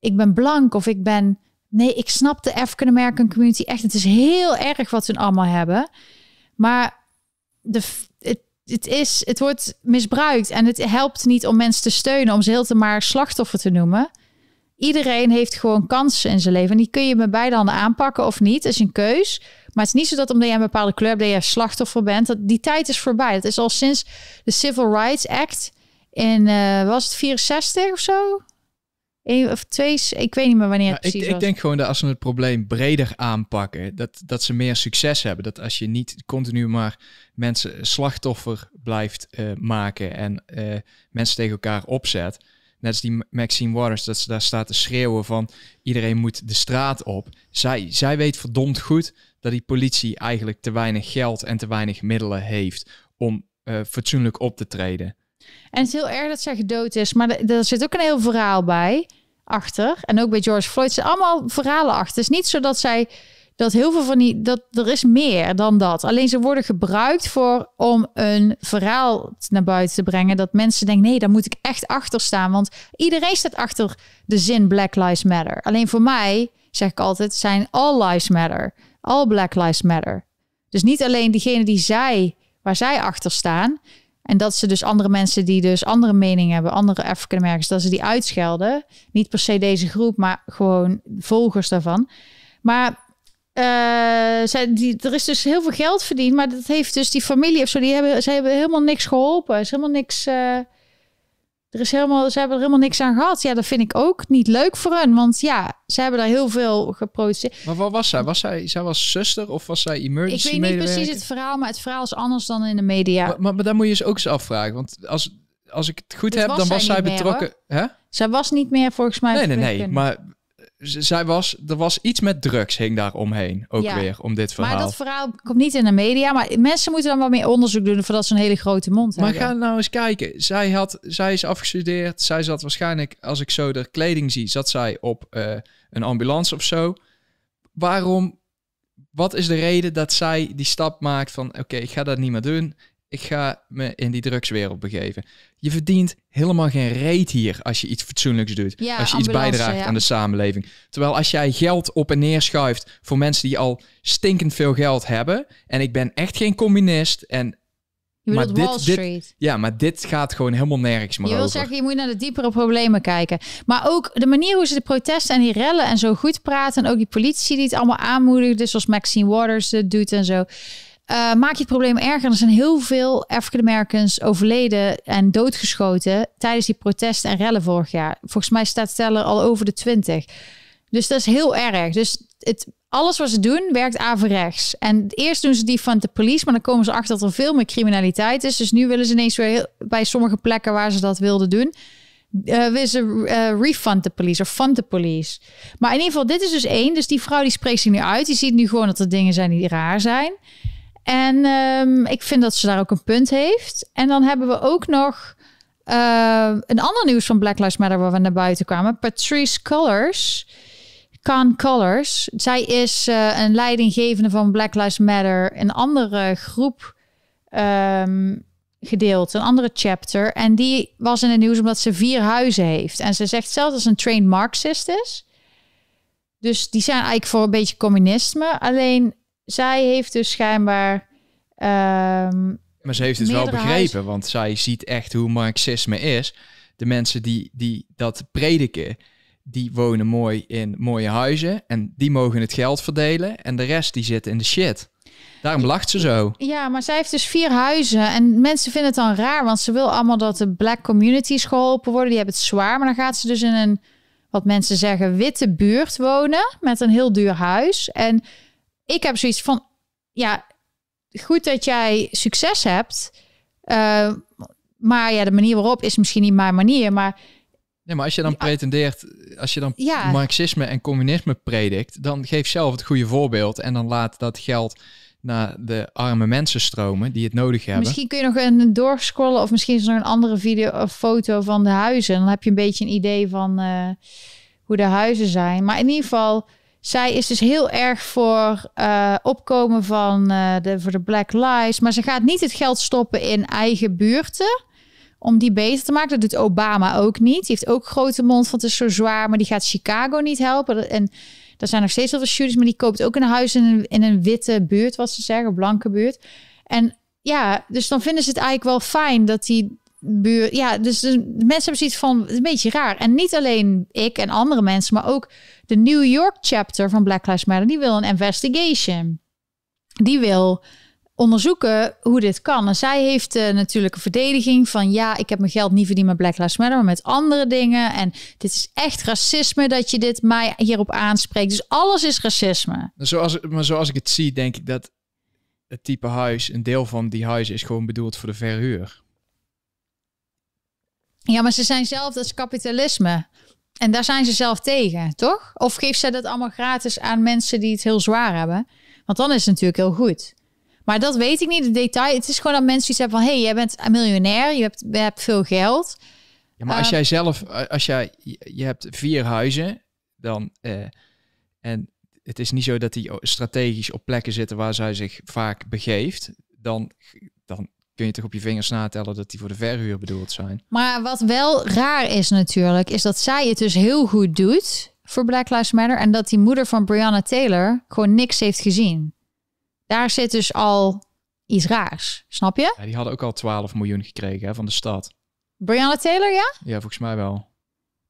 ik ben blank of ik ben, nee, ik snap de African American community echt. Het is heel erg wat ze allemaal hebben. Maar de, het, is, het wordt misbruikt en het helpt niet om mensen te steunen, om ze heel te maar slachtoffer te noemen. Iedereen heeft gewoon kansen in zijn leven. En die kun je met beide handen aanpakken of niet. Dat is een keus. Maar het is niet zo dat omdat jij een bepaalde kleur hebt, dat je slachtoffer bent. Dat, die tijd is voorbij. Dat is al sinds de Civil Rights Act in, uh, was het 64 of zo? Eén of twee, ik weet niet meer wanneer het precies ik, ik denk gewoon dat als we het probleem breder aanpakken, dat, dat ze meer succes hebben. Dat als je niet continu maar mensen slachtoffer blijft uh, maken en uh, mensen tegen elkaar opzet. Net als die Maxine Waters, dat ze daar staat te schreeuwen van iedereen moet de straat op. Zij, zij weet verdomd goed dat die politie eigenlijk te weinig geld en te weinig middelen heeft om uh, fatsoenlijk op te treden. En het is heel erg dat zij gedood is, maar er zit ook een heel verhaal bij achter. En ook bij George Floyd zijn allemaal verhalen achter. Het is niet zo dat zij dat heel veel van die dat er is meer dan dat. Alleen ze worden gebruikt voor om een verhaal naar buiten te brengen dat mensen denken nee, daar moet ik echt achter staan, want iedereen staat achter de zin Black Lives Matter. Alleen voor mij zeg ik altijd zijn all lives matter, all Black Lives Matter. Dus niet alleen diegene die zij waar zij achter staan. En dat ze dus andere mensen die dus andere meningen hebben, andere African dat ze die uitschelden. Niet per se deze groep, maar gewoon volgers daarvan. Maar uh, zij, die, er is dus heel veel geld verdiend, maar dat heeft dus die familie of zo, die hebben, ze hebben helemaal niks geholpen. Is helemaal niks. Uh, er is helemaal, ze hebben er helemaal niks aan gehad. Ja, dat vind ik ook niet leuk voor hen, want ja, ze hebben daar heel veel geproduceerd. Maar wat was zij? Was zij, zij was zuster of was zij emergency Ik weet niet precies het verhaal, maar het verhaal is anders dan in de media. Maar, maar, maar daar moet je eens ook eens afvragen, want als als ik het goed heb, dan was zij, betrokken. Hè? Zij was niet meer volgens mij. Nee, nee, nee. Maar zij was, er was iets met drugs hing daar omheen. Ook weer om dit verhaal. Maar dat verhaal komt niet in de media. Maar mensen moeten dan wel meer onderzoek doen voordat ze een hele grote mond maar hebben. Maar ga nou eens kijken. Zij, had, zij is afgestudeerd. Zij zat waarschijnlijk, als ik zo de kleding zie, zat zij op uh, een ambulance of zo. Waarom? Wat is de reden dat zij die stap maakt van oké, ik ga dat niet meer doen ik ga me in die drugswereld begeven. Je verdient helemaal geen reet hier als je iets fatsoenlijks doet. Ja, als je iets bijdraagt aan de samenleving. Terwijl als jij geld op en neer schuift voor mensen die al stinkend veel geld hebben. En ik ben echt geen communist. En je maar dit, Wall Street. Dit, ja, maar dit gaat gewoon helemaal nergens meer Je wil zeggen, je moet naar de diepere problemen kijken. Maar ook de manier hoe ze de protesten en die rellen en zo goed praten. En ook die politie die het allemaal aanmoedigt. Dus zoals Maxine Waters het doet en zo. Uh, maak je het probleem erger. Er zijn heel veel African Americans overleden en doodgeschoten tijdens die protesten en rellen vorig jaar. Volgens mij staat teller al over de 20. Dus dat is heel erg. Dus het, alles wat ze doen werkt averechts. En eerst doen ze die van de police, maar dan komen ze achter dat er veel meer criminaliteit is. Dus nu willen ze ineens weer bij sommige plekken waar ze dat wilden doen. Uh, willen ze uh, refund de police of fund de police. Maar in ieder geval, dit is dus één. Dus die vrouw die spreekt zich nu uit. Die ziet nu gewoon dat er dingen zijn die raar zijn. En um, ik vind dat ze daar ook een punt heeft. En dan hebben we ook nog uh, een ander nieuws van Black Lives Matter waar we naar buiten kwamen. Patrice Colors. Can Colors. Zij is uh, een leidinggevende van Black Lives Matter. Een andere groep um, gedeeld. Een andere chapter. En die was in het nieuws omdat ze vier huizen heeft. En ze zegt zelf dat ze een trained Marxist is. Dus die zijn eigenlijk voor een beetje communisme. Alleen zij heeft dus schijnbaar. Ehm, maar ze heeft het wel begrepen, want zij ziet echt hoe Marxisme is. De mensen die, die dat prediken, die wonen mooi in mooie huizen en die mogen het geld verdelen en de rest die zit in de shit. Daarom lacht ze zo. Ja, maar zij heeft dus vier huizen. En mensen vinden het dan raar, want ze wil allemaal dat de black communities geholpen worden. Die hebben het zwaar. Maar dan gaat ze dus in een, wat mensen zeggen, witte buurt wonen. Met een heel duur huis. En ik heb zoiets van, ja, goed dat jij succes hebt. Uh, maar ja, de manier waarop is misschien niet mijn manier. Maar Nee, maar als je dan pretendeert, als je dan ja. marxisme en communisme predikt, dan geef zelf het goede voorbeeld en dan laat dat geld naar de arme mensen stromen die het nodig hebben. Misschien kun je nog een doorscrollen of misschien is er nog een andere video of foto van de huizen. Dan heb je een beetje een idee van uh, hoe de huizen zijn. Maar in ieder geval, zij is dus heel erg voor uh, opkomen van uh, de, voor de Black Lives. Maar ze gaat niet het geld stoppen in eigen buurten. Om die beter te maken. Dat doet Obama ook niet. Die heeft ook grote mond van het is zo zwaar. Maar die gaat Chicago niet helpen. En er zijn nog steeds heel veel shooters. Maar die koopt ook een huis in een, in een witte buurt. Wat ze zeggen. Blanke buurt. En ja, dus dan vinden ze het eigenlijk wel fijn dat die Ja, dus de mensen hebben zoiets van een beetje raar. En niet alleen ik en andere mensen, maar ook de New York chapter van Black Lives Matter. Die wil een investigation. Die wil onderzoeken hoe dit kan. En zij heeft uh, natuurlijk een verdediging van ja, ik heb mijn geld niet verdiend met Black Lives Matter, maar met andere dingen. En dit is echt racisme dat je dit mij hierop aanspreekt. Dus alles is racisme. Zoals, maar zoals ik het zie, denk ik dat het type huis, een deel van die huizen is gewoon bedoeld voor de verhuur. Ja, maar ze zijn zelf, dat is kapitalisme. En daar zijn ze zelf tegen, toch? Of geeft zij dat allemaal gratis aan mensen die het heel zwaar hebben? Want dan is het natuurlijk heel goed. Maar dat weet ik niet, de detail. Het is gewoon dat mensen iets hebben van... hé, hey, jij bent een miljonair, je hebt, je hebt veel geld. Ja, maar als Eh, jij zelf, eh, als jij, je hebt vier huizen, dan, eh, en het is niet zo dat die strategisch op plekken zitten waar zij zich vaak begeeft, dan, dan kun je toch op je vingers natellen dat die voor de verhuur bedoeld zijn. Maar wat wel raar is natuurlijk, is dat zij het dus heel goed doet voor Black Lives Matter. En dat die moeder van Breonna Taylor gewoon niks heeft gezien. Daar zit dus al iets raars. Snap je? Ja, die hadden ook al 12 miljoen gekregen hè, van de stad. Breonna Taylor, ja? Ja, volgens mij wel.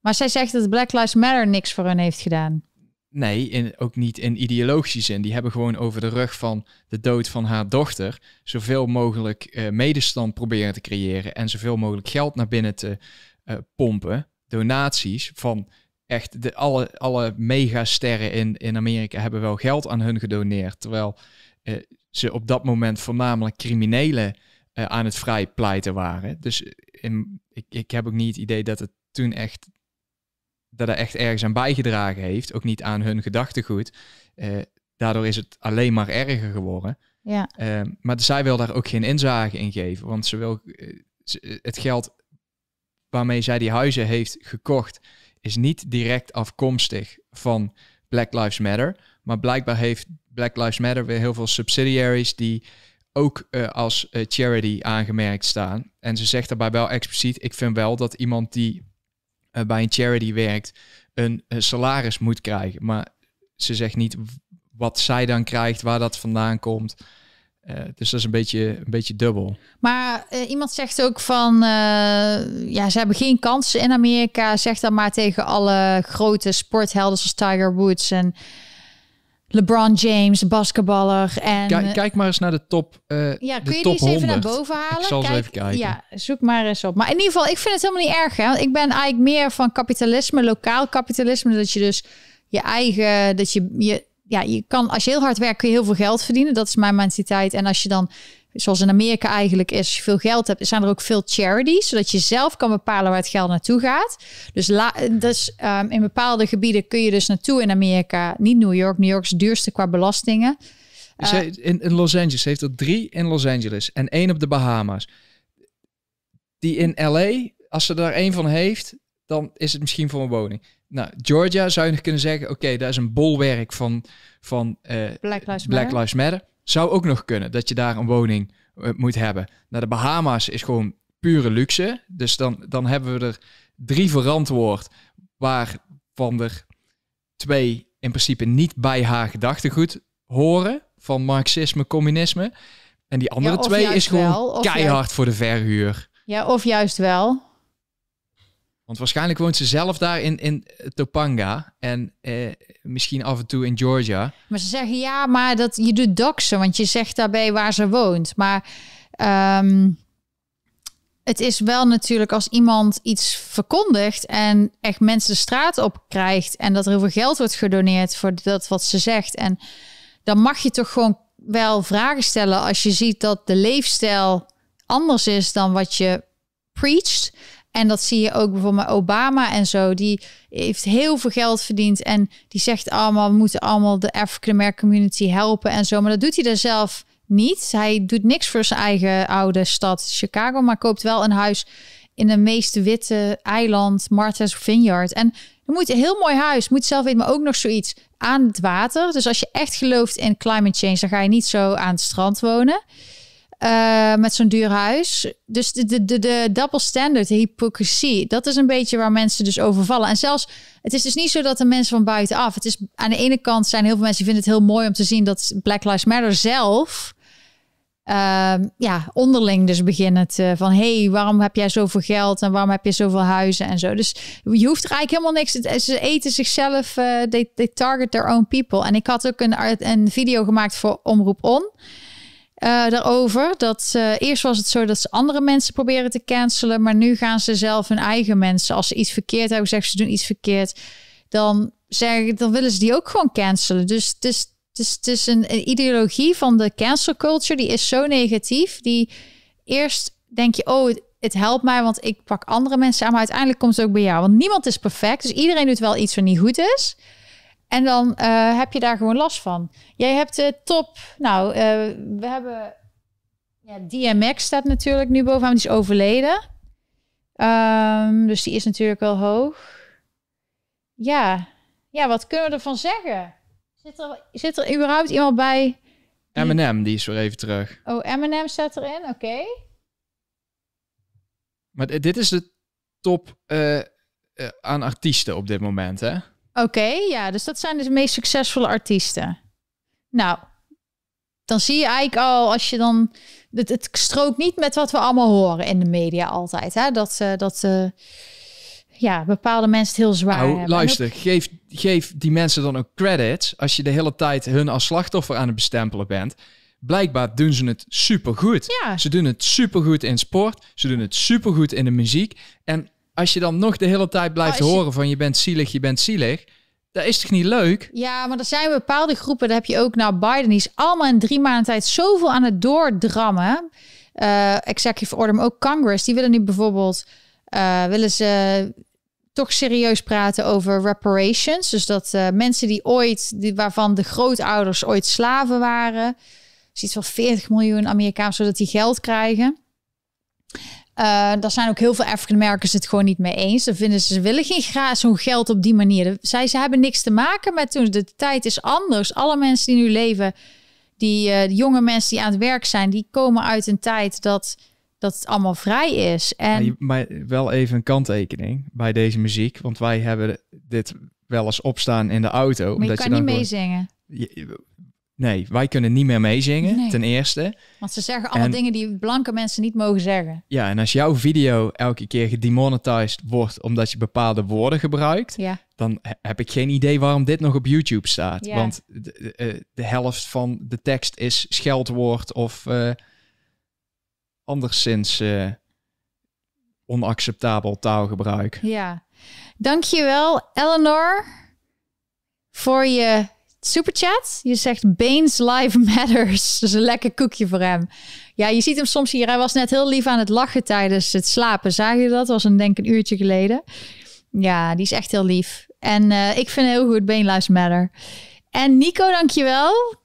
Maar zij zegt dat Black Lives Matter niks voor hen heeft gedaan. Nee, in, ook niet in ideologische zin. Die hebben gewoon over de rug van de dood van haar dochter zoveel mogelijk eh, medestand proberen te creëren en zoveel mogelijk geld naar binnen te eh, pompen. Donaties van echt de, alle, alle megasterren in, in Amerika hebben wel geld aan hun gedoneerd. Terwijl eh, ze op dat moment voornamelijk criminelen aan het vrijpleiten waren. Dus ik, ik heb ook niet het idee dat het toen echt dat er echt ergens aan bijgedragen heeft, ook niet aan hun gedachtegoed. Eh, daardoor is het alleen maar erger geworden. Ja. Eh, maar zij wil daar ook geen inzage in geven, want ze wil eh, ze- het geld waarmee zij die huizen heeft gekocht, is niet direct afkomstig van Black Lives Matter. Maar blijkbaar heeft Black Lives Matter weer heel veel subsidiaries die ook eh, als eh, charity aangemerkt staan. En ze zegt daarbij wel expliciet: ik vind wel dat iemand die eh, bij een charity werkt een, salaris moet krijgen. Maar ze zegt niet wat zij dan krijgt, waar dat vandaan komt. Eh, dus dat is een beetje, een beetje dubbel. Maar eh, iemand zegt ook van, ja, ze hebben geen kansen in Amerika. Zeg dan maar tegen alle grote sporthelden zoals Tiger Woods en LeBron James, basketballer. En, Kijk, eh, kijk maar eens naar de top. eh, ja, de kun je die eens even 100. naar boven halen? Ik zal eens Kijk, even kijken. Ja, zoek maar eens op. Maar in ieder geval, ik vind het helemaal niet erg. Hè? Want ik ben eigenlijk meer van kapitalisme, lokaal kapitalisme. Dat je dus je eigen, dat je, je, ja, je kan, als je heel hard werkt, kun je heel veel geld verdienen. Dat is mijn mentaliteit. En als je dan, zoals in Amerika eigenlijk is, als je veel geld hebt, zijn er ook veel charities, zodat je zelf kan bepalen waar het geld naartoe gaat. Dus, la, dus ehm, in bepaalde gebieden kun je dus naartoe in Amerika. Niet New York. New York is het duurste qua belastingen. Ze- in, in Los Angeles heeft er drie in Los Angeles en één op de Bahama's. Die in LA, als ze er één van heeft, dan is het misschien voor een woning. Nou, Georgia zou je nog kunnen zeggen, oké, daar is een bolwerk van, van eh, Black Lives Black Matter. Lives Matter. Zou ook nog kunnen dat je daar een woning eh, moet hebben. Nou, de Bahama's is gewoon pure luxe. Dus dan, dan hebben we er drie verantwoord, waarvan er twee in principe niet bij haar gedachtegoed horen van marxisme, communisme. En die andere Ja, twee is gewoon wel, keihard voor de verhuur. Ja, of juist wel. Want waarschijnlijk woont ze zelf daar in, in Topanga en eh, misschien af en toe in Georgia. Maar ze zeggen ja, maar dat je doet doxen, want je zegt daarbij waar ze woont. Maar ehm, het is wel natuurlijk als iemand iets verkondigt en echt mensen de straat op krijgt en dat er heel geld wordt gedoneerd voor dat wat ze zegt. En dan mag je toch gewoon wel vragen stellen als je ziet dat de leefstijl anders is dan wat je preacht. En dat zie je ook bijvoorbeeld Obama en zo. Die heeft heel veel geld verdiend. En die zegt allemaal, we moeten allemaal de African American community helpen en zo. Maar dat doet hij er zelf niet. Hij doet niks voor zijn eigen oude stad Chicago. Maar koopt wel een huis in de meest witte eiland, Martha's Vineyard. En dan moet een heel mooi huis. Moet zelf weten, maar ook nog zoiets aan het water. Dus als je echt gelooft in climate change, dan ga je niet zo aan het strand wonen. Uh, met zo'n duur huis. Dus de, de, de, de double standard, de hypocrisie, dat is een beetje waar mensen dus overvallen. En zelfs, het is dus niet zo dat de mensen van buitenaf. Het is aan de ene kant zijn heel veel mensen die vinden het heel mooi om te zien dat Black Lives Matter zelf. Uh, ja, onderling dus beginnen te, van hey, waarom heb jij zoveel geld en waarom heb je zoveel huizen en zo. Dus je hoeft er eigenlijk helemaal niks. Ze eten zichzelf, uh, they, they target their own people. En ik had ook een, een video gemaakt voor Omroep On. Uh, daarover. Dat uh, eerst was het zo dat ze andere mensen proberen te cancelen, maar nu gaan ze zelf hun eigen mensen. Als ze iets verkeerd hebben, zeggen ze doen iets verkeerd, dan zeggen dan willen ze die ook gewoon cancelen. Dus het is, het is, het is een, een ideologie van de cancel culture die is zo negatief. Die eerst denk je, oh, het, het helpt mij, want ik pak andere mensen aan, maar uiteindelijk komt het ook bij jou, want niemand is perfect, dus iedereen doet wel iets wat niet goed is. En dan uh, heb je daar gewoon last van. Jij hebt de top. Nou, uh, we hebben. Ja, DMX staat natuurlijk nu bovenaan, die is overleden. Ehm, dus die is natuurlijk wel hoog. Ja. ja, wat kunnen we ervan zeggen? Zit er, zit er überhaupt iemand bij? Eminem, die is weer even terug. Oh, Eminem staat erin, oké. Maar dit is de top eh, eh, aan artiesten op dit moment, hè? Oké, ja, dus dat zijn dus de meest succesvolle artiesten. Nou, dan zie je eigenlijk al, als je dan... Het, het strookt niet met wat we allemaal horen in de media altijd. Hè? Dat, eh, dat eh, ja, bepaalde mensen het heel zwaar Nou, hebben. Luister, geef, geef die mensen dan ook credits als je de hele tijd hun als slachtoffer aan het bestempelen bent. Blijkbaar doen ze het supergoed. Ja. Ze doen het supergoed in sport, ze doen het supergoed in de muziek. En als je dan nog de hele tijd blijft je- horen van je bent zielig, je bent zielig, dat is toch niet leuk? Ja, maar er zijn bepaalde groepen, daar heb je ook nou Biden, die is allemaal in drie maanden tijd zoveel aan het doordrammen. Eh executive order, maar ook Congress, die willen nu bijvoorbeeld, eh, willen ze toch serieus praten over reparations. Dus dat eh, mensen die ooit, die, waarvan de grootouders ooit slaven waren, is iets van 40 miljoen Amerikaans, zodat die geld krijgen. Eh daar zijn ook heel veel African Americans het gewoon niet mee eens. Dan vinden ze, ze willen geen graag zo'n geld op die manier. Zij, ze hebben niks te maken met toen. De tijd is anders. Alle mensen die nu leven, die eh, de jonge mensen die aan het werk zijn, die komen uit een tijd dat, dat het allemaal vrij is. En Maar wel even een kanttekening bij deze muziek, want wij hebben dit wel eens opstaan in de auto. maar je omdat kan je dan niet meezingen. Nee, wij kunnen niet meer meezingen, Nee. ten eerste. Want ze zeggen allemaal En- dingen die blanke mensen niet mogen zeggen. Ja, en als jouw video elke keer gedemonetized wordt omdat je bepaalde woorden gebruikt, Ja, dan he- heb ik geen idee waarom dit nog op YouTube staat. Ja. Want de, de, eh, de helft van de tekst is scheldwoord of eh anderszins eh, onacceptabel taalgebruik. ja. Dankjewel, Eleanor, voor je superchat. Je zegt Baines Life Matters. Is een lekker koekje voor hem. Ja, je ziet hem soms hier. Hij was net heel lief aan het lachen tijdens het slapen. Zag je dat? Dat was een denk een uurtje geleden. Ja, die is echt heel lief. En eh, ik vind heel goed Bane Lives Matter. En Nico, dankjewel.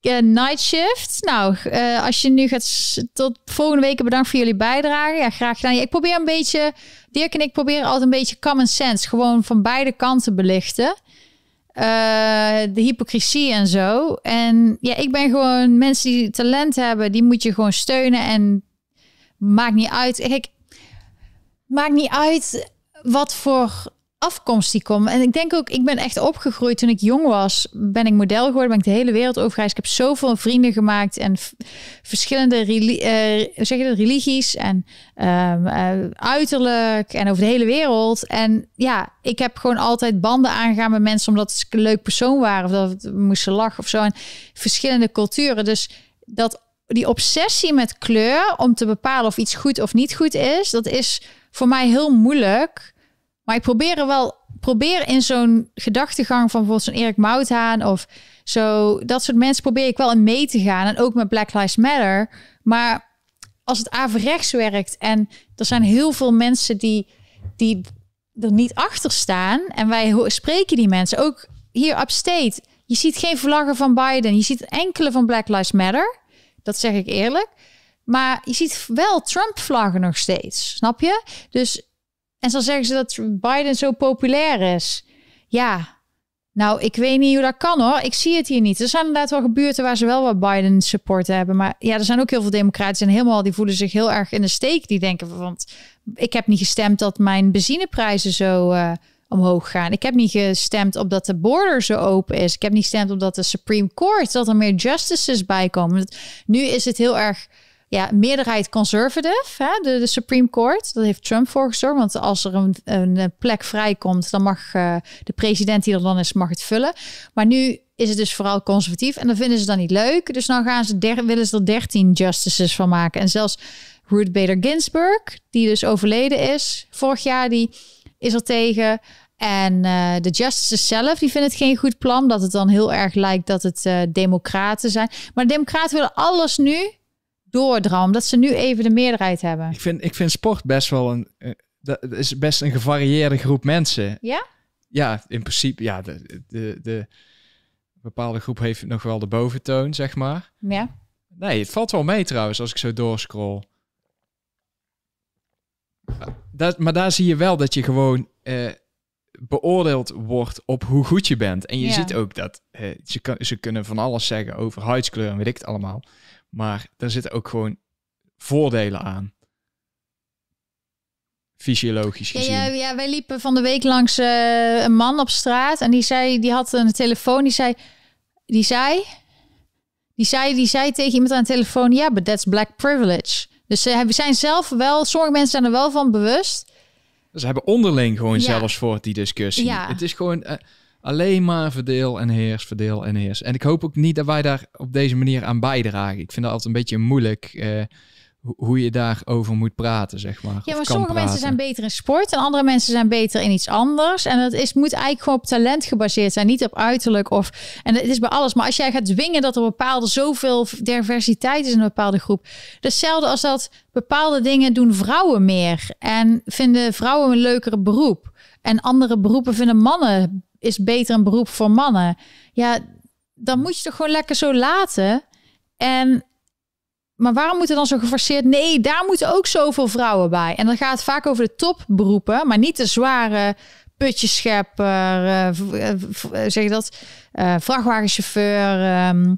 Eh night shift. Nou, eh, als je nu gaat tot volgende week bedankt voor jullie bijdrage. Ja, graag gedaan. Ik probeer een beetje, Dirk en ik proberen altijd een beetje common sense, gewoon van beide kanten belichten. Eh, de hypocrisie en zo. En ja, ik ben gewoon mensen die talent hebben, die moet je gewoon steunen en maakt niet uit. Kijk, maakt niet uit wat voor afkomst die komt. En ik denk ook, ik ben echt opgegroeid toen ik jong was. Ben ik model geworden, ben ik de hele wereld over gereisd. Ik heb zoveel vrienden gemaakt en verschillende eh, zeg je religies en ehm, eh, uiterlijk en over de hele wereld. En ja, ik heb gewoon altijd banden aangegaan met mensen omdat ze een leuk persoon waren of dat we moesten lachen of zo. En verschillende culturen. Dus dat die obsessie met kleur om te bepalen of iets goed of niet goed is, dat is voor mij heel moeilijk. Maar ik probeer er wel, probeer in zo'n gedachtegang van bijvoorbeeld zo'n Erik Mouthaan of zo, dat soort mensen probeer ik wel in mee te gaan. En ook met Black Lives Matter. Maar als het averechts werkt en er zijn heel veel mensen die, die er niet achter staan en wij spreken die mensen, ook hier upstate. Je ziet geen vlaggen van Biden, je ziet enkele van Black Lives Matter. Dat zeg ik eerlijk. Maar je ziet wel Trump-vlaggen nog steeds, snap je? Dus en dan zeggen ze dat Biden zo populair is. Ja, nou, ik weet niet hoe dat kan hoor. Ik zie het hier niet. Er zijn inderdaad wel gebuurten waar ze wel wat Biden support hebben. Maar ja, er zijn ook heel veel democraten en helemaal die voelen zich heel erg in de steek. Die denken van, want ik heb niet gestemd dat mijn benzineprijzen zo eh, omhoog gaan. Ik heb niet gestemd op dat de border zo open is. Ik heb niet gestemd op dat de Supreme Court, dat er meer justices bij komen. Nu is het heel erg ja, meerderheid conservative, hè? De, de Supreme Court. Dat heeft Trump voor gezorgd. Want als er een, een plek vrijkomt, dan mag eh, de president die er dan is, mag het vullen. Maar nu is het dus vooral conservatief. En dan vinden ze dat niet leuk. Dus dan gaan ze willen ze er 13 justices van maken. En zelfs Ruth Bader Ginsburg, die dus overleden is vorig jaar, die is er tegen. En eh, de justices zelf, die vinden het geen goed plan. Dat het dan heel erg lijkt dat het eh, democraten zijn. Maar de democraten willen alles nu doordrammen. Omdat ze nu even de meerderheid hebben. Ik vind, ik vind sport best wel een. eh, dat is best een gevarieerde groep mensen. Ja? Ja, in principe, ja, de, de, de bepaalde groep heeft nog wel de boventoon, zeg maar. Ja. Nee, het valt wel mee trouwens als ik zo doorscroll. dat, maar daar zie je wel dat je gewoon eh, beoordeeld wordt op hoe goed je bent. En je Ja. ziet ook dat eh, ze, kan- ze kunnen van alles zeggen over huidskleur en weet ik het allemaal. Maar er zitten ook gewoon voordelen aan. Fysiologisch gezien. ja, ja, wij liepen van de week langs eh, een man op straat en die zei, die had een telefoon, die zei, die zei, die zei, die zei tegen iemand aan de telefoon, ja, but that's black privilege. Dus eh, we zijn zelf wel, sommige mensen zijn er wel van bewust. Ze hebben onderling gewoon Ja. zelfs voor die discussie. Ja. Het is gewoon eh, alleen maar verdeel en heers, verdeel en heers. En ik hoop ook niet dat wij daar op deze manier aan bijdragen. Ik vind dat altijd een beetje moeilijk eh, ho- hoe je daarover moet praten, zeg maar. Ja, maar sommige mensen zijn beter in sport en andere mensen zijn beter in iets anders. En dat is, moet eigenlijk gewoon op talent gebaseerd zijn, niet op uiterlijk. Of, en het is bij alles. Maar als jij gaat dwingen dat er bepaalde zoveel diversiteit is in een bepaalde groep. Hetzelfde als dat bepaalde dingen doen vrouwen meer. En vinden vrouwen een leukere beroep. En andere beroepen vinden mannen is beter een beroep voor mannen. Ja, dan moet je toch gewoon lekker zo laten. En maar waarom moet er dan zo geforceerd? Nee, daar moeten ook zoveel vrouwen bij. En dan gaat het vaak over de topberoepen, maar niet de zware putjeschepper, eh, v- eh, v- eh, zeg je dat, Eh, vrachtwagenchauffeur, ehm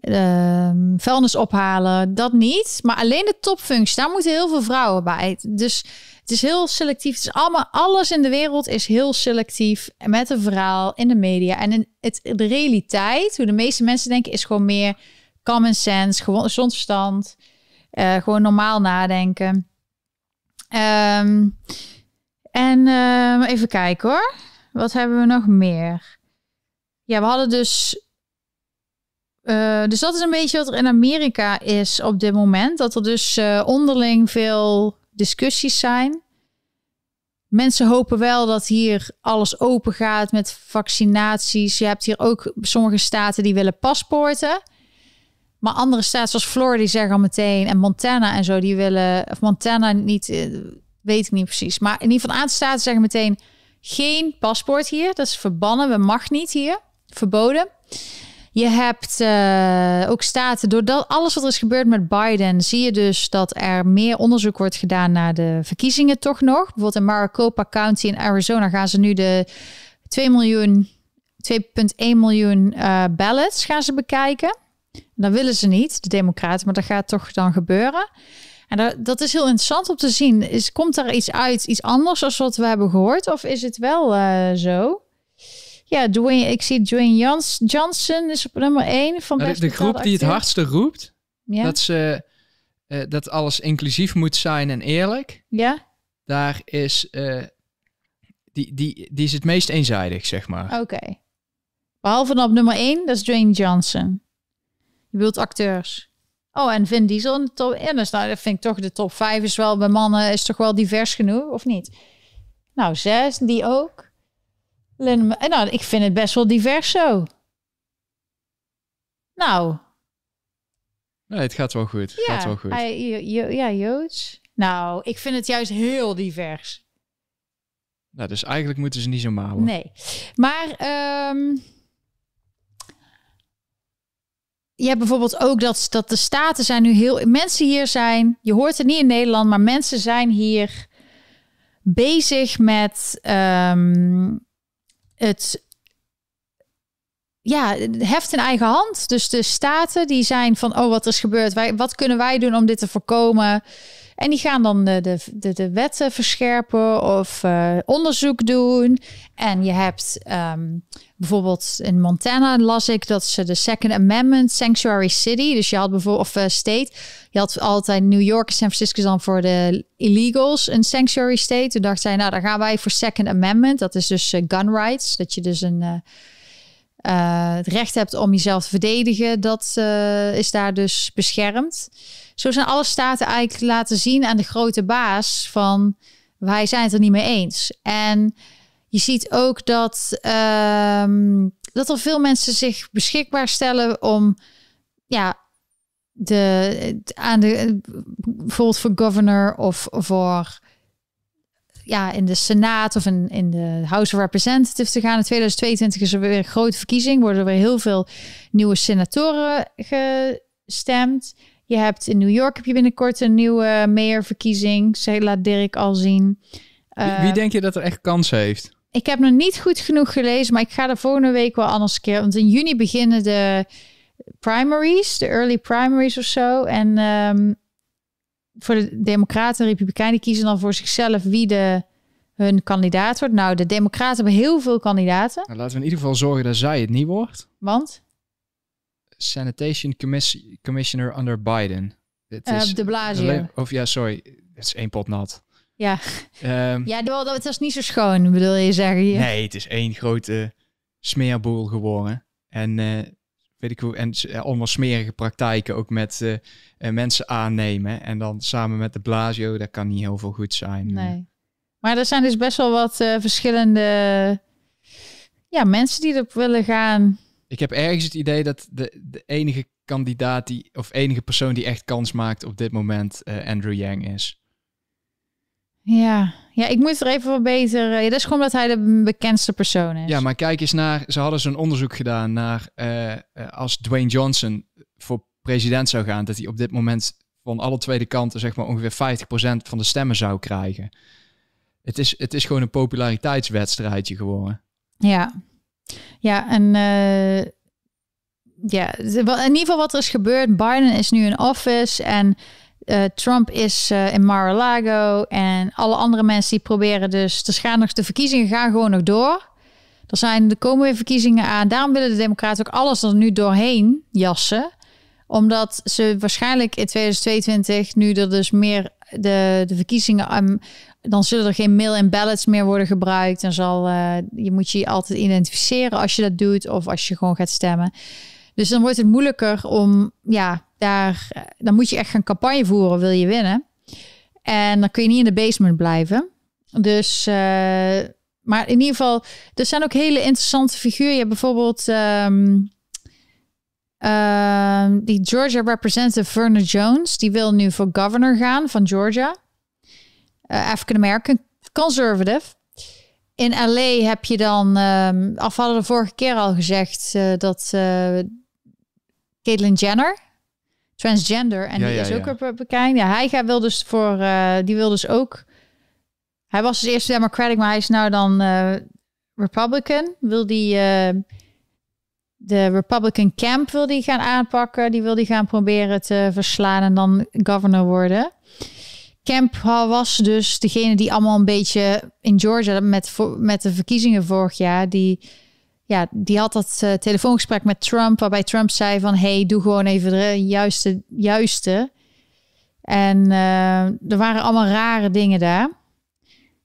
ehm, vuilnisophaler, dat niet. Maar alleen de topfuncties, daar moeten heel veel vrouwen bij. Dus het is heel selectief. Het is allemaal, alles in de wereld is heel selectief met een verhaal in de media. En in het, de realiteit, hoe de meeste mensen denken, is gewoon meer common sense, gewoon gezond verstand, eh, gewoon normaal nadenken. Ehm, en ehm, even kijken hoor. Wat hebben we nog meer? Ja, we hadden dus. eh, dus dat is een beetje wat er in Amerika is op dit moment. Dat er dus eh, onderling veel discussies zijn. Mensen hopen wel dat hier alles open gaat met vaccinaties. Je hebt hier ook sommige staten die willen paspoorten. Maar andere staten zoals Florida die zeggen al meteen en Montana en zo die willen of Montana niet eh, weet ik niet precies. Maar in ieder geval een aantal staten zeggen meteen geen paspoort hier. Dat is verbannen. We mag niet hier. Verboden. Je hebt eh, ook staten, doordat alles wat er is gebeurd met Biden, zie je dus dat er meer onderzoek wordt gedaan naar de verkiezingen toch nog. Bijvoorbeeld in Maricopa County in Arizona gaan ze nu de 2 miljoen, 2,1 miljoen eh, ballots gaan ze bekijken. Dat willen ze niet, de Democraten, maar dat gaat toch dan gebeuren. En dat, dat is heel interessant om te zien. Is, komt er iets uit, iets anders als wat we hebben gehoord? Of is het wel eh, zo? Ja, Dwayne, ik zie Dwayne Jans, Johnson is op nummer 1 van Nou, de, de groep die het hardste roept, Ja, dat, ze, eh, dat alles inclusief moet zijn en eerlijk, ja? daar is, eh, die, die, die is het meest eenzijdig, zeg maar. oké. Behalve dan op nummer 1, dat is Dwayne Johnson. Je bedoelt acteurs. Oh, en Vin Diesel in de top. Dus, nou, dat vind ik toch de top 5 is wel bij mannen is toch wel divers genoeg, of niet? Nou, 6, die ook. En nou, ik vind het best wel divers zo. Nou, Nee, het gaat wel goed. Het ja, gaat wel goed. hij- Jo- Jo- ja, Joods. Nou, ik vind het juist heel divers. Nou, dus eigenlijk moeten ze niet zo malen. Nee. Maar ehm, je hebt bijvoorbeeld ook dat, dat de staten zijn nu heel... Mensen hier zijn... Je hoort het niet in Nederland, maar mensen zijn hier bezig met ehm, het... Ja, heft in eigen hand. Dus de staten die zijn van, oh, wat is gebeurd. Wat kunnen wij doen om dit te voorkomen? En die gaan dan de, de, de, de wetten verscherpen of eh, onderzoek doen. En je hebt ehm, bijvoorbeeld in Montana las ik dat ze de Second Amendment Sanctuary City, dus je had bijvoorbeeld of eh, state, je had altijd New York en San Francisco dan voor de illegals een sanctuary state. Toen dacht zij, nou dan gaan wij voor Second Amendment, dat is dus eh, gun rights, dat je dus een eh, eh, het recht hebt om jezelf te verdedigen, dat eh, is daar dus beschermd. Zo zijn alle staten eigenlijk laten zien aan de grote baas van wij zijn het er niet mee eens. En je ziet ook dat, ehm, dat er veel mensen zich beschikbaar stellen om ja, de, aan de, bijvoorbeeld voor governor of voor ja, in de Senaat of in, in de House of Representatives te gaan. In 2022 is er weer een grote verkiezing. Worden er weer heel veel nieuwe senatoren gestemd. Je hebt in New York heb je binnenkort een nieuwe mayorverkiezing. Ze laat Dirk al zien. Wie, Uh, wie denk je dat er echt kans heeft? ik heb nog niet goed genoeg gelezen, maar ik ga er volgende week wel anders keer. Want in juni beginnen de primaries, de early primaries of zo. En ehm, voor de Democraten en Republikeinen kiezen dan voor zichzelf wie de, hun kandidaat wordt. Nou, de Democraten hebben heel veel kandidaten. Nou, laten we in ieder geval zorgen dat zij het niet wordt. Want Sanitation Commis- Commissioner under Biden. Eh, is de Blasio. Of ja, sorry. Het is één pot nat. Ja, Ehm, ja dat, dat was niet zo schoon, bedoel je zeggen hier. Nee, het is één grote smeerboel geworden. En eh, weet ik hoe, en eh, allemaal smerige praktijken ook met mensen aannemen. En dan samen met de Blasio, dat kan niet heel veel goed zijn. Nee. Maar er zijn dus best wel wat verschillende ja, mensen die erop willen gaan. Ik heb ergens het idee dat de, de enige kandidaat die, of enige persoon die echt kans maakt op dit moment eh, Andrew Yang is. Ja. ja, ik moet er even wat beter. eh, ja, dat is gewoon dat hij de bekendste persoon is. Ja, maar kijk eens naar, ze hadden zo'n onderzoek gedaan naar eh, als Dwayne Johnson voor president zou gaan, dat hij op dit moment van alle tweede kanten zeg maar ongeveer 50% van de stemmen zou krijgen. Het is, het is gewoon een populariteitswedstrijdje geworden. Ja, ja en eh, ja, in ieder geval wat er is gebeurd. Biden is nu in office en eh, Trump is eh, in Mar-a-Lago en alle andere mensen die proberen dus, er gaan nog de verkiezingen gaan gewoon nog door. Er zijn, er komen weer verkiezingen aan. Daarom willen de Democraten ook alles er nu doorheen jassen. Omdat ze waarschijnlijk in 2022, nu er dus meer de, de verkiezingen, ehm, dan zullen er geen mail-in ballots meer worden gebruikt. En zal, eh, je moet je altijd identificeren als je dat doet of als je gewoon gaat stemmen. Dus dan wordt het moeilijker om, ja, daar, eh, dan moet je echt gaan campagne voeren, wil je winnen. En dan kun je niet in de basement blijven. Dus, eh, maar in ieder geval, er zijn ook hele interessante figuren. Je hebt bijvoorbeeld ehm, die Georgia representative Vernon Jones. Die wil nu voor governor gaan van Georgia. Eh, African American conservative. In LA heb je dan, ehm af hadden we de vorige keer al gezegd eh, dat eh Caitlyn Jenner, transgender, en Ja, die ja, is ook ja. Republikein. Ja, hij gaat, wil dus voor, die wil dus ook. Hij was dus eerst Democratic, maar hij is nou dan Republican. Wil die de Republican camp wil die gaan aanpakken. Die wil die gaan proberen te verslaan en dan governor worden. Camp was dus degene die allemaal een beetje in Georgia met, met de verkiezingen vorig jaar, die, ja, die had dat eh, telefoongesprek met Trump, waarbij Trump zei van, hey, doe gewoon even de juiste, juiste. En eh, er waren allemaal rare dingen daar.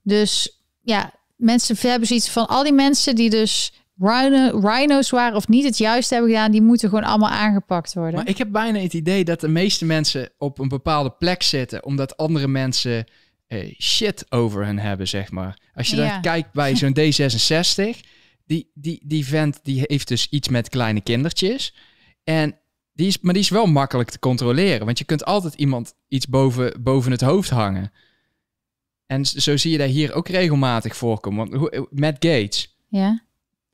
Dus ja, mensen hebben zoiets van, al die mensen die dus rhino, rhino's waren of niet het juiste hebben gedaan, die moeten gewoon allemaal aangepakt worden. Maar ik heb bijna het idee dat de meeste mensen op een bepaalde plek zitten, omdat andere mensen eh, shit over hen hebben, zeg maar. Als je dan kijkt bij zo'n D66, die, die, die vent die heeft dus iets met kleine kindertjes. En die is, maar die is wel makkelijk te controleren, want je kunt altijd iemand iets boven, boven het hoofd hangen. En zo zie je dat hier ook regelmatig voorkomen. Want hoe- Matt Gates ja?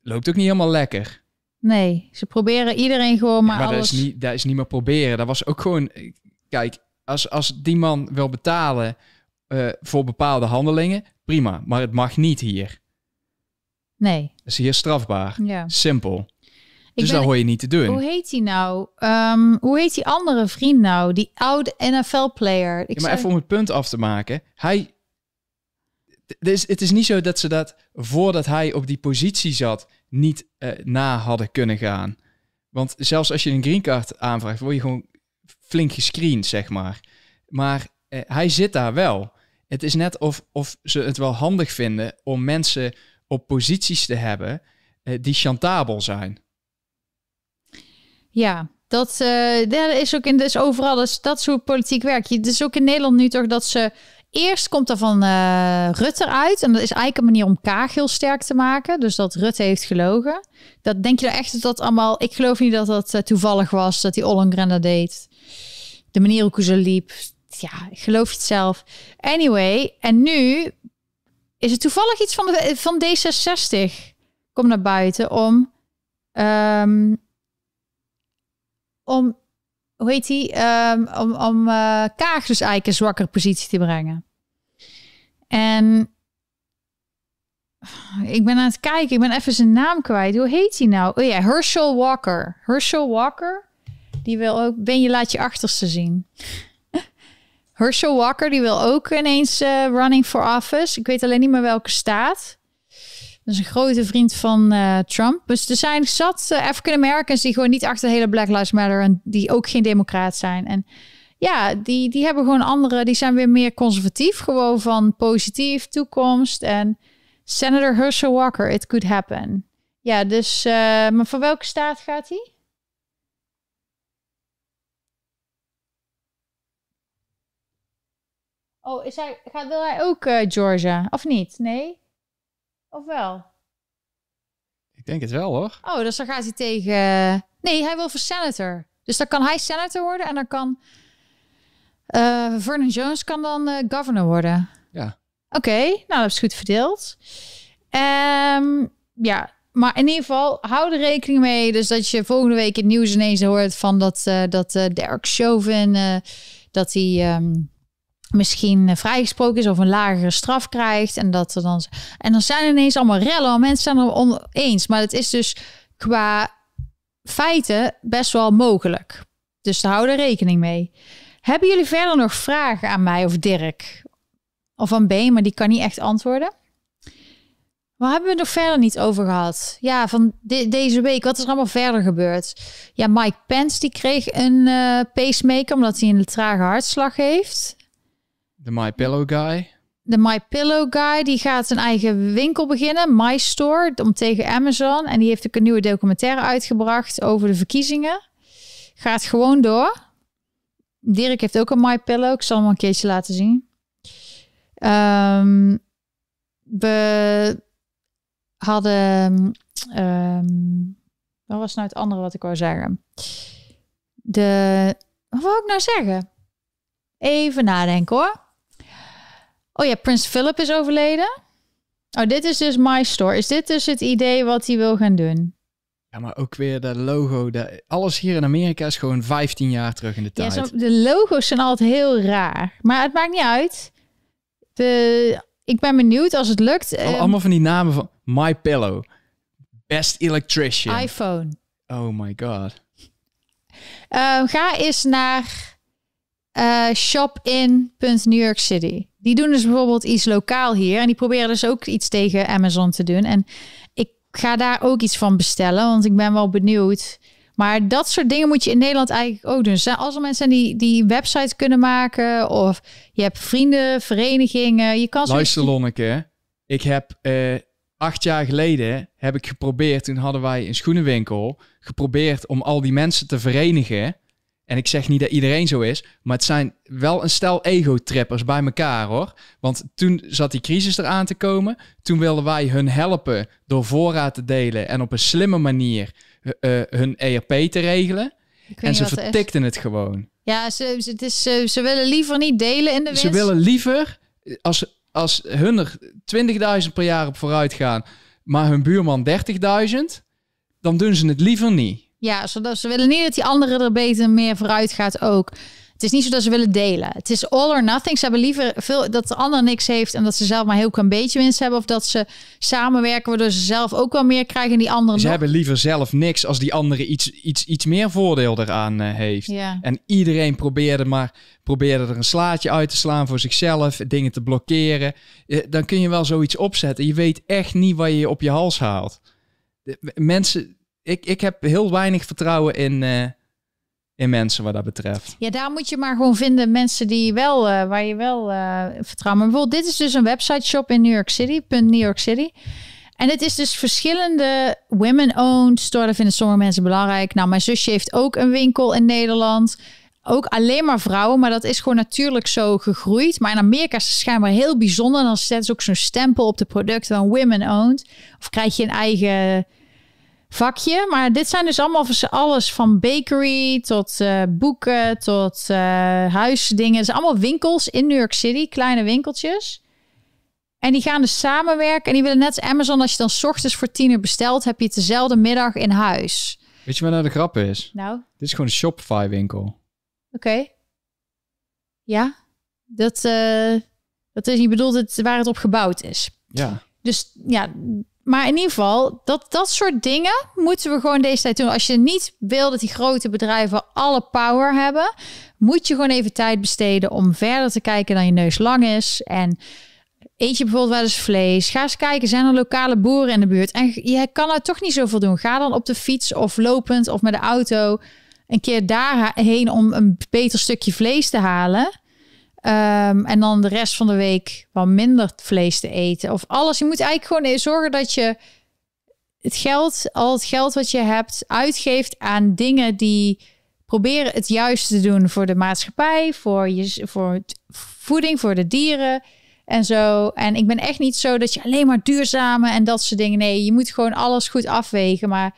Loopt ook niet helemaal lekker. Nee, ze proberen iedereen gewoon maar, Maar, dat, alles... is niet, dat is niet meer proberen. Dat was ook gewoon... Kijk, als, als die man wil betalen eh, voor bepaalde handelingen, prima. Maar het mag niet hier. Nee, Dat is hier strafbaar. ja. Simpel. Ik dus ben- dat hoor je niet te doen. Hoe heet die nou? Ehm, hoe heet die andere vriend nou? Die oude NFL-player. Ik Ja, maar zou- even om het punt af te maken. Hij... Is, het is niet zo dat ze dat voordat hij op die positie zat niet eh, na hadden kunnen gaan. Want zelfs als je een green card aanvraagt, word je gewoon flink gescreend, zeg maar. Maar eh, hij zit daar wel. Het is net of, of ze het wel handig vinden om mensen op posities te hebben eh, die chantabel zijn. Ja, dat, is ook in, dus overal, dat hoe politiek werkt. Je- Het is ook in Nederland nu toch dat ze... Eerst komt er van eh, Rutte uit. En dat is eigenlijk een manier om Kaag heel sterk te maken. Dus dat Rutte heeft gelogen. Dat denk je nou echt dat dat allemaal... Ik geloof niet dat dat eh, toevallig was, dat die Ollongren dat deed. De manier hoe ze liep. Ja, ik geloof het zelf. Anyway, en nu is het toevallig iets van, de, van D66. Kom naar buiten om... ehm, om hoe heet die? Ehm, om om eh, Kaag dus eigenlijk een zwakkere positie te brengen. En ik ben aan het kijken, ik ben even zijn naam kwijt. Hoe heet hij nou? Oh ja, Herschel Walker. Herschel Walker, die wil ook, ben je laat je achterste zien. Herschel Walker, die wil ook ineens eh, running for office. Ik weet alleen niet meer welke staat. Dat is een grote vriend van eh, Trump. Dus er zijn zat uh, African Americans die gewoon niet achter de hele Black Lives Matter en die ook geen democraat zijn. En ja, die, die hebben gewoon andere, die zijn weer meer conservatief, gewoon van positief, toekomst. En Senator Herschel Walker, it could happen. Ja, dus, uh, maar voor welke staat gaat hij? Oh, is hij, gaat, wil hij ook Georgia? Of niet? Nee? Of wel? Ik denk het wel hoor. Oh, dus dan gaat hij tegen. Nee, hij wil voor senator. Dus dan kan hij senator worden en dan kan. Uh, Vernon Jones kan dan uh, governor worden. Ja. Oké, okay, nou dat is goed verdeeld. Um, ja, maar in ieder geval, hou er rekening mee. Dus dat je volgende week het nieuws ineens hoort van dat, uh, dat Derek Chauvin, dat hij um, misschien vrijgesproken is of een lagere straf krijgt. En dat er dan. En dan zijn er ineens allemaal rellen. Mensen zijn er oneens. Maar het is dus qua feiten best wel mogelijk. Dus daar houden rekening mee. Hebben jullie verder nog vragen aan mij of Dirk? Of aan B, maar die kan niet echt antwoorden. Waar hebben we het nog verder niet over gehad? Ja, van de deze week. Wat is er allemaal verder gebeurd? Ja, Mike Pence die kreeg een uh, pacemaker omdat hij een trage hartslag heeft. De My Pillow guy. De My Pillow guy die gaat een eigen winkel beginnen, My Store, om tegen Amazon. En die heeft ook een nieuwe documentaire uitgebracht over de verkiezingen. Gaat gewoon door. Dirk heeft ook een My Pillow. Ik zal hem een keertje laten zien. Um, we hadden. Um, wat was nou het andere wat ik wou zeggen? De. Wat wou ik nou zeggen? Even nadenken hoor. Oh ja, Prins Philip is overleden. Oh, dit is dus My Store. Is dit dus het idee wat hij wil gaan doen? Ja, maar ook weer de logo. De, alles hier in Amerika is gewoon 15 jaar terug in de tijd. Ja, zo, de logo's zijn altijd heel raar. Maar het maakt niet uit. De, ik ben benieuwd als het lukt. All, um, allemaal van die namen van My Pillow, Best Electrician, iPhone. Oh my god. Uh, ga eens naar uh, shopin.New York City. Die doen dus bijvoorbeeld iets lokaal hier en die proberen dus ook iets tegen Amazon te doen. En ik ga daar ook iets van bestellen, want ik ben wel benieuwd. Maar dat soort dingen moet je in Nederland eigenlijk ook doen. Dus als er mensen die, die websites kunnen maken, of je hebt vrienden, verenigingen, je kan. Luister, Lonneke, ik heb uh, acht jaar geleden heb ik geprobeerd. Toen hadden wij een schoenenwinkel geprobeerd om al die mensen te verenigen. En ik zeg niet dat iedereen zo is, maar het zijn wel een stel ego-trippers bij elkaar hoor. Want toen zat die crisis eraan te komen. Toen wilden wij hun helpen door voorraad te delen en op een slimme manier uh, hun ERP te regelen. En ze vertikten het gewoon. Ja, ze, het is, ze, ze willen liever niet delen in de winst. Ze willen liever, als, als hun er 20.000 per jaar op vooruit gaan, maar hun buurman 30.000, dan doen ze het liever niet. Ja, zodat ze willen niet dat die andere er beter meer vooruit gaat ook. Het is niet zo dat ze willen delen. Het is all or nothing. Ze hebben liever veel dat de ander niks heeft en dat ze zelf maar heel klein beetje winst hebben. Of dat ze samenwerken waardoor ze zelf ook wel meer krijgen en die anderen Ze nog. hebben liever zelf niks als die andere iets, iets, iets meer voordeel eraan uh, heeft. Ja. En iedereen probeerde maar probeerde er een slaatje uit te slaan voor zichzelf, dingen te blokkeren. Uh, dan kun je wel zoiets opzetten. Je weet echt niet waar je je op je hals haalt. De, mensen, ik, ik heb heel weinig vertrouwen in... Uh, in mensen wat dat betreft. Ja, daar moet je maar gewoon vinden mensen die wel, uh, waar je wel uh, vertrouwen. Maar bijvoorbeeld, dit is dus een website shop in New York City, New York City. En het is dus verschillende women-owned store. Dat vinden sommige mensen belangrijk. Nou, mijn zusje heeft ook een winkel in Nederland. Ook alleen maar vrouwen, maar dat is gewoon natuurlijk zo gegroeid. Maar in Amerika is het schijnbaar heel bijzonder. Dan zetten ze ook zo'n stempel op de producten van women-owned. Of krijg je een eigen vakje. Maar dit zijn dus allemaal alles van bakery tot uh, boeken tot uh, huisdingen. Het zijn allemaal winkels in New York City, kleine winkeltjes. En die gaan dus samenwerken. En die willen net als Amazon, als je dan s ochtends voor tien uur bestelt, heb je het dezelfde middag in huis. Weet je wat nou de grap is? Nou? Dit is gewoon een Shopify winkel. Oké. Ja, dat, eh, dat is, je bedoelt het waar het op gebouwd is. Ja. Dus ja, maar in ieder geval, dat, dat soort dingen moeten we gewoon deze tijd doen. Als je niet wil dat die grote bedrijven alle power hebben, moet je gewoon even tijd besteden om verder te kijken dan je neus lang is. En eet je bijvoorbeeld wel eens vlees? Ga eens kijken, zijn er lokale boeren in de buurt? En je kan er toch niet zoveel doen. Ga dan op de fiets of lopend of met de auto een keer daarheen om een beter stukje vlees te halen. Ehm, en dan de rest van de week wat minder vlees te eten. Of alles. Je moet eigenlijk gewoon zorgen dat je het geld, al het geld wat je hebt, uitgeeft aan dingen die proberen het juiste te doen voor de maatschappij, voor, je, voor voeding, voor de dieren en zo. En ik ben echt niet zo dat je alleen maar duurzame en dat soort dingen. Nee, je moet gewoon alles goed afwegen. Maar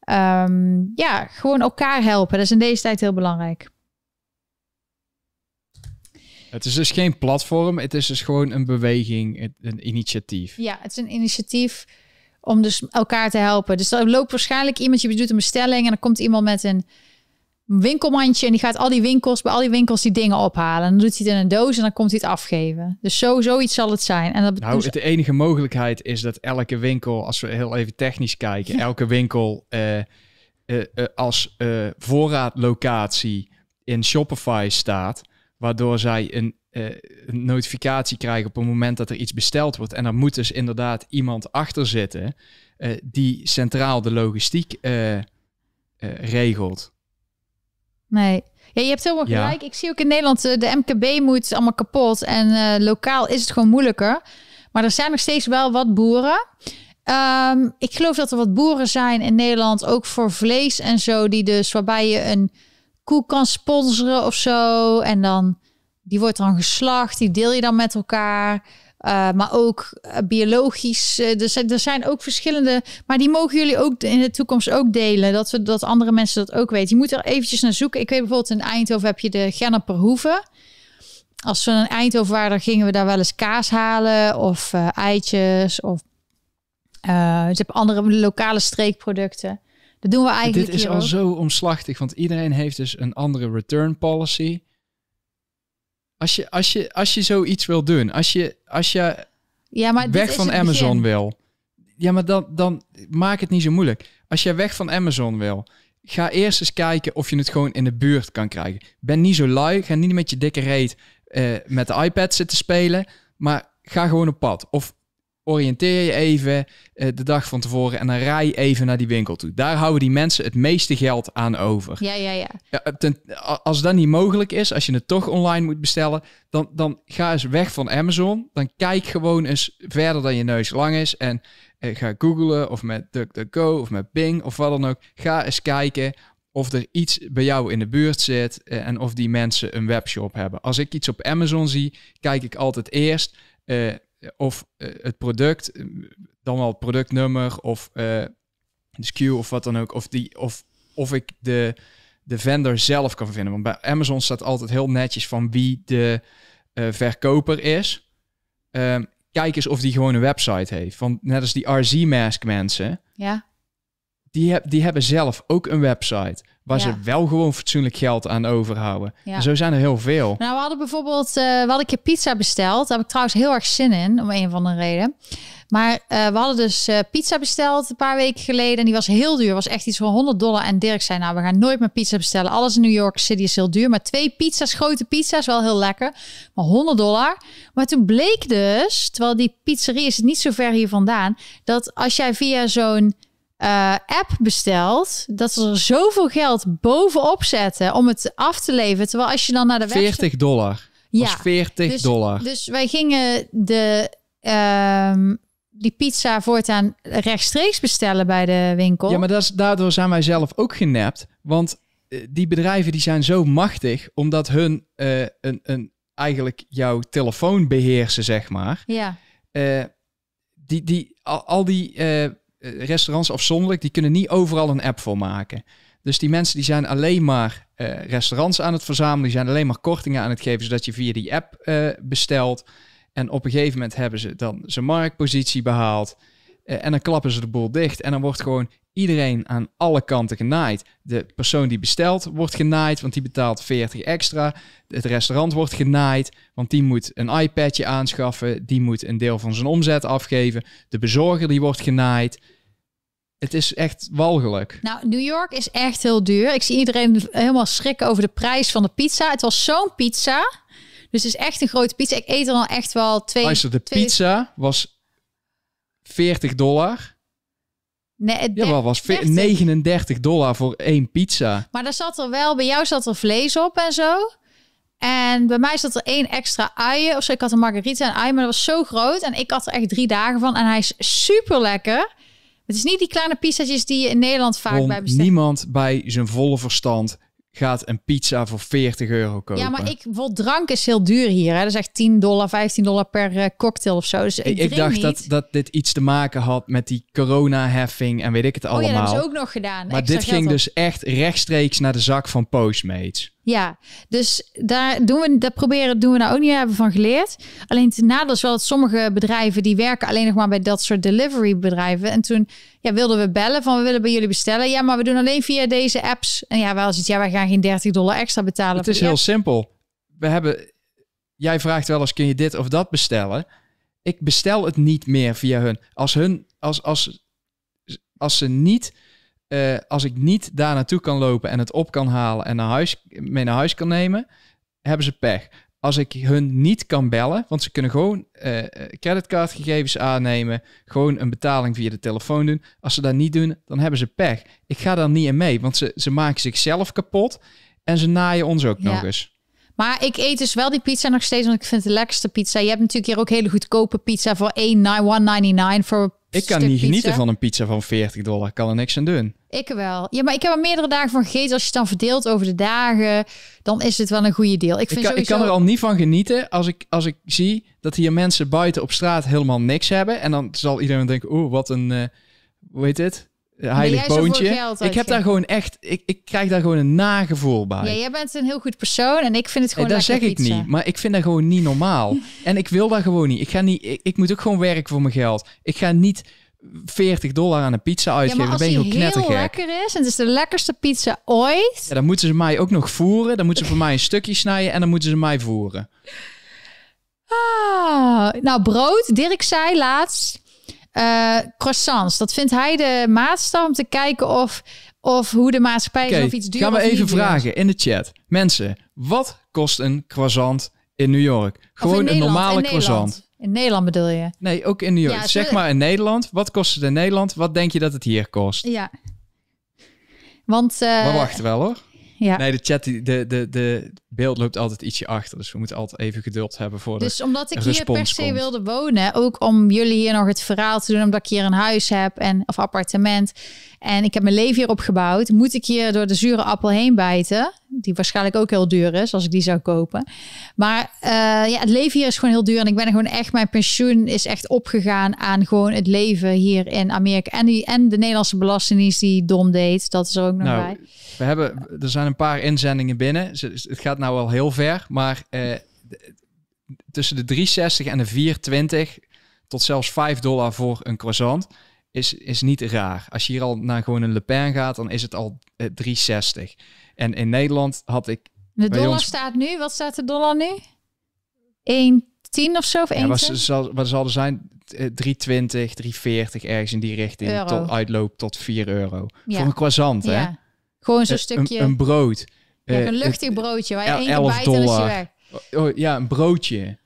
ehm, ja, gewoon elkaar helpen. Dat is in deze tijd heel belangrijk. Het is dus geen platform, het is dus gewoon een beweging, een initiatief. Ja, het is een initiatief om dus elkaar te helpen. Dus er loopt waarschijnlijk iemand, je doet een bestelling en dan komt iemand met een winkelmandje en die gaat al die winkels, bij al die winkels die dingen ophalen. En dan doet hij het in een doos en dan komt hij het afgeven. Dus zo, zoiets zal het zijn. En dat nou, de enige mogelijkheid is dat elke winkel, als we heel even technisch kijken, elke winkel uh, uh, uh, als voorraadlocatie in Shopify staat waardoor zij een, uh, een, notificatie krijgen op het moment dat er iets besteld wordt. En dan moet dus inderdaad iemand achter zitten uh, die centraal de logistiek uh, regelt. Nee. Ja, je hebt helemaal gelijk. Ja. Ik zie ook in Nederland, de MKB moet allemaal kapot. En lokaal is het gewoon moeilijker. Maar er zijn nog steeds wel wat boeren. Um, ik geloof dat er wat boeren zijn in Nederland, ook voor vlees en zo, die dus waarbij je een koe kan sponsoren of zo. En dan, die wordt dan geslacht, die deel je dan met elkaar. Uh, maar ook uh, biologisch. Uh, er, zijn, er zijn ook verschillende. Maar die mogen jullie ook in de toekomst ook delen. Dat, we, dat andere mensen dat ook weten. Je moet er eventjes naar zoeken. Ik weet bijvoorbeeld in Eindhoven heb je de Genneper Hoeve. Als we in Eindhoven waren, gingen we daar wel eens kaas halen. Of eitjes. Of ze hebben andere lokale streekproducten. Dat doen we eigenlijk Dit is al zo omslachtig, want iedereen heeft dus een andere return policy. Als je, als je, als je zoiets wil doen, als je, als je ja, maar weg van Amazon wil, ja, maar dan, dan maak het niet zo moeilijk. Als je weg van Amazon wil, ga eerst eens kijken of je het gewoon in de buurt kan krijgen. Ben niet zo lui, ga niet met je dikke reet uh, met de iPad zitten spelen, maar ga gewoon op pad. Of oriënteer je even uh, de dag van tevoren en dan rij even naar die winkel toe. Daar houden die mensen het meeste geld aan over. Ja, ja, ja. ja ten, als dat niet mogelijk is, als je het toch online moet bestellen, dan, dan ga eens weg van Amazon. Dan kijk gewoon eens verder dan je neus lang is en uh, ga googlen of met DuckDuckGo of met Bing of wat dan ook. Ga eens kijken of er iets bij jou in de buurt zit uh, en of die mensen een webshop hebben. Als ik iets op Amazon zie, kijk ik altijd eerst of uh, het product, eh, dan wel productnummer of de SKU of wat dan ook, of, die, of, of ik de, de vendor zelf kan vinden. Want bij Amazon staat altijd heel netjes van wie de verkoper is. Um, kijk eens of die gewoon een website heeft. Want net als die RZ-mask mensen, ja. Die, heb, die hebben zelf ook een website. Waar ze wel gewoon fatsoenlijk geld aan overhouden. Ja. En zo zijn er heel veel. Nou, we hadden bijvoorbeeld, uh, we hadden een keer pizza besteld. Daar heb ik trouwens heel erg zin in, om een van de reden. Maar uh, we hadden dus uh, pizza besteld een paar weken geleden. En die was heel duur. Was echt iets van 100 dollar. En Dirk zei, nou, we gaan nooit meer pizza bestellen. Alles in New York City is heel duur. Maar twee pizza's, grote pizza's, wel heel lekker. Maar 100 dollar. Maar toen bleek dus, terwijl die pizzeria is niet zo ver hier vandaan... dat als jij via zo'n uh, app bestelt, dat ze er zoveel geld bovenop zetten om het af te leveren. Terwijl als je dan naar de 40 dollar. Ja, 40 dus, dollar. Dus wij gingen de, um, die pizza voortaan rechtstreeks bestellen bij de winkel. Ja, maar dat is, daardoor zijn wij zelf ook genept. Want uh, die bedrijven die zijn zo machtig, omdat hun uh, een, een, eigenlijk jouw telefoon beheersen, zeg maar. Ja. die, die, al, al die eh, restaurants afzonderlijk, die kunnen niet overal een app voor maken. Dus die mensen die zijn alleen maar uh, restaurants aan het verzamelen, die zijn alleen maar kortingen aan het geven, zodat je via die app uh, bestelt. En op een gegeven moment hebben ze dan zijn marktpositie behaald. Eh, en dan klappen ze de boel dicht. En dan wordt gewoon iedereen aan alle kanten genaaid. De persoon die bestelt wordt genaaid, want die betaalt 40 extra. Het restaurant wordt genaaid, want die moet een iPadje aanschaffen. Die moet een deel van zijn omzet afgeven. De bezorger die wordt genaaid. Het is echt walgelijk. Nou, New York is echt heel duur. Ik zie iedereen helemaal schrikken over de prijs van de pizza. Het was zo'n pizza. Dus het is echt een grote pizza. Ik eet er al echt wel twee... Luister, de twee- pizza was 40 dollar. Nee, het Ja, wel was ve- 30. 39 dollar voor één pizza. Maar daar zat er wel, bij jou zat er vlees op en zo. En bij mij zat er één extra ui of zo. Ik had een margarita en ui, maar dat was zo groot. En ik had er echt drie dagen van. En hij is super lekker. Het is niet die kleine pizza's die je in Nederland vaak bij bestelt. niemand bij zijn volle verstand gaat een pizza voor 40 euro kopen. Ja, maar ik, bijvoorbeeld drank is heel duur hier. Hè? Dat is echt 10 dollar, 15 dollar per eh, cocktail of zo. Dus ik, Ik, dacht niet. dat, dat dit iets te maken had met die corona-heffing en weet ik het Oh ja, allemaal. dat hebben ze ook nog gedaan. maar dit ging op. dus echt rechtstreeks naar de zak van Postmates. Ja, dus daar doen we, dat proberen doen we nou ook niet hebben van geleerd. Alleen het nadeel is wel dat sommige bedrijven die werken alleen nog maar bij dat soort delivery bedrijven. En toen ja, wilden we bellen van we willen bij jullie bestellen. Ja, maar we doen alleen via deze apps. En ja, wel eens iets, ja, wij gaan geen 30 dollar extra betalen. Het is heel app. simpel. We hebben, jij vraagt wel eens, kun je dit of dat bestellen? Ik bestel het niet meer via hun. Als hun, als, als, als ze niet, eh, als ik niet daar naartoe kan lopen en het op kan halen en naar huis, mee naar huis kan nemen, hebben ze pech. Als ik hun niet kan bellen, want ze kunnen gewoon eh creditcardgegevens aannemen, gewoon een betaling via de telefoon doen. Als ze dat niet doen, dan hebben ze pech. Ik ga daar niet in mee, want ze, ze maken zichzelf kapot en ze naaien ons ook Ja. nog eens. Maar ik eet dus wel die pizza nog steeds, want ik vind het de lekkerste pizza. Je hebt natuurlijk hier ook hele goedkope pizza voor 1,99 voor een Ik kan niet genieten van een pizza van 40 dollar. Ik kan er niks aan doen. Ik wel. Ja, maar ik heb er meerdere dagen van gegeten. Als je het dan verdeelt over de dagen, dan is het wel een goede deal. Ik Ik vind kan, ik sowieso... kan er al niet van genieten als ik, als ik zie dat hier mensen buiten op straat helemaal niks hebben. En dan zal iedereen denken, oeh, wat een, eh hoe heet dit? Heilig boontje. Ik heb daar gewoon echt, ik, ik krijg daar gewoon een nagevoel bij. Ja, jij bent een heel goed persoon en ik vind het gewoon dat zeg ik pizza. niet, maar ik vind dat gewoon niet normaal. en ik wil dat gewoon niet. Ik, ga niet ik, ik moet ook gewoon werken voor mijn geld. Ik ga niet 40 dollar aan een pizza Ja, uitgeven. maar dan ben je gewoon heel knettergek. lekker is en het is de lekkerste pizza ooit. Ja, dan moeten ze mij ook nog voeren. Dan moeten ze voor mij een stukje snijden en dan moeten ze mij voeren. Ah, nou, brood. Dirk zei laatst eh, croissants. Dat vindt hij de maatstaf om te kijken of, of hoe de maatschappij is of iets duur gaan we even duur vragen in de chat. Mensen, wat kost een croissant in New York? Gewoon een normale croissant. In Nederland bedoel je? Nee, ook in New York. Ja, zeg maar in Nederland. Wat kost het in Nederland? Wat denk je dat het hier kost? Ja. Want... eh, maar wacht wel hoor. Ja. Nee, de chat, die- de, de, de beeld loopt altijd ietsje achter. Dus we moeten altijd even geduld hebben voor de... Dus omdat ik hier per se komt. wilde wonen, ook om jullie hier nog het verhaal te doen, omdat ik hier een huis heb en of appartement en ik heb mijn leven hier opgebouwd, moet ik hier door de zure appel heen bijten, die waarschijnlijk ook heel duur is als ik die zou kopen. Maar eh, ja, het leven hier is gewoon heel duur en ik ben gewoon echt mijn pensioen is echt opgegaan aan gewoon het leven hier in Amerika en die en de Nederlandse belastingdienst die dom deed, dat is er ook nog bij. Nou, we hebben, er zijn een paar inzendingen binnen. Het gaat nou al heel ver, maar eh, tussen de 3,60 en de 4,20 tot zelfs 5 dollar voor een croissant is, is niet raar. Als je hier al naar gewoon een Le Pen gaat, dan is het al eh, 3,60. En in Nederland had ik, De dollar ons- staat nu, wat staat de dollar nu? 1,10 of zo? Of 1,20? ja, wat, zal, wat zal er zijn? Eh, 3,20, 3,40 ergens in die richting. Euro. Tot uitloop tot 4 euro. Ja. Voor een croissant, hè? Gewoon zo'n Eh, stukje. Een, een brood. Ja, Eh, een luchtig broodje waar je één keer 11 bijt en is je weg. Oh, ja, een broodje.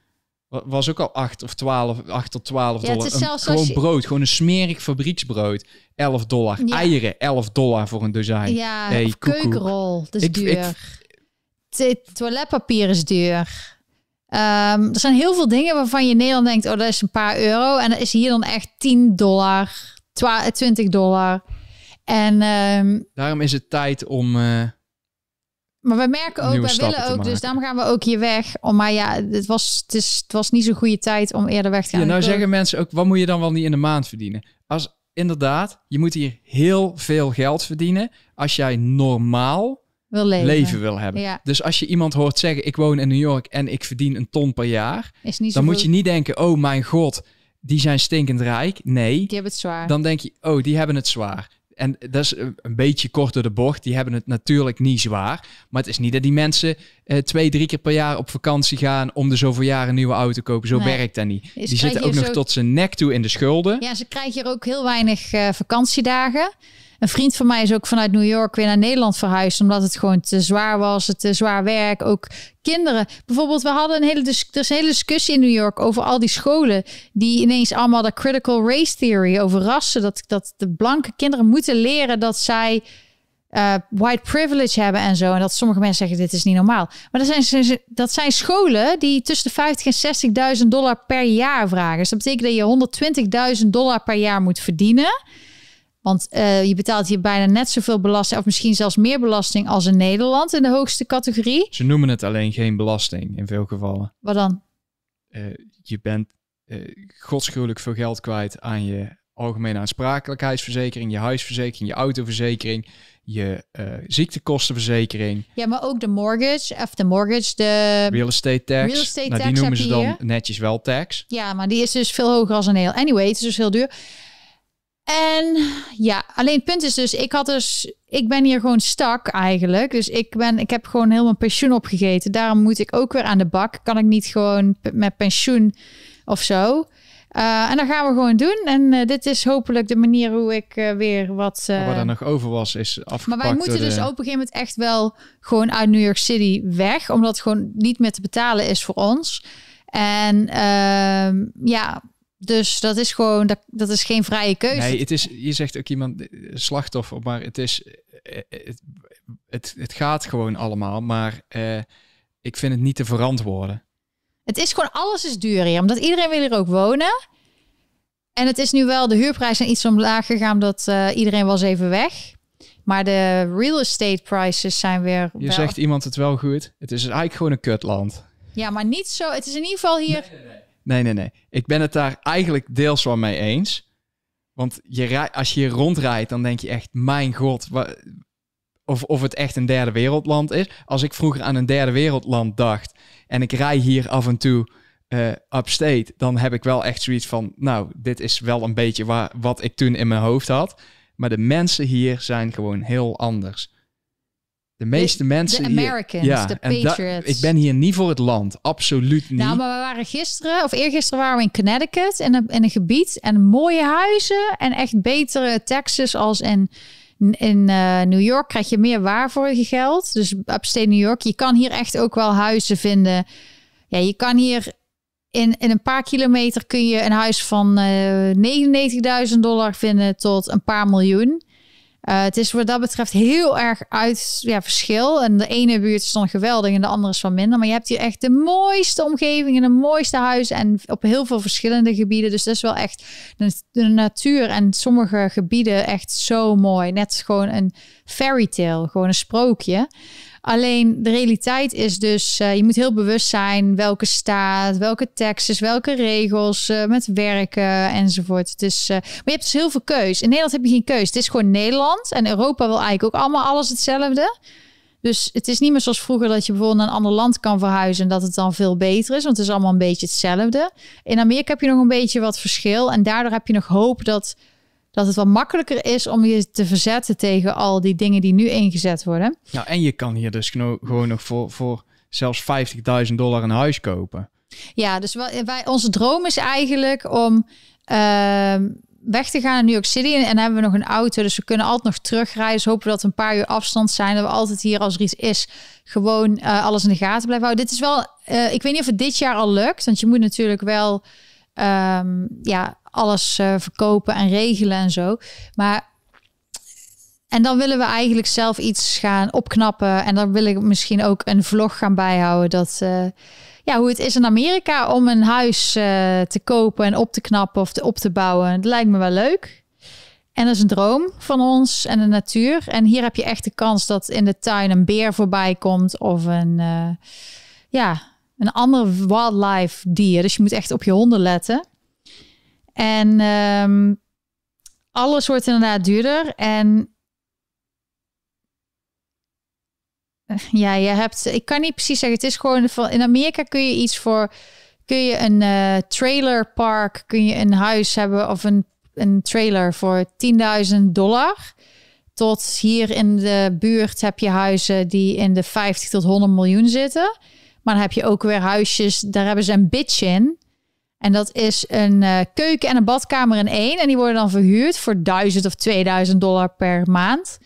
Wa- Was ook al 8 of 12, 8 tot 12 Ja, het dollar. is Een- zelfs gewoon je- brood, gewoon een smerig fabrieksbrood. 11 dollar. Ja. Eieren, 11 dollar voor een dozijn. Ja, Hey, keukenrol. Dat is Ik- duur. ik- toiletpapier is duur. Ehm, er zijn heel veel dingen waarvan je in Nederland denkt... oh, dat is een paar euro. En dat is hier dan echt 10 dollar, twa- 20 dollar. En, ehm, Daarom is het tijd om... eh, maar wij merken ook, wij stappen willen ook... dus daarom gaan we ook hier weg. Oh, maar ja, het was, het, is, het was niet zo'n goede tijd om eerder weg te gaan. ja, nou zeggen mensen ook, wat moet je dan wel niet in de maand verdienen? Als inderdaad, je moet hier heel veel geld verdienen... als jij normaal wil leven. leven wil hebben. Ja. Dus als je iemand hoort zeggen, ik woon in New York... en ik verdien een ton per jaar... Is niet zo dan moet je niet denken, oh mijn god, die zijn stinkend rijk. Nee, Die hebben het zwaar. dan denk je, oh, die hebben het zwaar. En dat is een beetje kort door de bocht. Die hebben het natuurlijk niet zwaar. Maar het is niet dat die mensen eh, twee, drie keer per jaar op vakantie gaan om de zoveel jaar een nieuwe auto te kopen. Zo Nee. werkt dat niet. Dus die zitten ook nog zo- tot zijn nek toe in de schulden. Ja, ze krijgen hier ook heel weinig eh, vakantiedagen. Een vriend van mij is ook vanuit New York weer naar Nederland verhuisd. Omdat het gewoon te zwaar was. Het te zwaar werk. Ook kinderen. Bijvoorbeeld, we hadden een hele, hele discussie in New York over al die scholen. Die ineens allemaal de critical race theory over rassen. Dat, dat de blanke kinderen moeten leren dat zij eh, white privilege hebben en zo. En dat sommige mensen zeggen, dit is niet normaal. Maar dat zijn, dat zijn scholen die tussen de 50 en 60.000 dollar per jaar vragen. Dus dat betekent dat je 120.000 dollar per jaar moet verdienen. Want eh, je betaalt hier bijna net zoveel belasting, of misschien zelfs meer belasting als in Nederland in de hoogste categorie. Ze noemen het alleen geen belasting in veel gevallen. Wat dan? Eh, je bent eh godschuwelijk veel geld kwijt aan je algemene aansprakelijkheidsverzekering, je huisverzekering, je autoverzekering, je ziektekostenverzekering, Ja, maar ook de mortgage, of de mortgage, de... real estate tax. Real estate nou, die tax noemen heb ze dan hier. netjes wel tax. Ja, maar die is dus veel hoger als een heel. Anyway, het is dus heel duur. En ja, alleen het punt is dus, ik had dus, ik ben hier gewoon stak eigenlijk. Dus ik ben, ik heb gewoon heel mijn pensioen opgegeten. Daarom moet ik ook weer aan de bak. Kan ik niet gewoon met pensioen of zo. Eh, en dat gaan we gewoon doen. En eh, dit is hopelijk de manier hoe ik eh, weer wat. wat er nog over was, is afgepakt maar wij moeten dus op een gegeven moment echt wel gewoon uit New York City weg. Omdat het gewoon niet meer te betalen is voor ons. En ehm, ja, dus dat is gewoon, dat, dat is geen vrije keuze. Nee, het is, je zegt ook iemand eh, slachtoffer, maar het is, eh, het, het, het gaat gewoon allemaal. Maar eh, ik vind het niet te verantwoorden. Het is gewoon, alles is duur hier. Omdat iedereen wil hier ook wonen. En het is nu wel, de huurprijzen zijn iets omlaag gegaan. Omdat eh, iedereen was even weg. Maar de real estate prices zijn weer... Je wel- zegt iemand het wel goed. Het is eigenlijk gewoon een kutland. Ja, maar niet zo. Het is in ieder geval hier... Nee, nee, nee. Ik ben het daar eigenlijk deels wel mee eens. Want je rij, als je hier rondrijdt, dan denk je echt, mijn god, wa- of, of het echt een derde wereldland is. Als ik vroeger aan een derde wereldland dacht en ik rij hier af en toe eh upstate, dan heb ik wel echt zoiets van, nou, dit is wel een beetje waar, wat ik toen in mijn hoofd had. Maar de mensen hier zijn gewoon heel anders. De meeste mensen de hier... Americans, de en da- patriots. ik ben hier niet voor het land, absoluut niet. Nou, maar we waren gisteren, of eergisteren waren we in Connecticut in een, in een gebied en mooie huizen en echt betere taxes als in, in eh, New York krijg je meer waar voor je geld. Dus upstate New York, je kan hier echt ook wel huizen vinden. Ja, je kan hier in, in een paar kilometer kun je een huis van eh 99.000 dollar vinden tot een paar miljoen. Eh, het is wat dat betreft heel erg uit ja, verschil. En de ene buurt is dan geweldig en de andere is van minder. Maar je hebt hier echt de mooiste omgeving en de mooiste huizen. En op heel veel verschillende gebieden. Dus dat is wel echt de, de natuur en sommige gebieden echt zo mooi. Net gewoon een fairy tale, gewoon een sprookje. Alleen de realiteit is dus, eh, je moet heel bewust zijn welke staat, welke taxes, welke regels eh, met werken enzovoort. Is, eh, maar je hebt dus heel veel keus. In Nederland heb je geen keus. Het is gewoon Nederland en Europa wil eigenlijk ook allemaal alles hetzelfde. Dus het is niet meer zoals vroeger dat je bijvoorbeeld naar een ander land kan verhuizen en dat het dan veel beter is, want het is allemaal een beetje hetzelfde. In Amerika heb je nog een beetje wat verschil en daardoor heb je nog hoop dat, dat het wat makkelijker is om je te verzetten tegen al die dingen die nu ingezet worden. Nou, en je kan hier dus gewoon nog voor, voor zelfs 50.000 dollar een huis kopen. Ja, dus wij, wij- onze droom is eigenlijk om ehm, weg te gaan naar New York City. En, hebben we nog een auto, dus we kunnen altijd nog terugrijden. Dus hopen dat we een paar uur afstand zijn. Dat we altijd hier, als er iets is, gewoon eh, alles in de gaten blijven houden. Dit is wel, eh, ik weet niet of het dit jaar al lukt. Want je moet natuurlijk wel ehm, ja, alles eh, verkopen en regelen en zo. Maar en dan willen we eigenlijk zelf iets gaan opknappen. En dan wil ik misschien ook een vlog gaan bijhouden. Dat, eh, ja, hoe het is in Amerika om een huis eh, te kopen en op te knappen of op te bouwen. Dat lijkt me wel leuk. En dat is een droom van ons en de natuur. En hier heb je echt de kans dat in de tuin een beer voorbij komt of een, ja, een ander wildlife dier. Dus je moet echt op je honden letten. En ehm, alles wordt inderdaad duurder. En ja, je hebt, ik kan niet precies zeggen, het is gewoon van in Amerika kun je iets voor kun je een uh, trailerpark, kun je een huis hebben of een, een trailer voor 10.000 dollar. Tot hier in de buurt heb je huizen die in de 50 tot 100 miljoen zitten. Maar dan heb je ook weer huisjes, daar hebben ze een bitch in. En dat is een uh, keuken en een badkamer in één. En die worden dan verhuurd voor 1000 of 2000 dollar per maand.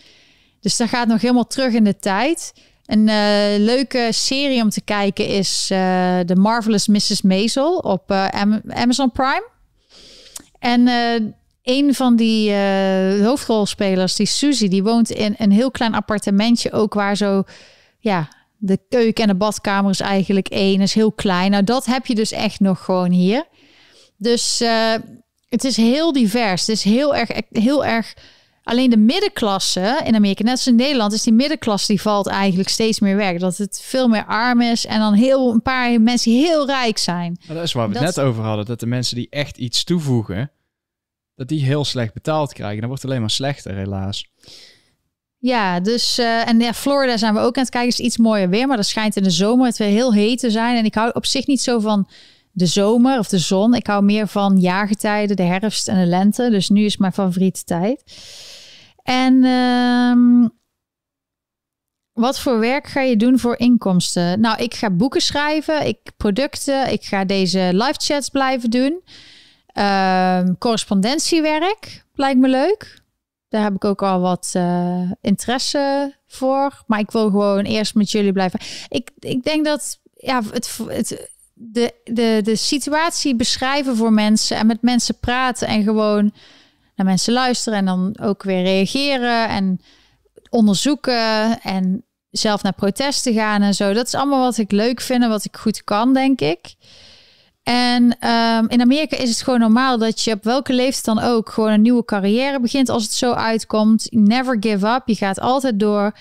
Dus dat gaat nog helemaal terug in de tijd. Een uh, leuke serie om te kijken is uh, The Marvelous Mrs. Maisel op Amazon Prime. En een van die hoofdrolspelers, die Susie, die woont in een heel klein appartementje ook waar zo ja, de keuken en de badkamer is eigenlijk één, is heel klein. Nou, dat heb je dus echt nog gewoon hier. Dus uh, het is heel divers. Het is heel erg, heel erg. Alleen de middenklasse in Amerika, net als in Nederland, is die middenklasse die valt eigenlijk steeds meer weg. Dat het veel meer arm is en dan heel een paar mensen die heel rijk zijn. dat is waar we het net over hadden. Dat de mensen die echt iets toevoegen, dat die heel slecht betaald krijgen. Dan wordt het alleen maar slechter, helaas. Ja, dus uh, en ja, Florida zijn we ook aan het kijken. is iets mooier weer, maar dat schijnt in de zomer het weer heel heet te zijn. En ik hou op zich niet zo van de zomer of de zon. Ik hou meer van jaargetijden, de herfst en de lente. Dus nu is mijn favoriete tijd. En um, wat voor werk ga je doen voor inkomsten? Nou, ik ga boeken schrijven, ik producten, ik ga deze live chats blijven doen. Um, correspondentiewerk lijkt me leuk. Daar heb ik ook al wat uh, interesse voor. Maar ik wil gewoon eerst met jullie blijven. Ik, ik denk dat ja, het, het, de, de, de situatie beschrijven voor mensen en met mensen praten en gewoon naar mensen luisteren en dan ook weer reageren en onderzoeken en zelf naar protesten gaan en zo. Dat is allemaal wat ik leuk vind en wat ik goed kan, denk ik. En um, in Amerika is het gewoon normaal dat je op welke leeftijd dan ook gewoon een nieuwe carrière begint als het zo uitkomt. Never give up. Je gaat altijd door.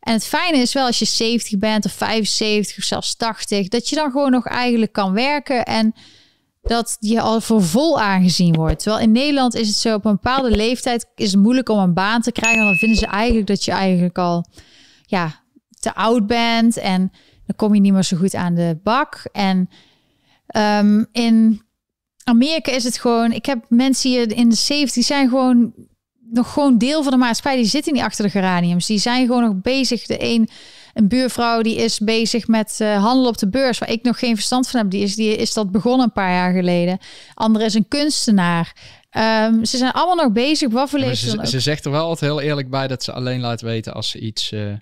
En het fijne is wel als je 70 bent of 75 of zelfs 80, dat je dan gewoon nog eigenlijk kan werken en dat je al voor vol aangezien wordt. Terwijl in Nederland is het zo op een bepaalde leeftijd is het moeilijk om een baan te krijgen. Want dan vinden ze eigenlijk dat je eigenlijk al ja, te oud bent en dan kom je niet meer zo goed aan de bak. En um, in Amerika is het gewoon, ik heb mensen hier in de 70 zijn gewoon nog gewoon deel van de maatschappij. Die zitten niet achter de geraniums. Die zijn gewoon nog bezig. De een, een buurvrouw die is bezig met uh, handel op de beurs, waar ik nog geen verstand van heb. Die is, die is dat begonnen een paar jaar geleden. Andere is een kunstenaar. Um, ze zijn allemaal nog bezig. Wat voor ze, ze, zegt er wel altijd heel eerlijk bij dat ze alleen laat weten als ze iets uh,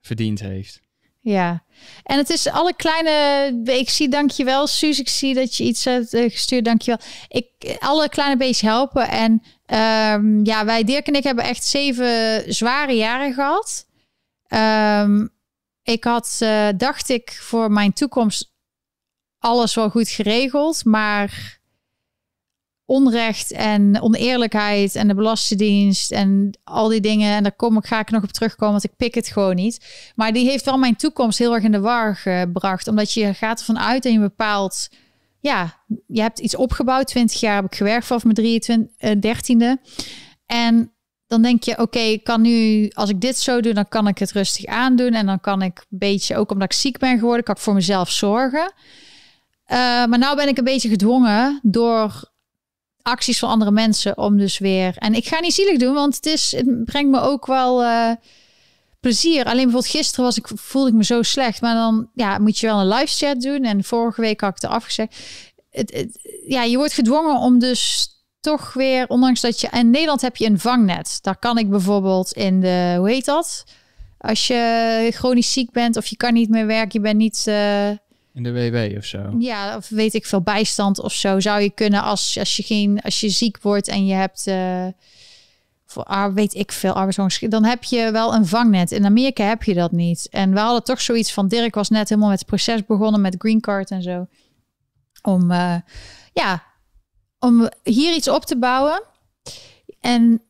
verdiend heeft. Ja, en het is alle kleine. Ik zie, dankjewel, Suus. Ik zie dat je iets hebt uh, gestuurd. Dankjewel. Ik, alle kleine beetjes helpen. En um, ja, wij, Dirk en ik, hebben echt zeven zware jaren gehad. Um, ik had, uh, dacht ik, voor mijn toekomst alles wel goed geregeld. Maar onrecht en oneerlijkheid en de Belastingdienst en al die dingen. En daar kom ik, ga ik nog op terugkomen, want ik pik het gewoon niet. Maar die heeft wel mijn toekomst heel erg in de war gebracht. Omdat je gaat ervan uit en je bepaalt... Ja, je hebt iets opgebouwd. 20 jaar heb ik gewerkt vanaf mijn 23, uh, 13e. En dan denk je, oké, ik kan nu, als ik dit zo doe, dan kan ik het rustig aandoen. En dan kan ik een beetje, ook omdat ik ziek ben geworden, kan ik voor mezelf zorgen. Uh, maar nou ben ik een beetje gedwongen door acties van andere mensen om dus weer. En ik ga niet zielig doen, want het, is, het brengt me ook wel uh, plezier. Alleen bijvoorbeeld gisteren was ik, voelde ik me zo slecht. Maar dan ja, moet je wel een live chat doen. En vorige week had ik het afgezegd. Het, ja, je wordt gedwongen om dus toch weer, ondanks dat je. In Nederland heb je een vangnet. Daar kan ik bijvoorbeeld in de. Hoe heet dat? Als je chronisch ziek bent of je kan niet meer werken, je bent niet. Uh, in de WW of zo. Ja, of weet ik veel bijstand of zo. Zou je kunnen als, als, je, geen, als je ziek wordt en je hebt. Uh, voor, weet ik veel, arbeidsongeschikt, dan heb je wel een vangnet. In Amerika heb je dat niet. En we hadden toch zoiets van, Dirk was net helemaal met het proces begonnen met green card en zo. Om, uh, ja, om hier iets op te bouwen. En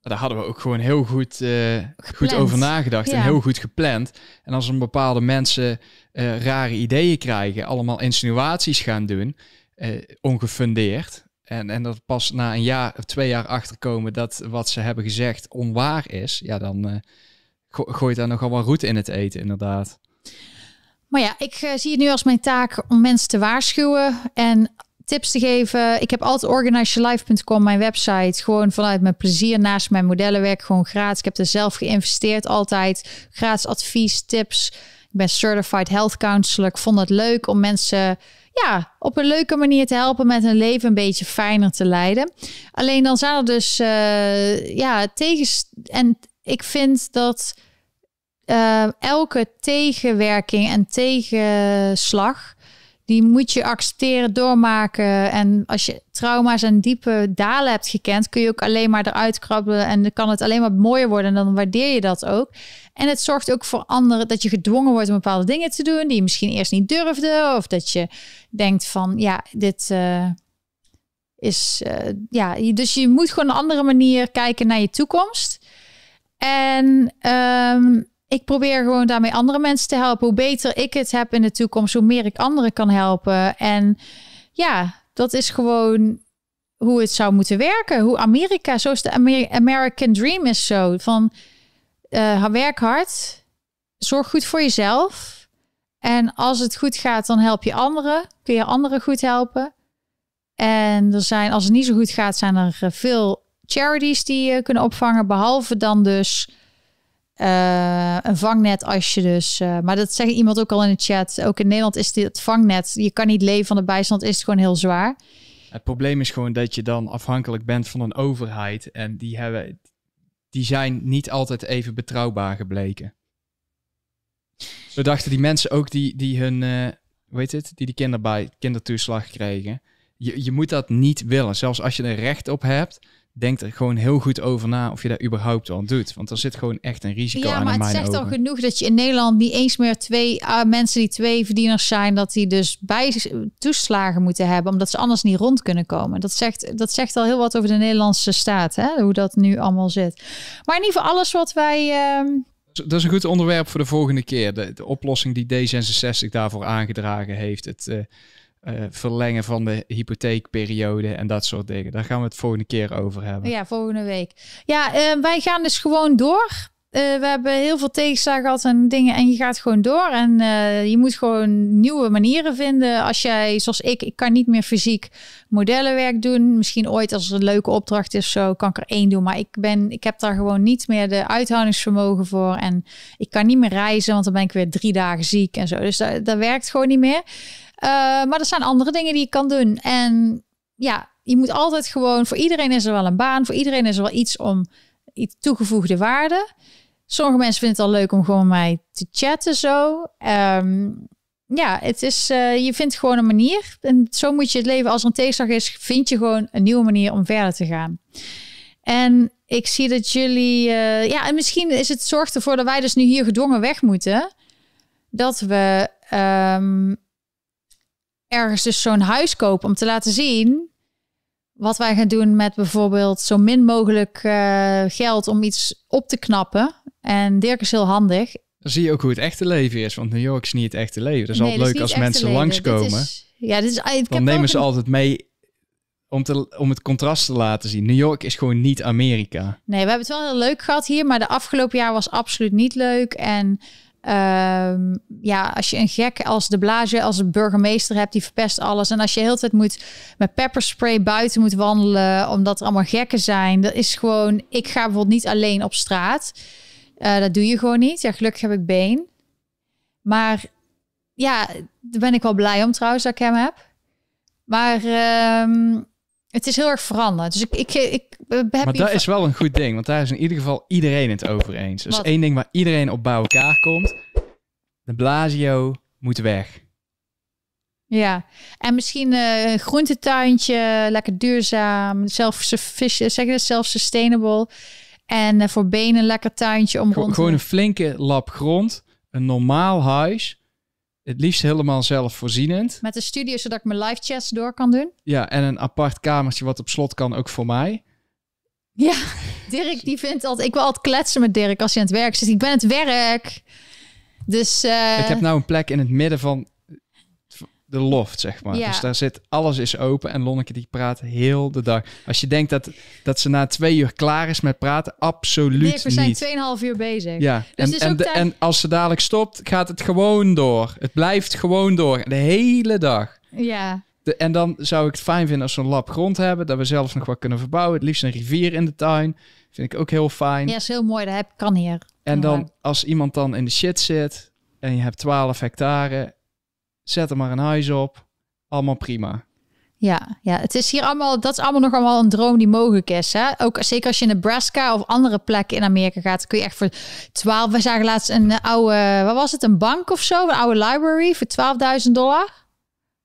daar hadden we ook gewoon heel goed, uh, goed over nagedacht en heel goed gepland. En als een bepaalde mensen uh, rare ideeën krijgen, allemaal insinuaties gaan doen, uh, ongefundeerd. En, en dat pas na een jaar of twee jaar achterkomen dat wat ze hebben gezegd onwaar is, ja, dan uh, go gooit daar nogal wel roet in het eten, inderdaad. Maar ja, ik zie het nu als mijn taak om mensen te waarschuwen en tips te geven. Ik heb altijd organizeyourlife.com, mijn website, gewoon vanuit mijn plezier naast mijn modellenwerk, gewoon gratis. Ik heb er zelf geïnvesteerd altijd. Gratis advies, tips. Ik ben certified health counselor. Ik vond het leuk om mensen ja, op een leuke manier te helpen met hun leven een beetje fijner te leiden. Alleen dan zijn er dus uh, ja, tegen. En ik vind dat uh, elke tegenwerking en tegenslag die moet je accepteren, doormaken. En als je trauma's en diepe dalen hebt gekend, kun je ook alleen maar eruit krabbelen. En dan kan het alleen maar mooier worden. En dan waardeer je dat ook. En het zorgt ook voor anderen dat je gedwongen wordt om bepaalde dingen te doen die je misschien eerst niet durfde. Of dat je denkt van ja, dit. Uh, is uh, ja, dus je moet gewoon een andere manier kijken naar je toekomst. En um, ik probeer gewoon daarmee andere mensen te helpen. Hoe beter ik het heb in de toekomst, hoe meer ik anderen kan helpen. En ja, dat is gewoon hoe het zou moeten werken. Hoe Amerika, zoals de American Dream is zo. Van uh, werk hard, zorg goed voor jezelf. En als het goed gaat, dan help je anderen. Kun je anderen goed helpen. En er zijn, als het niet zo goed gaat, zijn er veel charities die je kunnen opvangen. Behalve dan dus uh, een vangnet als je dus... Uh, maar dat zegt iemand ook al in de chat. Ook in Nederland is dit vangnet. Je kan niet leven van de bijstand, is het gewoon heel zwaar. Het probleem is gewoon dat je dan afhankelijk bent van een overheid. En die, hebben, die zijn niet altijd even betrouwbaar gebleken. Zo dachten die mensen ook die, die hun... Uh, weet het? Die die kinderbij, kindertoeslag kregen. Je, je moet dat niet willen. Zelfs als je er recht op hebt denk er gewoon heel goed over na of je dat überhaupt wel doet. Want er zit gewoon echt een risico ja, aan. Ja, maar het zegt al genoeg dat je in Nederland niet eens meer twee uh, mensen die twee verdieners zijn, dat die dus bij toeslagen moeten hebben, omdat ze anders niet rond kunnen komen. Dat zegt, dat zegt al heel wat over de Nederlandse staat, hè? hoe dat nu allemaal zit. Maar in ieder geval alles wat wij. Uh, dat is een goed onderwerp voor de volgende keer. De, de oplossing die D66 daarvoor aangedragen heeft. Het, uh, uh, verlengen van de hypotheekperiode en dat soort dingen. Daar gaan we het volgende keer over hebben. Ja, volgende week. Ja, uh, wij gaan dus gewoon door. Uh, we hebben heel veel tegenslagen gehad en dingen en je gaat gewoon door. En je moet gewoon nieuwe manieren vinden. Als jij, zoals ik, ik kan niet meer fysiek modellenwerk doen. Misschien ooit als er een leuke opdracht is zo, kan ik er één doen. Maar ik, ben, ik heb daar gewoon niet meer de uithoudingsvermogen voor. En ik kan niet meer reizen, want dan ben ik weer drie dagen ziek en zo. Dus dat werkt gewoon niet meer. Uh, maar er zijn andere dingen die je kan doen. En ja, je moet altijd gewoon, voor iedereen is er wel een baan, voor iedereen is er wel iets om iets toegevoegde waarde. Sommige mensen vinden het al leuk om gewoon met mij te chatten zo. Um, ja, het is, uh, je vindt gewoon een manier. En zo moet je het leven. Als er een tegenslag is, vind je gewoon een nieuwe manier om verder te gaan. En ik zie dat jullie, uh, ja, en misschien is het zorgt ervoor dat wij dus nu hier gedwongen weg moeten. Dat we um, ergens dus zo'n huis kopen om te laten zien wat wij gaan doen met bijvoorbeeld zo min mogelijk uh, geld om iets op te knappen. En Dirk is heel handig. Dan zie je ook hoe het echte leven is, want New York is niet het echte leven. Dat is nee, altijd leuk als mensen leven. langskomen. Is, ja, dit is, ik dan nemen ze altijd mee om, te, om het contrast te laten zien. New York is gewoon niet Amerika. Nee, we hebben het wel heel leuk gehad hier, maar de afgelopen jaar was absoluut niet leuk. En Um, ja, als je een gek als de Blage, als een burgemeester hebt, die verpest alles. En als je heel tijd moet met pepperspray buiten moet wandelen, omdat er allemaal gekken zijn. Dat is gewoon, ik ga bijvoorbeeld niet alleen op straat. Uh, dat doe je gewoon niet. Ja, gelukkig heb ik been. Maar ja, daar ben ik wel blij om trouwens dat ik hem heb. Maar um, het is heel erg veranderd. Dus ik, ik, ik heb Maar dat is wel een goed ding, want daar is in ieder geval iedereen het over eens. Dat is één ding waar iedereen op bij elkaar komt. De Blasio moet weg. Ja, en misschien uh, een groentetuintje, lekker duurzaam, zelf zeg je self-sustainable. En uh, voor benen een lekker tuintje om rond Gewoon een flinke lap grond, een normaal huis het liefst helemaal zelfvoorzienend. Met een studio zodat ik mijn live chats door kan doen. Ja, en een apart kamertje wat op slot kan, ook voor mij. Ja, Dirk die vindt altijd... Ik wil altijd kletsen met Dirk als hij aan het werk zit. Ik ben het werk. Dus... Uh... Ik heb nou een plek in het midden van... de loft, zeg maar. Ja. Dus daar zit, alles is open en Lonneke die praat heel de dag. Als je denkt dat, dat ze na twee uur klaar is met praten, absoluut Nee, we zijn niet. 2,5 uur bezig. Ja, Dus en, en, ook de- tijd- en als ze dadelijk stopt, gaat het gewoon door. Het blijft gewoon door, de hele dag. Ja. De, en dan zou ik het fijn vinden als we een lab grond hebben, dat we zelf nog wat kunnen verbouwen. Het liefst een rivier in de tuin, vind ik ook heel fijn. ja, is heel mooi. Dat heb, kan hier. En dan, als iemand dan in de shit zit en je hebt 12 hectare, zet er maar een huis op. Allemaal prima. Ja, ja, het is hier allemaal, dat is allemaal nog allemaal een droom die mogelijk is. Hè? Ook zeker als je in Nebraska of andere plekken in Amerika gaat, kun je echt voor 12. We zagen laatst een oude, wat was het, een bank of zo, een oude library voor 12.000 dollar.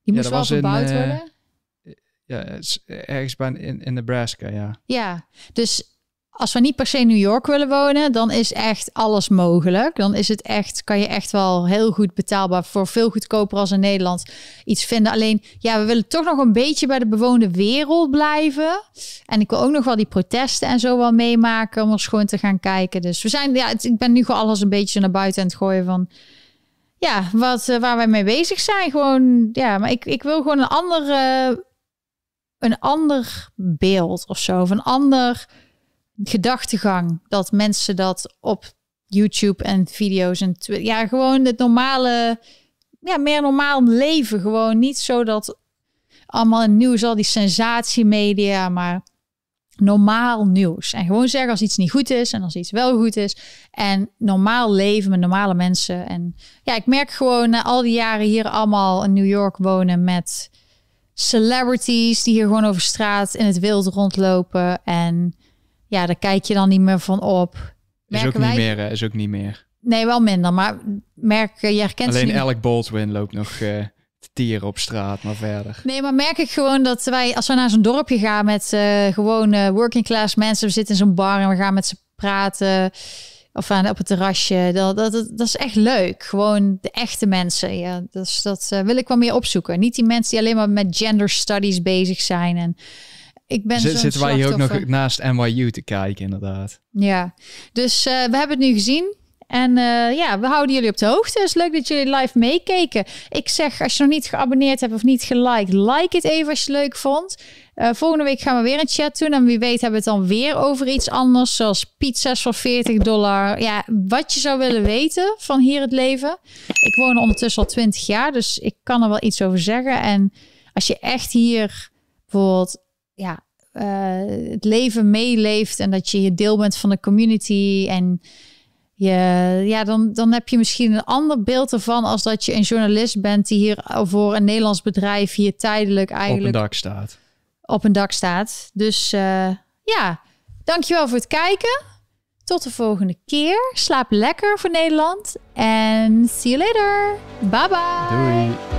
Die Ja, moest dat wel was in, verbouwd eh, worden. Ja, het is ergens bij in, in Nebraska, ja. Ja, dus als we niet per se New York willen wonen, dan is echt alles mogelijk. Dan is het echt, kan je echt wel heel goed betaalbaar voor veel goedkoper als in Nederland iets vinden. Alleen, ja, we willen toch nog een beetje bij de bewoonde wereld blijven. En ik wil ook nog wel die protesten en zo wel meemaken om eens gewoon te gaan kijken. Dus we zijn, ja, het- ik ben nu gewoon alles een beetje naar buiten aan het gooien van. Ja, wat, eh, waar wij mee bezig zijn. Gewoon, ja, maar ik, ik wil gewoon een andere, een ander beeld of zo. Of een ander gedachtegang. Dat mensen dat op YouTube en video's en ja, gewoon het normale, ja, meer normaal leven. Gewoon niet zo dat allemaal nieuws, al die sensatiemedia, maar normaal nieuws. En gewoon zeggen als iets niet goed is en als iets wel goed is. En normaal leven met normale mensen. En ja, ik merk gewoon na al die jaren hier allemaal in New York wonen met celebrities die hier gewoon over straat in het wild rondlopen. En ja, daar kijk je dan niet meer van op. Is Merken ook niet wij- meer, is ook niet meer. Nee, wel minder. Maar merk, je herkent ze Alleen niet. elk Baldwin loopt nog te tieren op straat, maar verder. Nee, maar merk ik gewoon dat wij, als we naar zo'n dorpje gaan met gewoon eh, working class mensen, we zitten in zo'n bar en we gaan met ze praten. Of aan, op het terrasje. Dat, dat, dat, dat is echt leuk. Gewoon de echte mensen. Ja, dus dat eh, wil ik wel meer opzoeken. Niet die mensen die alleen maar met gender studies bezig zijn. En ik ben Zit, zitten wij hier ook nog naast NYU te kijken, inderdaad. Ja, dus eh, we hebben het nu gezien. En eh, ja, we houden jullie op de hoogte. Het is leuk dat jullie live meekeken. Ik zeg, als je nog niet geabonneerd hebt of niet geliked, like het even als je het leuk vond. Eh, volgende week gaan we weer een chat doen. En wie weet hebben we het dan weer over iets anders. Zoals pizza's voor 40 dollar. Ja, wat je zou willen weten van hier het leven. Ik woon ondertussen al 20 jaar, dus ik kan er wel iets over zeggen. En als je echt hier bijvoorbeeld ja, eh, het leven meeleeft en dat je je deel bent van de community en je, ja, dan, dan heb je misschien een ander beeld ervan als dat je een journalist bent die hier voor een Nederlands bedrijf hier tijdelijk Op een eigenlijk dak staat. op een dak staat. Dus eh, ja, dankjewel voor het kijken. Tot de volgende keer. Slaap lekker voor Nederland. En see you later. Bye bye. Doei.